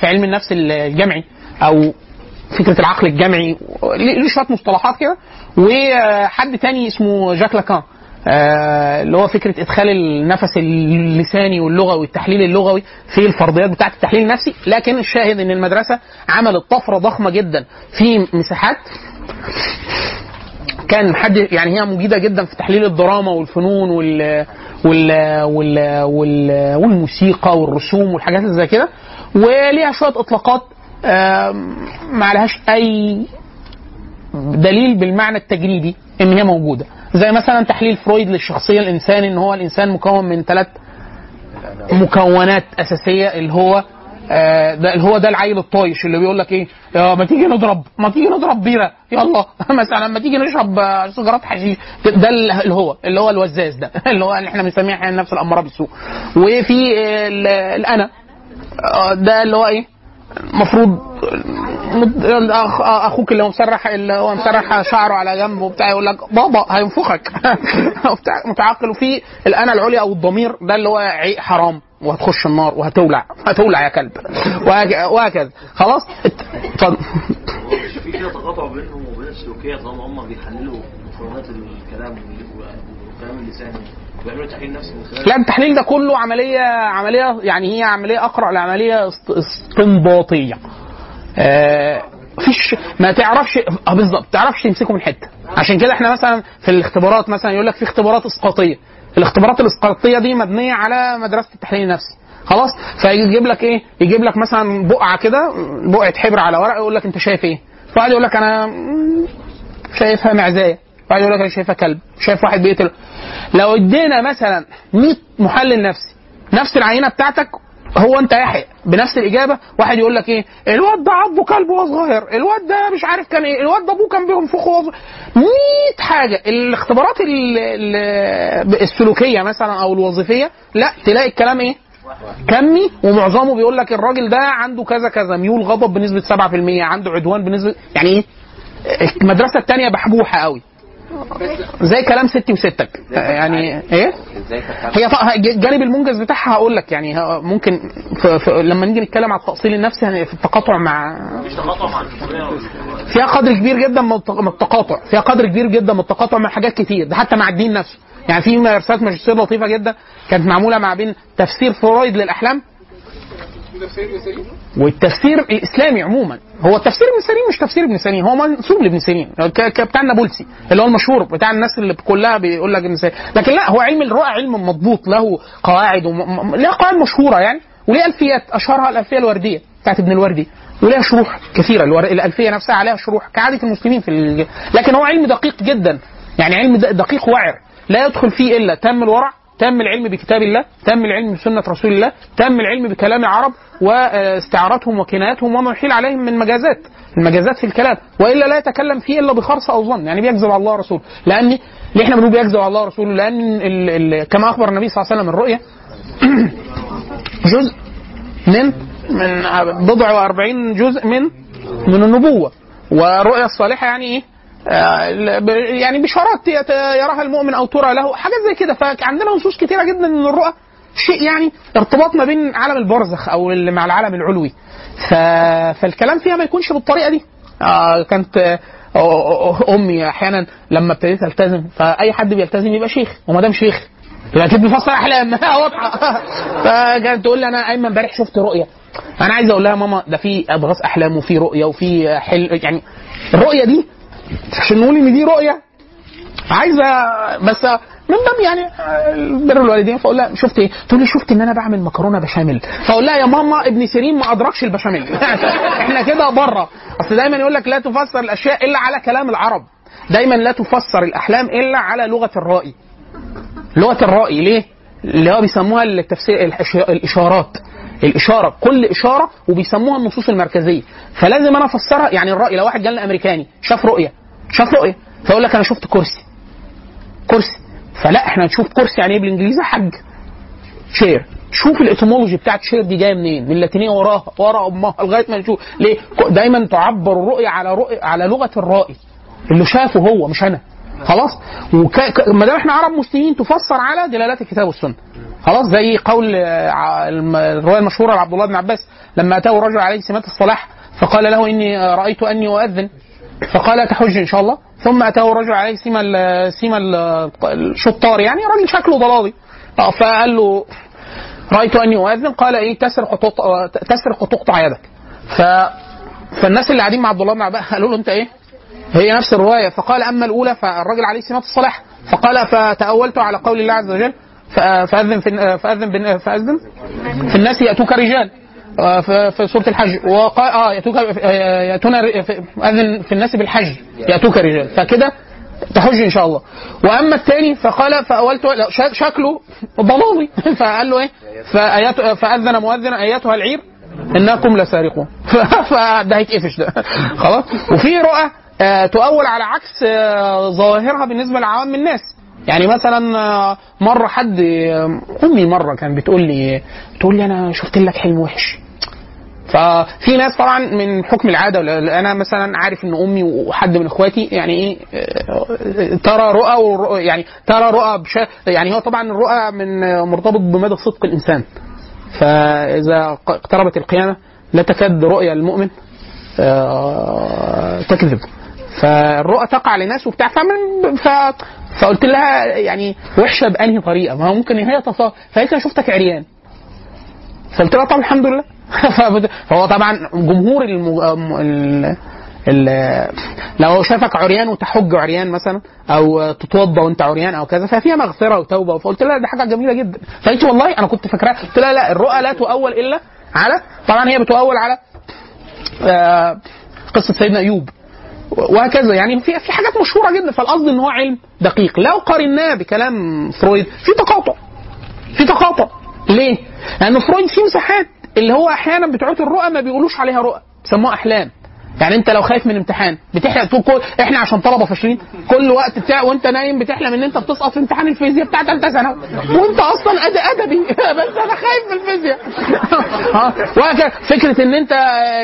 في علم النفس الجمعي أو فكرة العقل الجمعي. ليه شوية مصطلحات كده. وحد تاني اسمه جاك لاكان آه، اللي هو فكرة إدخال النفس اللساني واللغوي والتحليل اللغوي في الفرضيات بتاعة التحليل النفسي. لكن الشاهد إن المدرسة عملت طفرة ضخمة جدا في مساحات كان حد يعني هي مجيدة جدا في تحليل الدراما والفنون وال وال وال, وال والموسيقى والرسوم والحاجات زي كده. وليها شوية إطلاقات ما عليهاش أي دليل بالمعنى التجريبي إن هي موجودة. زي مثلا تحليل فرويد للشخصية الإنسان إن هو الإنسان مكون من ثلاث مكونات أساسية اللي هو آه، هو ده العيل الطايش اللي بيقول لك إيه؟ يا ما تيجي نضرب ما تيجي نضرب بيره يلا. [LAUGHS] مثلا ما تيجي نشرب آه، سيجارات حشيش. ده اللي هو اللي هو الوزاز ده. [LAUGHS] اللي هو اللي إحنا بنسميه أحيانا نفس الأمارة بالسوء وفي آه، ال- الأنا. آه، ده اللي هو إيه؟ المفروض أخوك اللي هو مسرح اللي هو مسرح شعره على جنب وبتاع يقول لك بابا هينفخك. [LAUGHS] متعقل وفي الأنا العليا أو الضمير ده اللي هو حرام. وهتخش النار وهتولع. هتولع يا كلب. وهك- وهكذا. خلاص؟ ات- اتفضل. في كده تقاطع بينهم وبين السلوكية طالما هم بيحللوا مفردات الكلام والكلام اللساني بيعملوا تحليل نفسي من خلال لا التحليل ده كله عمليه عمليه يعني هي عملية اقرا لعملية است- استنباطية. آه فيش ما تعرفش آه بالظبط تعرفش تمسكه من حتة. عشان كده إحنا مثلا في الاختبارات مثلا يقول لك في اختبارات إسقاطية. الاختبارات الاسقاطيه دي مبنية على مدرسة التحليل النفسي. خلاص؟ فيجيب لك إيه؟ يجيب لك مثلا بقعة كده بقعة حبر على ورق يقول لك أنت شايف إيه؟ فواحد يقول لك أنا شايفها معزايه واحد يقول لك أنا شايفها كلب. شايف واحد بيقتل. لو ادينا مثلا 100 محلل نفسي نفس العينة بتاعتك هو انت يحيى بنفس الإجابة واحد يقول لك إيه؟ الواد ده عضه كلب وهو صغير الواد ده مش عارف كان إيه الواد ده أبوه كان بينفخه وهو صغير 100 حاجة. الاختبارات ال- ال- السلوكية مثلا أو الوظيفية لا تلاقي الكلام إيه؟ كمي ومعظمه بيقول لك الراجل ده عنده كذا كذا. ميول غضب بنسبة 7% عنده عدوان بنسبة يعني إيه؟ المدرسة الثانية بحبوحة قوي. زي كلام ستي وستك. يعني إيه؟ هي الجانب المنجز بتاعها هقول لك. يعني ممكن ف... ف... لما نيجي نتكلم على التأصيل النفسي هن- في التقاطع مع فيها قدر كبير جدا من الت- من التقاطع. فيها قدر كبير جدا من التقاطع مع حاجات كتير. ده حتى مع الدين نفسه. يعني في رسالة ماجستير لطيفة جدا. كانت معمولة مع بين تفسير فرويد للأحلام. والتفسير الإسلامي عموما. هو التفسير ابن سيرين مش تفسير ابن سيرين هو منسوب لابن سيرين بتاع النابلسي اللي هو المشهور بتاع الناس اللي كلها بيقول لك ابن سيرين. لكن لا هو علم الرؤى علم مضبوط له قواعد وم... له قواعد مشهورة يعني وليه ألفيات أشهرها الألفية الوردية بتاعت ابن الوردي ولها شروح كثيرة الور... الألفية نفسها عليها شروح كعادة المسلمين في ال... لكن هو علم دقيق جدا يعني علم دقيق وعر لا يدخل فيه إلا تام الورع تم العلم بكتاب الله تم العلم بسنة رسول الله تم العلم بكلام العرب واستعاراتهم وكناياتهم وما يحيل عليهم من مجازات المجازات في الكلام وإلا لا يتكلم فيه إلا بخرص أو ظن يعني بيكذب على الله ورسوله. لأن ليه إحنا بنقول بيكذب على الله ورسوله؟ لأن ال ال كما أخبر النبي صلى الله عليه وسلم الرؤيا [COUGHS] جزء من من بضع وأربعين جزء من من النبوة. والرؤيا الصالحة يعني ب- يعني بشارات يراها المؤمن أو ترى له حاجات زي كده. فعندنا نصوص كتيرة جدا من الرؤى شيء يعني ارتباط ما بين عالم البرزخ أو مع العالم العلوي. فالكلام فيها ما يكونش بالطريقة دي. آه كانت آه، آه، أمي أحيانا لما ابتديت ألتزم فأي حد بيلتزم يبقى شيخ وما دام شيخ يبقى أكيد بيفسر أحلام. [LAUGHS] واضحة. فكانت تقول لي أنا أيمن امبارح شفت رؤية. أنا عايز أقول لها ماما ده في اضغاث أحلام وفي رؤية وفي حل يعني الرؤية دي عشان نقول ان دي رؤية؟ عايزة بس من باب يعني بر الوالدين. فأقول لها شفت إيه؟ تقول لي شفت إن أنا بعمل مكرونة بشاميل؟ فأقول لها يا ماما ابن سيرين ما أدركش البشاميل. [LAUGHS] إحنا كده بره. أصل دايما يقول لك لا تفسر الأشياء إلا على كلام العرب. دايما لا تفسر الأحلام إلا على لغة الرائي لغة الرائي ليه؟ اللي هو بيسموها التفسير الإشارات. الإشارة كل إشارة وبيسموها النصوص المركزية. فلازم أنا أفسرها. يعني الرأي لو واحد جالنا أمريكاني شاف رؤية شاف رؤية. فيقول لك أنا شفت كرسي. كرسي. فلا إحنا نشوف كرسي يعني إيه بالإنجليزي؟ chair شوف ال etymology بتاعت chair دي جاية منين؟ من اللاتينية وراها. ورا أمها لغاية ما نشوف. ليه؟ دايما تعبر الرؤية على رؤية على لغة الرائي. اللي شافه هو مش أنا. خلاص؟ وك... ك- ما دام إحنا عرب مسلمين تفسر على دلالات الكتاب والسنة. خلاص؟ زي قول آه، الرواية المشهورة لعبد الله بن عباس لما أتاه رجل عليه سمات الصلاح فقال له إني آه، رأيت أني أؤذن. فقال تحج إن شاء الله. ثم أتاه رجل عليه سيما سيما ال- الشطار يعني راجل شكله ضلالي. آه، فقال له رأيت أني اؤذن قال إيه تسرق تسرق وتقطع يدك. ف فالناس اللي قاعدين مع عبد الله بن عباس قالوا له أنت إيه؟ هي نفس الرواية. فقال أما الأولى فالراجل عليه سمات الصلاح. فقال فتأولت على قول الله عز وجل فأذن في فأذن فأذن في الناس يأتوك رجال. في في سورة الحج. وقال آه ياتوك آه، ياتون اذن في الناس بالحج. يأتوك رجال. فكده تحج إن شاء الله. وأما الثاني فقال فاولت شكله ضلالي. [LAUGHS] فقال له إيه؟ فأذن مؤذن اياتها العير إنكم لسارقون. [LAUGHS] فده هيتقفش ده. خلاص؟ وفي رؤى آه، تؤول على عكس آه، ظواهرها بالنسبة لعوام الناس. يعني مثلا آه، مرة حد آه، أمي مرة كان بتقول لي تقول لي أنا شفت لك حلم وحش. ففي ناس طبعا من حكم العادة أنا مثلا عارف إن أمي وحد من إخواتي يعني إيه آه، ترى رؤى يعني ترى رؤى يعني هو طبعا الرؤى من مرتبط بمدى صدق الإنسان. فإذا اقتربت القيامة لا تكاد رؤيا المؤمن تكذب. فالرؤى تقع لناس وبتاع فمن فقلت لها يعني وحشة بأنهي طريقة؟ ما هو ممكن هي تصا فقالت لي شفتك عريان. فقلت لها طب الحمد لله. [LAUGHS] فهو طبعا جمهور المج... ال... ال... لو شافك عريان وتحج عريان مثلا أو تتوضا وأنت عريان أو كذا ففيها مغفرة وتوبة. فقلت لها دي حاجة جميلة جدا. فقالت والله أنا كنت فاكراها. قلت لها لا الرؤى لا تؤول إلا على طبعا هي بتؤول على آه، قصة سيدنا أيوب. وهكذا. يعني في في حاجات مشهورة جدا. فالقصد إن هو علم دقيق. لو قارناه بكلام فرويد. في تقاطع. في تقاطع. ليه؟ لأن فرويد فيه مساحات اللي هو أحيانا بتوع الرؤى ما بيقولوش عليها رؤى. بيسموها أحلام. يعني انت لو خايف من امتحان بتحلم تقول كل إحنا عشان طلبة فاشلين. كل وقت بتاع وانت نايم بتحلم ان انت بتسقط في امتحان الفيزياء بتاع ثالثه ثانوي. وانت أصلا أد أدبي. [LAUGHS] بس أنا خايف من الفيزياء. [LAUGHS] فكرة إن انت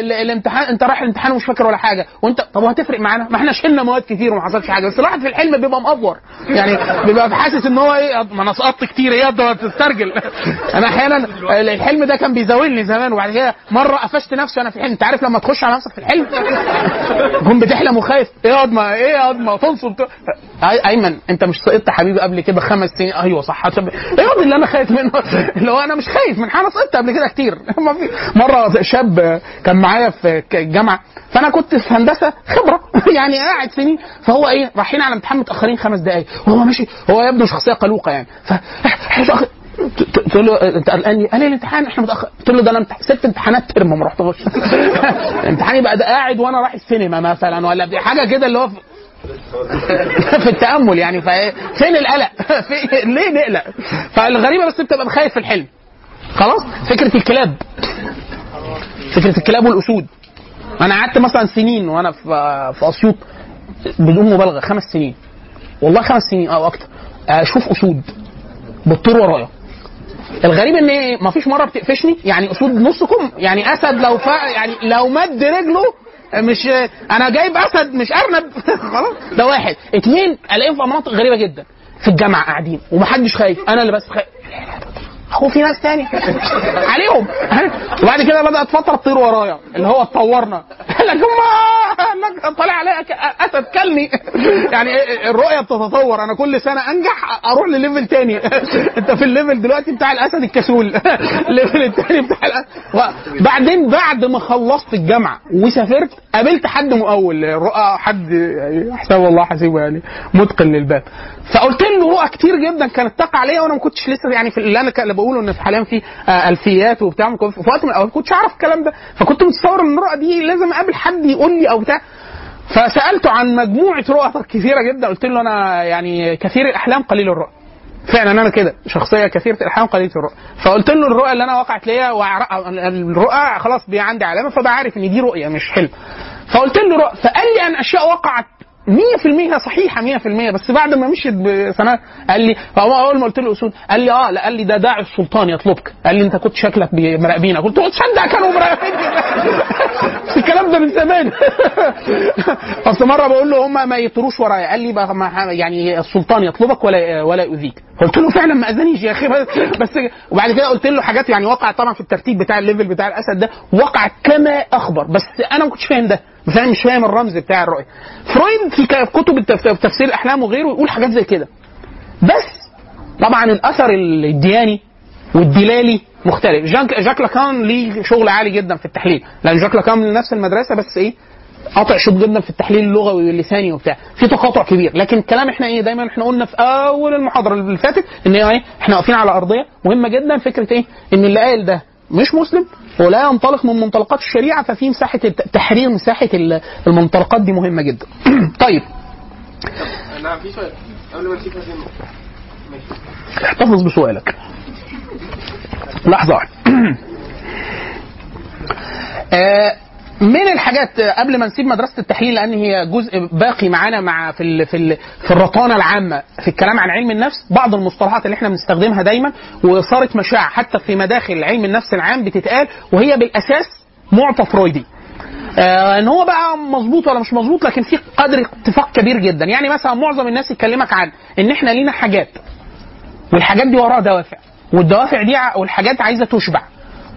ال- الامتحان انت رايح الامتحان ومش فاكر ولا حاجة وانت طب وهتفرق معانا؟ ما إحنا شلنا مواد كتير وما حصلش حاجة بس الواحد في الحلم بيبقى مأفور. يعني بيبقى حاسس إن هو إيه ما أنا سقطت كتير إيه ده تسترجل. [LAUGHS] أنا أحيانا الحلم ده كان بيزاولني زمان وبعد كده مرة قفشت نفسي وأنا في الحلم. أنت عارف لما تخش على نفسك في الحلم؟ تكون بتحلم وخايف. إيه يا ما إيه يا ما تنصب أيمن انت مش سقطت حبيبي قبل كده خمس سنين؟ أيوه صح. إيه اللي أنا خايف منه. [LAUGHS] اللي هو أنا مش خايف. من حاجة سقطت قبل كده كتير. [LAUGHS] مرة شاب كان معايا في الجامعة فأنا كنت في هندسة خبرة. [LAUGHS] يعني قاعد سنين فهو إيه رايحين على امتحان متأخرين خمس دقائق وهو ماشي. هو يبدو شخصية قلوقة يعني. ف تقول له انت قلقان؟ قال لي الامتحان إحنا متأخر. قلت له ده أنا ست امتحانات ترم ما رحتهاش. [LAUGHS] الامتحان يبقى ده قاعد وأنا رايح السينما مثلا ولا دي حاجة كده اللي هو في [LAUGHS] التأمل يعني. فين القلق؟ [LAUGHS] في ليه نقلق؟ فالغريبة بس بتبقى خايف في الحلم. خلاص؟ فكرة الكلاب. فكرة الكلاب والأسود. أنا قعدت مثلا سنين وأنا في في أسيوط بدون مبالغة خمس سنين. والله خمس سنين أو أكتر. أشوف أسود بتطير ورايا. الغريب إن إيه مفيش مرة بتقفشني يعني أسود نصكم يعني أسد لو فا يعني لو مد رجله مش أنا جايب أسد مش أرنب. [LAUGHS] خلاص. ده واحد. اتنين ألاقيهم في مناطق غريبة جدا. في الجامعة قاعدين ومحدش خايف. أنا اللي بس خايف. هو في ناس تاني. [LAUGHS] عليهم. وبعد كده بدأت فترة تطير ورايا اللي هو اتطورنا [LAUGHS] لك ما طالع عليا أسد كلني. [LAUGHS] يعني الرؤية بتتطور. أنا كل سنة أنجح أروح لل level تاني. أنت في ال level دلوقتي بتاع الأسد الكسول. ال level التاني بتاع الأسد. بعدين بعد ما خلصت الجامعة وسافرت قابلت حد مقاول رؤى حد حساب الله حسيبه يعني متقن للباب. فقلت له رؤى كتير جدا كانت تقع عليا وأنا ما كنتش لسه يعني في اللي أنا بقوله إن في حاليا في آه، ألفيات وبتاع في وقت من الأوقات كنتش أعرف الكلام ده. فكنت متصور إن الرؤى دي لازم أقابل حد يقول لي أو بتاع. فسالته عن مجموعة رؤى كثيرة جدا قلت له أنا يعني كثير الأحلام قليل الرؤى. فعلا أنا كده شخصية كثيرة الأحلام قليله الرؤى. فقلت له الرؤى اللي أنا وقعت ليا الرؤى خلاص بي عندي علامة فبقى عارف إن دي رؤية مش حلم. فقلت له رؤى فقال لي عن أشياء وقعت 100% صحيحة 100% بس بعد ما مشيت بسنوات قال لي فهو أول ما قلت له اسود قال لي آه لا قال لي ده داعي السلطان يطلبك. قال لي أنت كنت شكلك مراقبينك. قلت له تصدق كانوا مراقبيني. [LAUGHS] الكلام ده من زمان. [LAUGHS] أصل مرة بقول له هم ما يطروش ورايا. قال لي بقى يعني السلطان يطلبك ولا ولا يؤذيك. قلت له فعلا ما أذانيش يا أخي بس وبعد كده قلت له حاجات يعني وقعت طبعا في الترتيب بتاع ال level بتاع الأسد ده وقعت كما أخبر. بس أنا ما كنتش فاهم ده. مش فاهم مش فاهم الرمز بتاع الرؤية. فرويد في كتب تفسير الاحلام وغيره يقول حاجات زي كده. بس طبعا الأثر الدياني والدلالي مختلف. جاك, جاك لاكان ليه شغل عالي جدا في التحليل. لأن جاك لاكان من نفس المدرسة بس إيه؟ قاطع شوط جدا في التحليل اللغوي واللساني وبتاع. في تقاطع كبير. لكن الكلام إحنا إيه؟ دايما إحنا قلنا في أول المحاضرة اللي فاتت إن إيه؟ إحنا واقفين على أرضية مهمة جدا. فكرة إيه؟ إن اللي قال ده مش مسلم. ولا ينطلق من منطلقات الشريعة ففي مساحة تحرير مساحة ال- المنطلقات دي مهمة جدا. [CLEARS THROAT] طيب. في سؤال. قبل ما احتفظ بسؤالك. لحظة. واحدة [CLEARS THROAT] آه، من الحاجات قبل ما نسيب مدرسة التحليل لأن هي جزء باقي معانا مع في ال في ال في الرطانه العامة في الكلام عن علم النفس بعض المصطلحات اللي إحنا بنستخدمها دايما وصارت مشاع حتى في مداخل علم النفس العام بتتقال وهي بالأساس معطى فرويدي. آه إن هو بقى مظبوط ولا مش مظبوط لكن في قدر اتفاق كبير جدا. يعني مثلا معظم الناس يكلمك عن إن إحنا لينا حاجات والحاجات دي وراها دوافع والدوافع دي والحاجات عايزة تشبع.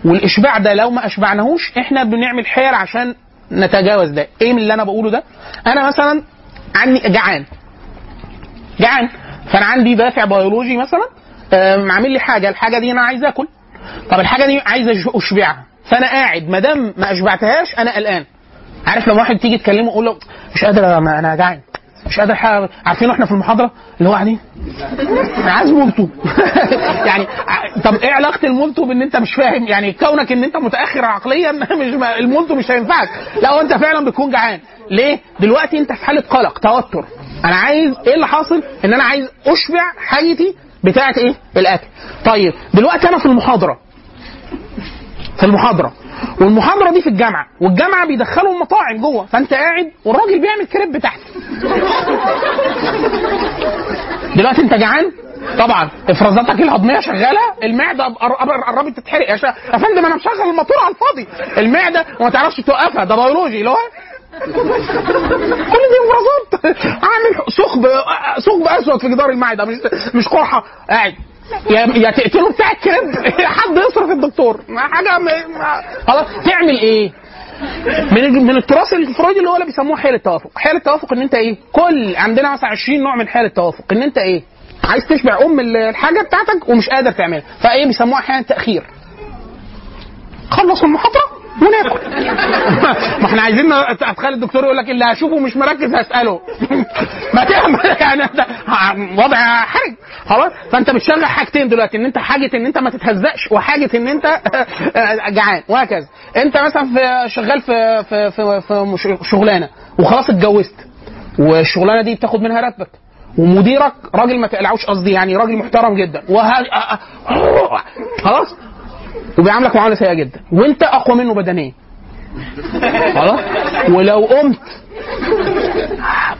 والإشباع ده لو ما أشبعناهوش إحنا بنعمل حيل عشان نتجاوز ده. إيه من اللي أنا بقوله ده؟ أنا مثلا عندي جعان. جعان. فأنا عندي دافع بيولوجي مثلا عامل لي حاجة. الحاجة دي أنا عايز آكل. طب الحاجة دي عايز أشبعها. فأنا قاعد ما دام ما أشبعتهاش أنا قلقان. عارف لما واحد تيجي تكلمه يقول له مش قادر أنا جعان. مش قادر حاجة. عارفين وإحنا في المحاضرة؟ اللي هو قاعدين أنا [LAUGHS] عايز مولتو [LAUGHS] يعني طب إيه علاقة المولتو بان انت مش فاهم؟ يعني كونك ان انت متأخر عقليا [LAUGHS] مش المولتو مش هينفعك. لا هو انت فعلا بتكون جعان. ليه؟ دلوقتي انت في حالة قلق توتر. أنا عايز إيه اللي حاصل؟ ان أنا عايز اشبع حاجتي بتاعه إيه؟ الأكل. طيب دلوقتي أنا في المحاضرة. في المحاضرة. والمحاضرة دي في الجامعة والجامعة بيدخلوا المطاعم جوه فأنت قاعد والراجل بيعمل كريب تحت. دلوقتي أنت جعان؟ طبعا. إفرازاتك الهضمية شغالة؟ المعدة قر- قر- قربت تتحرق يا فندم أنا مشغل الموتور على الفاضي. المعدة وما تعرفش توقفها ده بيولوجي اللي هو كل دي إفرازات. عامل ثقب ثقب أسود في جدار المعدة مش مش قرحه قاعد. يا يا تقتله بتاع الكريب [LAUGHS] حد يصرف الدكتور ما حاجة ما- خلاص تعمل إيه؟ من من التراث الفرويدي اللي هو اللي بيسموه حيل التوافق، حيل التوافق إن أنت إيه؟ كل عندنا مثلا 20 نوع من حيل التوافق، إن أنت إيه؟ عايز تشبع أم ال- الحاجة بتاعتك ومش قادر تعملها، فإيه بيسموها أحيانا تأخير. خلص المحاضرة وناكل. ما إحنا عايزين اتخيل الدكتور يقول لك اللي هشوفه مش مركز هسأله. [LAUGHS] ما تعمل يعني؟ أنت وضع حرج. خلاص؟ فأنت بتشغل حاجتين دلوقتي إن أنت حاجة إن أنت ما تتهزقش وحاجة إن أنت [LAUGHS] جعان وهكذا. أنت مثلا في شغال في في في, في شغلانة وخلاص اتجوزت والشغلانة دي بتاخد منها راتبك ومديرك راجل ما تقلعوش قصدي يعني راجل محترم جدا وه... خلاص؟ وبيعاملك معاملة سيئة جدا. وانت أقوى منه بدنيا. خلاص؟ ولو قمت.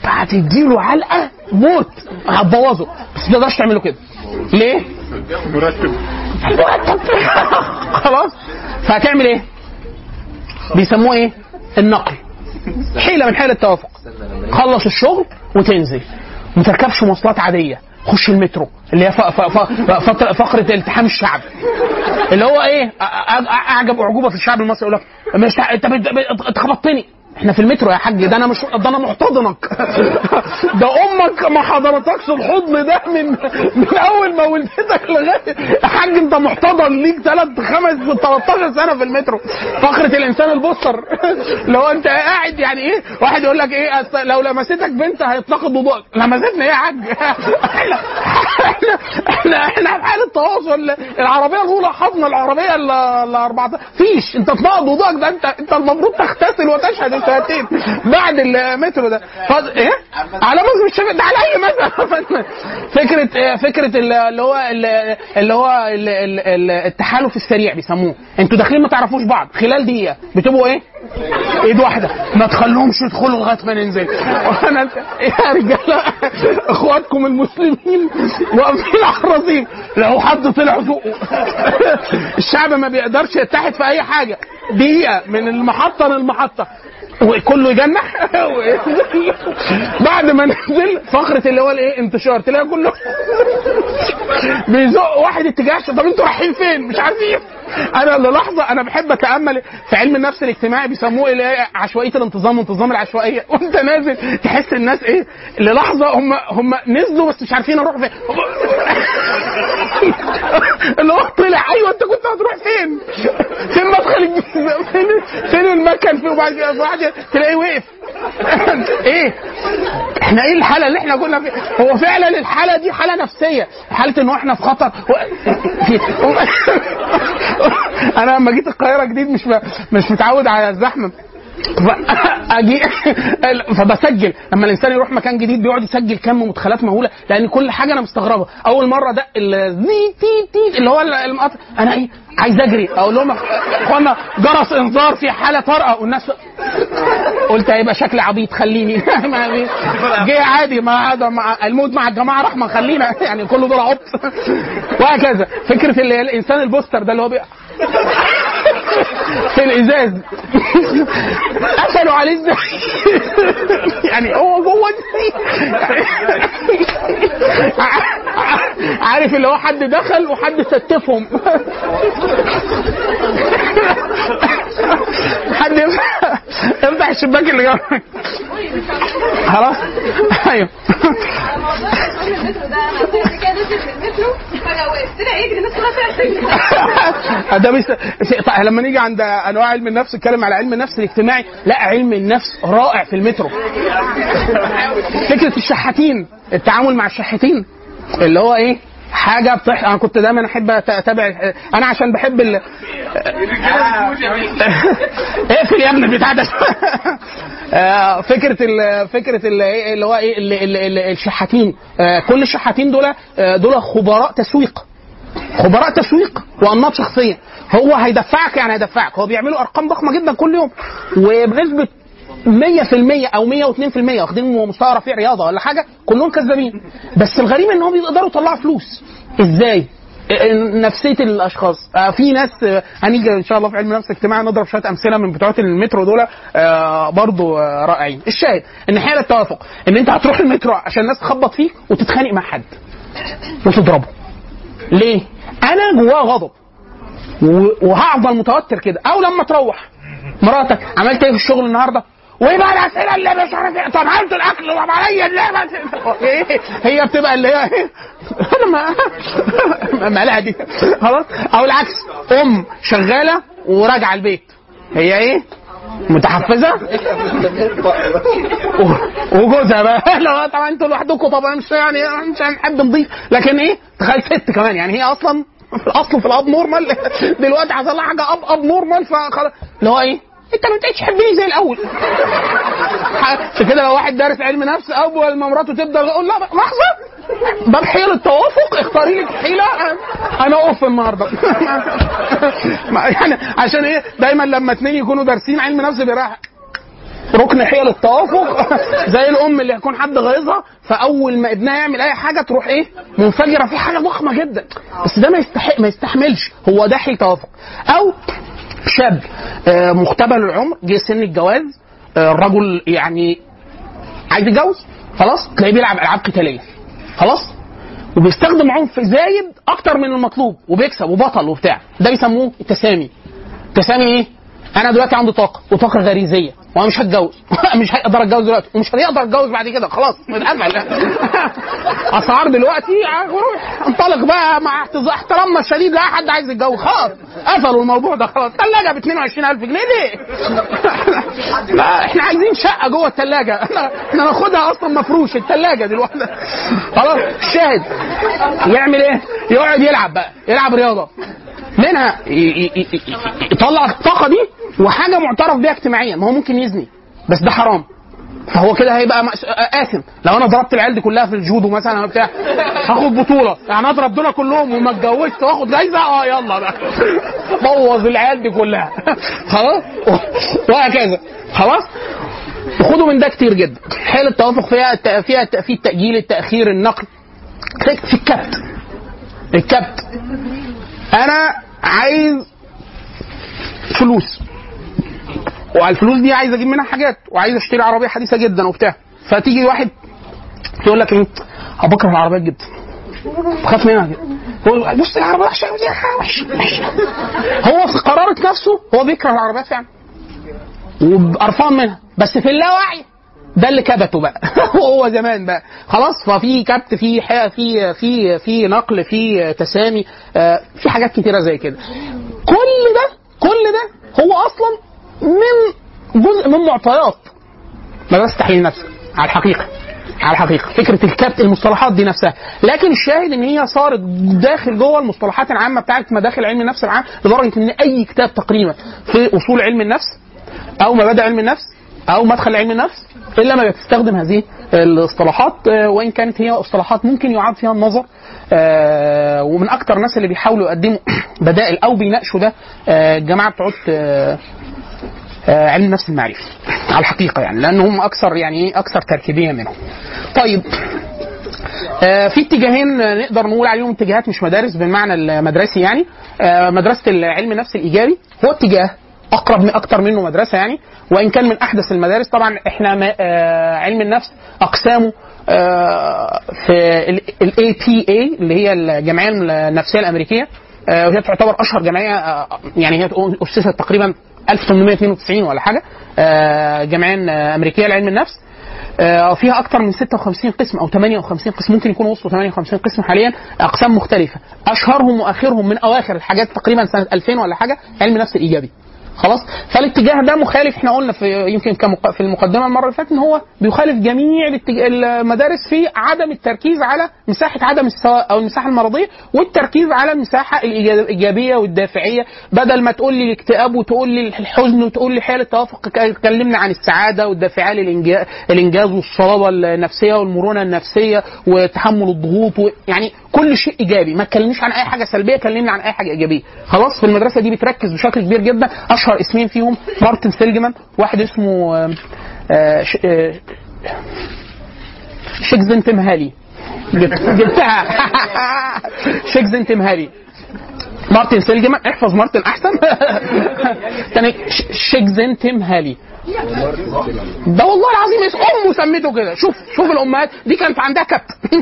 هتديله علقة موت. هتبوظه. بس ما تقدرش تعمله كده. ليه؟ مرتب. مرتب. خلاص؟ فهتعمل إيه؟ بيسموه إيه؟ النقل. حيلة من حيل التوافق. خلص الشغل وتنزل. ما تركبش مواصلات عادية. خش المترو اللي هي فقرة التحام الشعب. اللي هو إيه أعجب أعجوبة في الشعب المصري يقول لك انت بت- بت- انت خبطتني إحنا في المترو يا حاج ده أنا مش ده أنا محتضنك. [LAUGHS] ده أمك ما حضرتكش الحضن ده من من اول ما ولدتك لغاية. يا حاج انت محتضن ليك ثلاث خمس 13 سنة في المترو. فقره الإنسان البصر [LAUGHS] لو انت قاعد يعني إيه واحد يقول لك إيه لو لمستك بنت هيتنقض وضوءك لمستني إيه يا حاج. [LAUGHS] إحنا إحنا إحنا في حالة تواصل. العربية الأولى حضن العربية ال ال 14 فيش انت تنقض وضوءك ده انت انت المفروض تغتسل وتشهد. الشهادتين بعد المترو ده. فض... إيه؟ على مش شايف- ده على أي مثلا [LAUGHS] فكرة آه، فكرة ال- اللي هو ال- اللي هو ال- ال- ال- التحالف السريع بيسموه. أنتوا داخلين ما تعرفوش بعض. خلال دقيقة. بتبقوا إيه؟ ايد واحدة. ما تخلوهمش يدخلوا لغاية ما ننزل. وأنا يا رجاله اخواتكم المسلمين واقفين الرصيف. لو حد طلع فوقه الشعب ما بيقدرش يتحد في أي حاجة. دقيقة من المحطة للمحطة. وكله يجنح. بعد ما نزل فقرة اللي هو الإيه؟ انتشار. تلاقي كله بيزق واحد اتجاه طب أنتوا رايحين فين؟ مش عارفين. أنا للحظه أنا بحب اتامل في علم النفس الاجتماعي بيسموه اللي هي عشوائية الانتظام وانتظام العشوائية [LAUGHS] وأنت نازل تحس الناس إيه للحظة هم هم نزلوا بس مش عارفين أروح فين [LAUGHS] اللي هو طلع أيوه أنت كنت هتروح فين؟ [LAUGHS] فين مدخل؟ فين فين المكان فين وبعد كده تلاقيه وقف إيه؟ إحنا إيه الحالة اللي إحنا كنا فيها؟ هو فعلا الحالة دي حالة نفسية، حالة إن إحنا في خطر. [LAUGHS] أنا لما جيت القاهرة جديد مش. مش متعود على الزحمة [LAUGHS] أجي [LAUGHS] فبسجل. لما الإنسان يروح مكان جديد بيقعد يسجل كم مدخلات مهولة لأن كل حاجة أنا مستغربه أول مرة الزي تي تي اللي هو المقطع. أنا إيه؟ عايز أجري. أقول لهم إخوانا جرس إنذار في حالة طارئة. والناس قلت هيبقى شكلي عبيط خليني. [LAUGHS] جه عادي ما مع الموت مع الجماعة رحمة خلينا. يعني كله دول عبط وهكذا. فكرة الإنسان البوستر ده اللي هو بي... في الإزاز. قفلوا عليه إزاي يعني هو جوه عارف اللي هو حد دخل وحد ستفهم. حد يفتح الشباك اللي جنبك خلاص؟ أيوه ده أنا لما نيجي عند انواع علم النفس نتكلم على علم النفس الاجتماعي لا علم النفس رائع في المترو. فكرة الشحاتين التعامل مع الشحاتين اللي هو إيه؟ حاجة بتح... أنا كنت دايما أحب أتابع أنا عشان بحب ال... [LAUGHS] اقفل يا ابني البتاع ده. [LAUGHS] آه، فكرة ال... فكرة. إيه اللي هو إيه ال... ال... ال... الشحاتين. آه، كل الشحاتين دول آه، دول خبراء تسويق. خبراء تسويق وأنماط شخصية. هو هيدفعك يعني هيدفعك. هو بيعملوا أرقام ضخمة جدا كل يوم. وبنسبة 100% أو 102% واخدين مستوى رفيع رياضة ولا حاجة كلهم كذابين. بس الغريب إن هم بيقدروا يطلعوا فلوس. إزاي؟ نفسية الأشخاص. آه، في ناس آه، هنيجي إن شاء الله في علم النفس الاجتماعي نضرب شوية أمثلة من بتوع المترو دول آه، برضو آه، رائعين. الشاهد إن حالة التوافق إن أنت هتروح المترو عشان الناس تخبط فيك وتتخانق مع حد. وتضربه. ليه؟ أنا جواه غضب. وهفضل متوتر كده. أو لما تروح. مراتك عملت إيه في الشغل النهارده؟ وإيه بقى الأسئلة اللي مش عارف إيه؟ طب عملت الأكل طب عليا. اللعبه إيه؟ هي بتبقى اللي هي إيه؟ أنا ما مالها دي. خلاص؟ أو العكس. أم شغالة وراجعة البيت. هي إيه؟ متحفزه وجوزها بقى لا طبعا أنتوا لوحدكم طبعا مش يعني مش هنحب نضيف. لكن إيه؟ تخيل ست كمان يعني هي أصلا في الاصل في ال abnormal. دلوقتي حصل لها حاجة أب abnormal فخلاص. اللي هو إيه؟ انت ما بقتش تحبني زي الأول. عشان كده لو واحد دارس علم نفس أول ما مراته تبدا يقول لا لحظه باب حيل التوافق؟ اختاري لك حيلة. أنا اوف النهارده. [LAUGHS] [LAUGHS] يعني عشان إيه؟ دايما لما اتنين يكونوا دارسين علم نفس بيراح ركن حيل التوافق. [LAUGHS] زي الأم اللي يكون حد غيظها فأول ما ابنها يعمل أي حاجة تروح إيه؟ منفجرة. في حاجة ضخمة جدا. بس ده ما يستحق ما يستحملش. هو ده حيل توافق. أو شاب آه، مختبر العمر جه سن الجواز آه، الرجل يعني عايز يتجوز خلاص تلاقيه بيلعب ألعاب قتالية. خلاص؟ وبيستخدم عنف زايد أكتر من المطلوب وبيكسب وبطل وبتاع. ده بيسموه التسامي. التسامي إيه؟ أنا دلوقتي عندي طاقة وطاقة غريزية وأنا مش هتجوز. [LAUGHS] مش هقدر أتجوز دلوقتي ومش هيقدر أتجوز بعد كده. خلاص متقفل [LAUGHS] أسعار دلوقتي روح انطلق بقى مع احترامنا الشديد لا حد عايز يتجوز. خلاص قفلوا الموضوع ده خلاص. ثلاجه ب 22000 جنيه ليه؟ [LAUGHS] لا إحنا عايزين شقة جوه الثلاجه إحنا ناخدها أصلا مفروش الثلاجه دلوقتي. خلاص الشاهد يعمل إيه؟ يقعد يلعب بقى يلعب رياضة. منها يطلع الطاقة دي وحاجة معترف بيها اجتماعيا. ما هو ممكن يزني بس ده حرام. فهو كده هيبقى آثم. لو أنا ضربت العيال دي كلها في الجودو مثلا بتاع هاخد بطولة. يعني اضرب دول كلهم وما اتجوزت وآخد جايزة؟ آه يلا بقى. [LAUGHS] بوظ العيال دي كلها. [LAUGHS] خلاص؟ وهكذا. خلاص؟ وخدوا من ده كتير جدا. حيل التوافق فيها فيها في التأجيل التأخير النقل. في الكبت. الكبت. أنا عايز فلوس. وعلى الفلوس دي عايز أجيب منها حاجات وعايز أشتري عربية حديثة جدا وبتاع. فتيجي واحد يقول لك إيه؟ بكره العربيات جدا. بخاف منها. جدا يقول بص العربية وحشة هو في قرارة نفسه هو بيكره العربيات فعلا. وقرفان منها. بس في اللاوعي ده اللي كبته بقى. [LAUGHS] وهو زمان بقى. خلاص ففي كبت في في في في نقل في تسامي آه، في حاجات كتيرة زي كده. كل ده كل ده هو أصلا من جزء من معطيات. مدرسه تحليل نفسك على الحقيقة. على الحقيقة. فكرة الكبت المصطلحات دي نفسها. لكن الشاهد إن هي صارت داخل جوه المصطلحات العامة بتاعت مداخل علم النفس العام لدرجة إن أي كتاب تقريبا في أصول علم النفس أو مبادئ علم النفس أو مدخل علم النفس إلا ما بتستخدم هذه الاصطلاحات آه، وإن كانت هي اصطلاحات ممكن يعاد فيها النظر آه، ومن أكتر الناس اللي بيحاولوا يقدموا [COUGHS] بدائل أو بيناقشوا ده الجماعه بتوع آه، آه، علم النفس المعرفي على الحقيقة يعني لأن هم أكثر يعني إيه أكثر تركيبية منهم. طيب في اتجاهين نقدر نقول عليهم اتجاهات مش مدارس بالمعنى المدرسي يعني مدرسة علم النفس الإيجابي هو اتجاه أقرب من أكتر منه مدرسة يعني وإن كان من أحدث المدارس طبعا إحنا ما- آه، علم النفس أقسامه آه، في ال APA اللي هي الجمعيه النفسية الأمريكية آه، وهي تعتبر أشهر جمعيه يعني هي أسست تقريبا 1892 ولا حاجة جمعيه أمريكية لعلم النفس فيها أكثر من 56 قسم أو 58 قسم ممكن يكونوا وصلوا 58 قسم حاليا أقسام مختلفة. أشهرهم واخرهم من أواخر الحاجات تقريبا سنة 2000 ولا حاجة علم النفس الإيجابي. خلاص فالاتجاه ده مخالف إحنا قلنا في يمكن في المقدمة المرة اللي فاتت إن هو بيخالف جميع المدارس في عدم التركيز على مساحة عدم السواء أو المساحة المرضية والتركيز على المساحة الإيجابية والدافعية بدل ما تقول لي الاكتئاب وتقول لي الحزن وتقول لي حالة التوافق ك- كلمنا عن السعادة والدافعية الإنجاز والصلابة النفسية والمرونة النفسية وتحمل الضغوط. يعني كل شيء إيجابي. ما تكلمنيش عن أي حاجة سلبية كلمني عن أي حاجة إيجابية. خلاص في المدرسة دي بتركز بشكل كبير جدا. أشهر اسمين فيهم مارتن سيلجمان واحد اسمه آه، آه، شيكزن تيم هالي. جبت- جبتها. [LAUGHS] شيكزن تيم هالي. مارتن سيلجمان احفظ مارتن أحسن. [LAUGHS] تاني شيكزن تيم هالي. ده والله العظيم اسم أمه سميته كده. شوف شوف الأمهات دي كانت عندها كبت.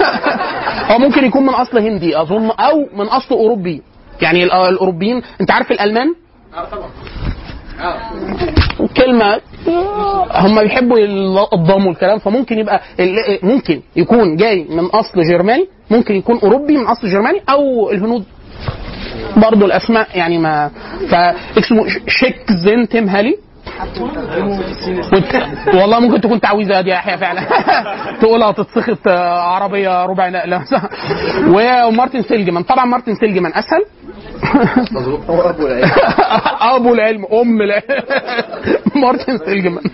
[LAUGHS] هو ممكن يكون من أصل هندي أظن أو من أصل أوروبي. يعني ال- الأوروبيين أنت عارف الألمان؟ كلمة هم بيحبوا الضم والكلام فممكن يبقى ممكن يكون جاي من أصل جرماني ممكن يكون أوروبي من أصل جرماني أو الهنود. برضه الأسماء يعني ما فاسمه شيك زين تيم هالي. [LAUGHS] والله ممكن تكون تعويذة يا يحيى فعلا. [LAUGHS] تقولها تتسخط آه، عربية ربع نقلة. [LAUGHS] ومارتن سيلجمان. طبعا مارتن سيلجمان أسهل. أبو العلم. [LAUGHS] أبو العلم أم العلم [LAUGHS] مارتن سيلجمان.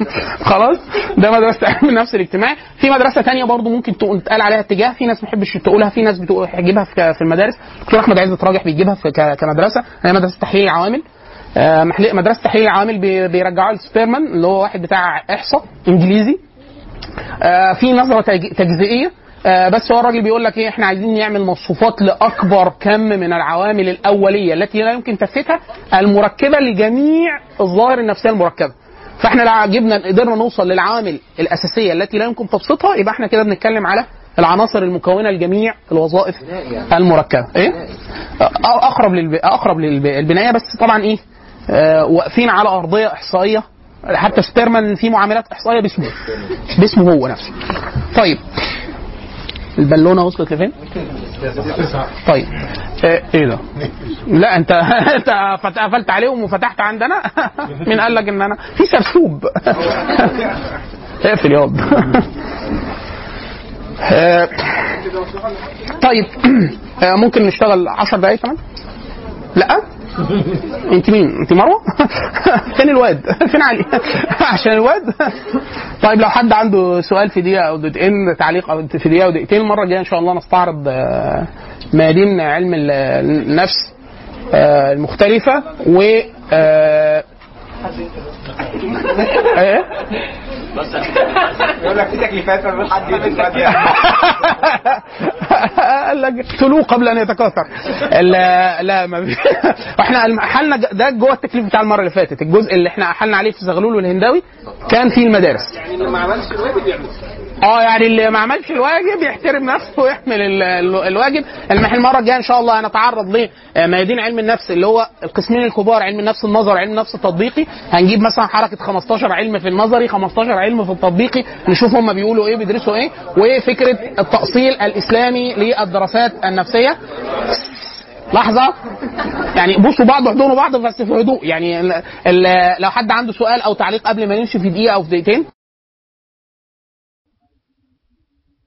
خلاص ده مدرسة [LAUGHS] علم النفس الاجتماعي في مدرسة تانية برضو ممكن تقال عليها اتجاه في ناس ما بتحبش تقولها في ناس بتجيبها في المدارس. دكتور أحمد عزت راجح بيجيبها كمدرسة. هي مدرسة تحليل العوامل آه، مدرسة تحليل العوامل بي- بيرجعوها لسبيرمان اللي هو واحد بتاع إحصاء إنجليزي. آه، في نظرة تج- تجزئية. آه، بس هو الراجل بيقول لك إيه إحنا عايزين نعمل مصفوفات لأكبر كم من العوامل الأولية التي لا يمكن تفتها المركبة لجميع الظواهر النفسية المركبة. فإحنا لو جبنا قدرنا نوصل للعوامل الأساسية التي لا يمكن تبسيطها يبقى إحنا كده بنتكلم على العناصر المكونة لجميع الوظائف المركبة. إيه؟ أقرب للب... أقرب للبنايه بس طبعا إيه آه، واقفين على أرضية إحصائية. حتى ستيرمان في معاملات إحصائية باسمه باسمه هو نفسه. طيب. البالونة وصلت لفين؟ طيب. إيه ده؟ لا أنت [LAUGHS] أنت قفلت عليهم وفتحت عندنا؟ [LAUGHS] مين قال لك إن أنا؟ في سرسوب. [LAUGHS] اقفل ياض آه، طيب. [CLEARS THROAT] آه، ممكن نشتغل 10 دقايق كمان؟ لا. انت مين؟ انت مروة؟ [LAUGHS] فين الواد؟ فين علي؟ [LAUGHS] عشان الواد؟ طيب لو حد عنده سؤال في دقيقة أو دقيقتين تعليق أو في دقيقة أو دقيقتين المرة الجاية إن شاء الله نستعرض آه، ميادين علم ال- النفس آه، المختلفة و إيه؟ يقول لك في تكليفات ما حد قال لك اقتلوه قبل أن يتكاثر. لا لا ما إحنا حلنا ده جوه التكليف بتاع المرة اللي فاتت. الجزء اللي إحنا حلنا عليه في زغلول والهنداوي كان فيه المدارس. يعني اللي ما عملش الواجب يعمل آه يعني اللي ما عملش الواجب يحترم نفسه ويحمل ال- ال- الواجب. المرة الجاية إن شاء الله هنتعرض لميادين علم النفس اللي هو القسمين الكبار علم النفس النظري وعلم النفس التطبيقي. هنجيب مثلا حركة 15 علم في النظري 15 علم في التطبيقي نشوف هم بيقولوا إيه بيدرسوا إيه وفكرة التأصيل الإسلامي للدراسات النفسية. لحظة. يعني بصوا بعض واحضنوا بعض بس في هدوء. يعني لو حد عنده سؤال أو تعليق قبل ما نمشي في دقيقة أو في دقيقتين.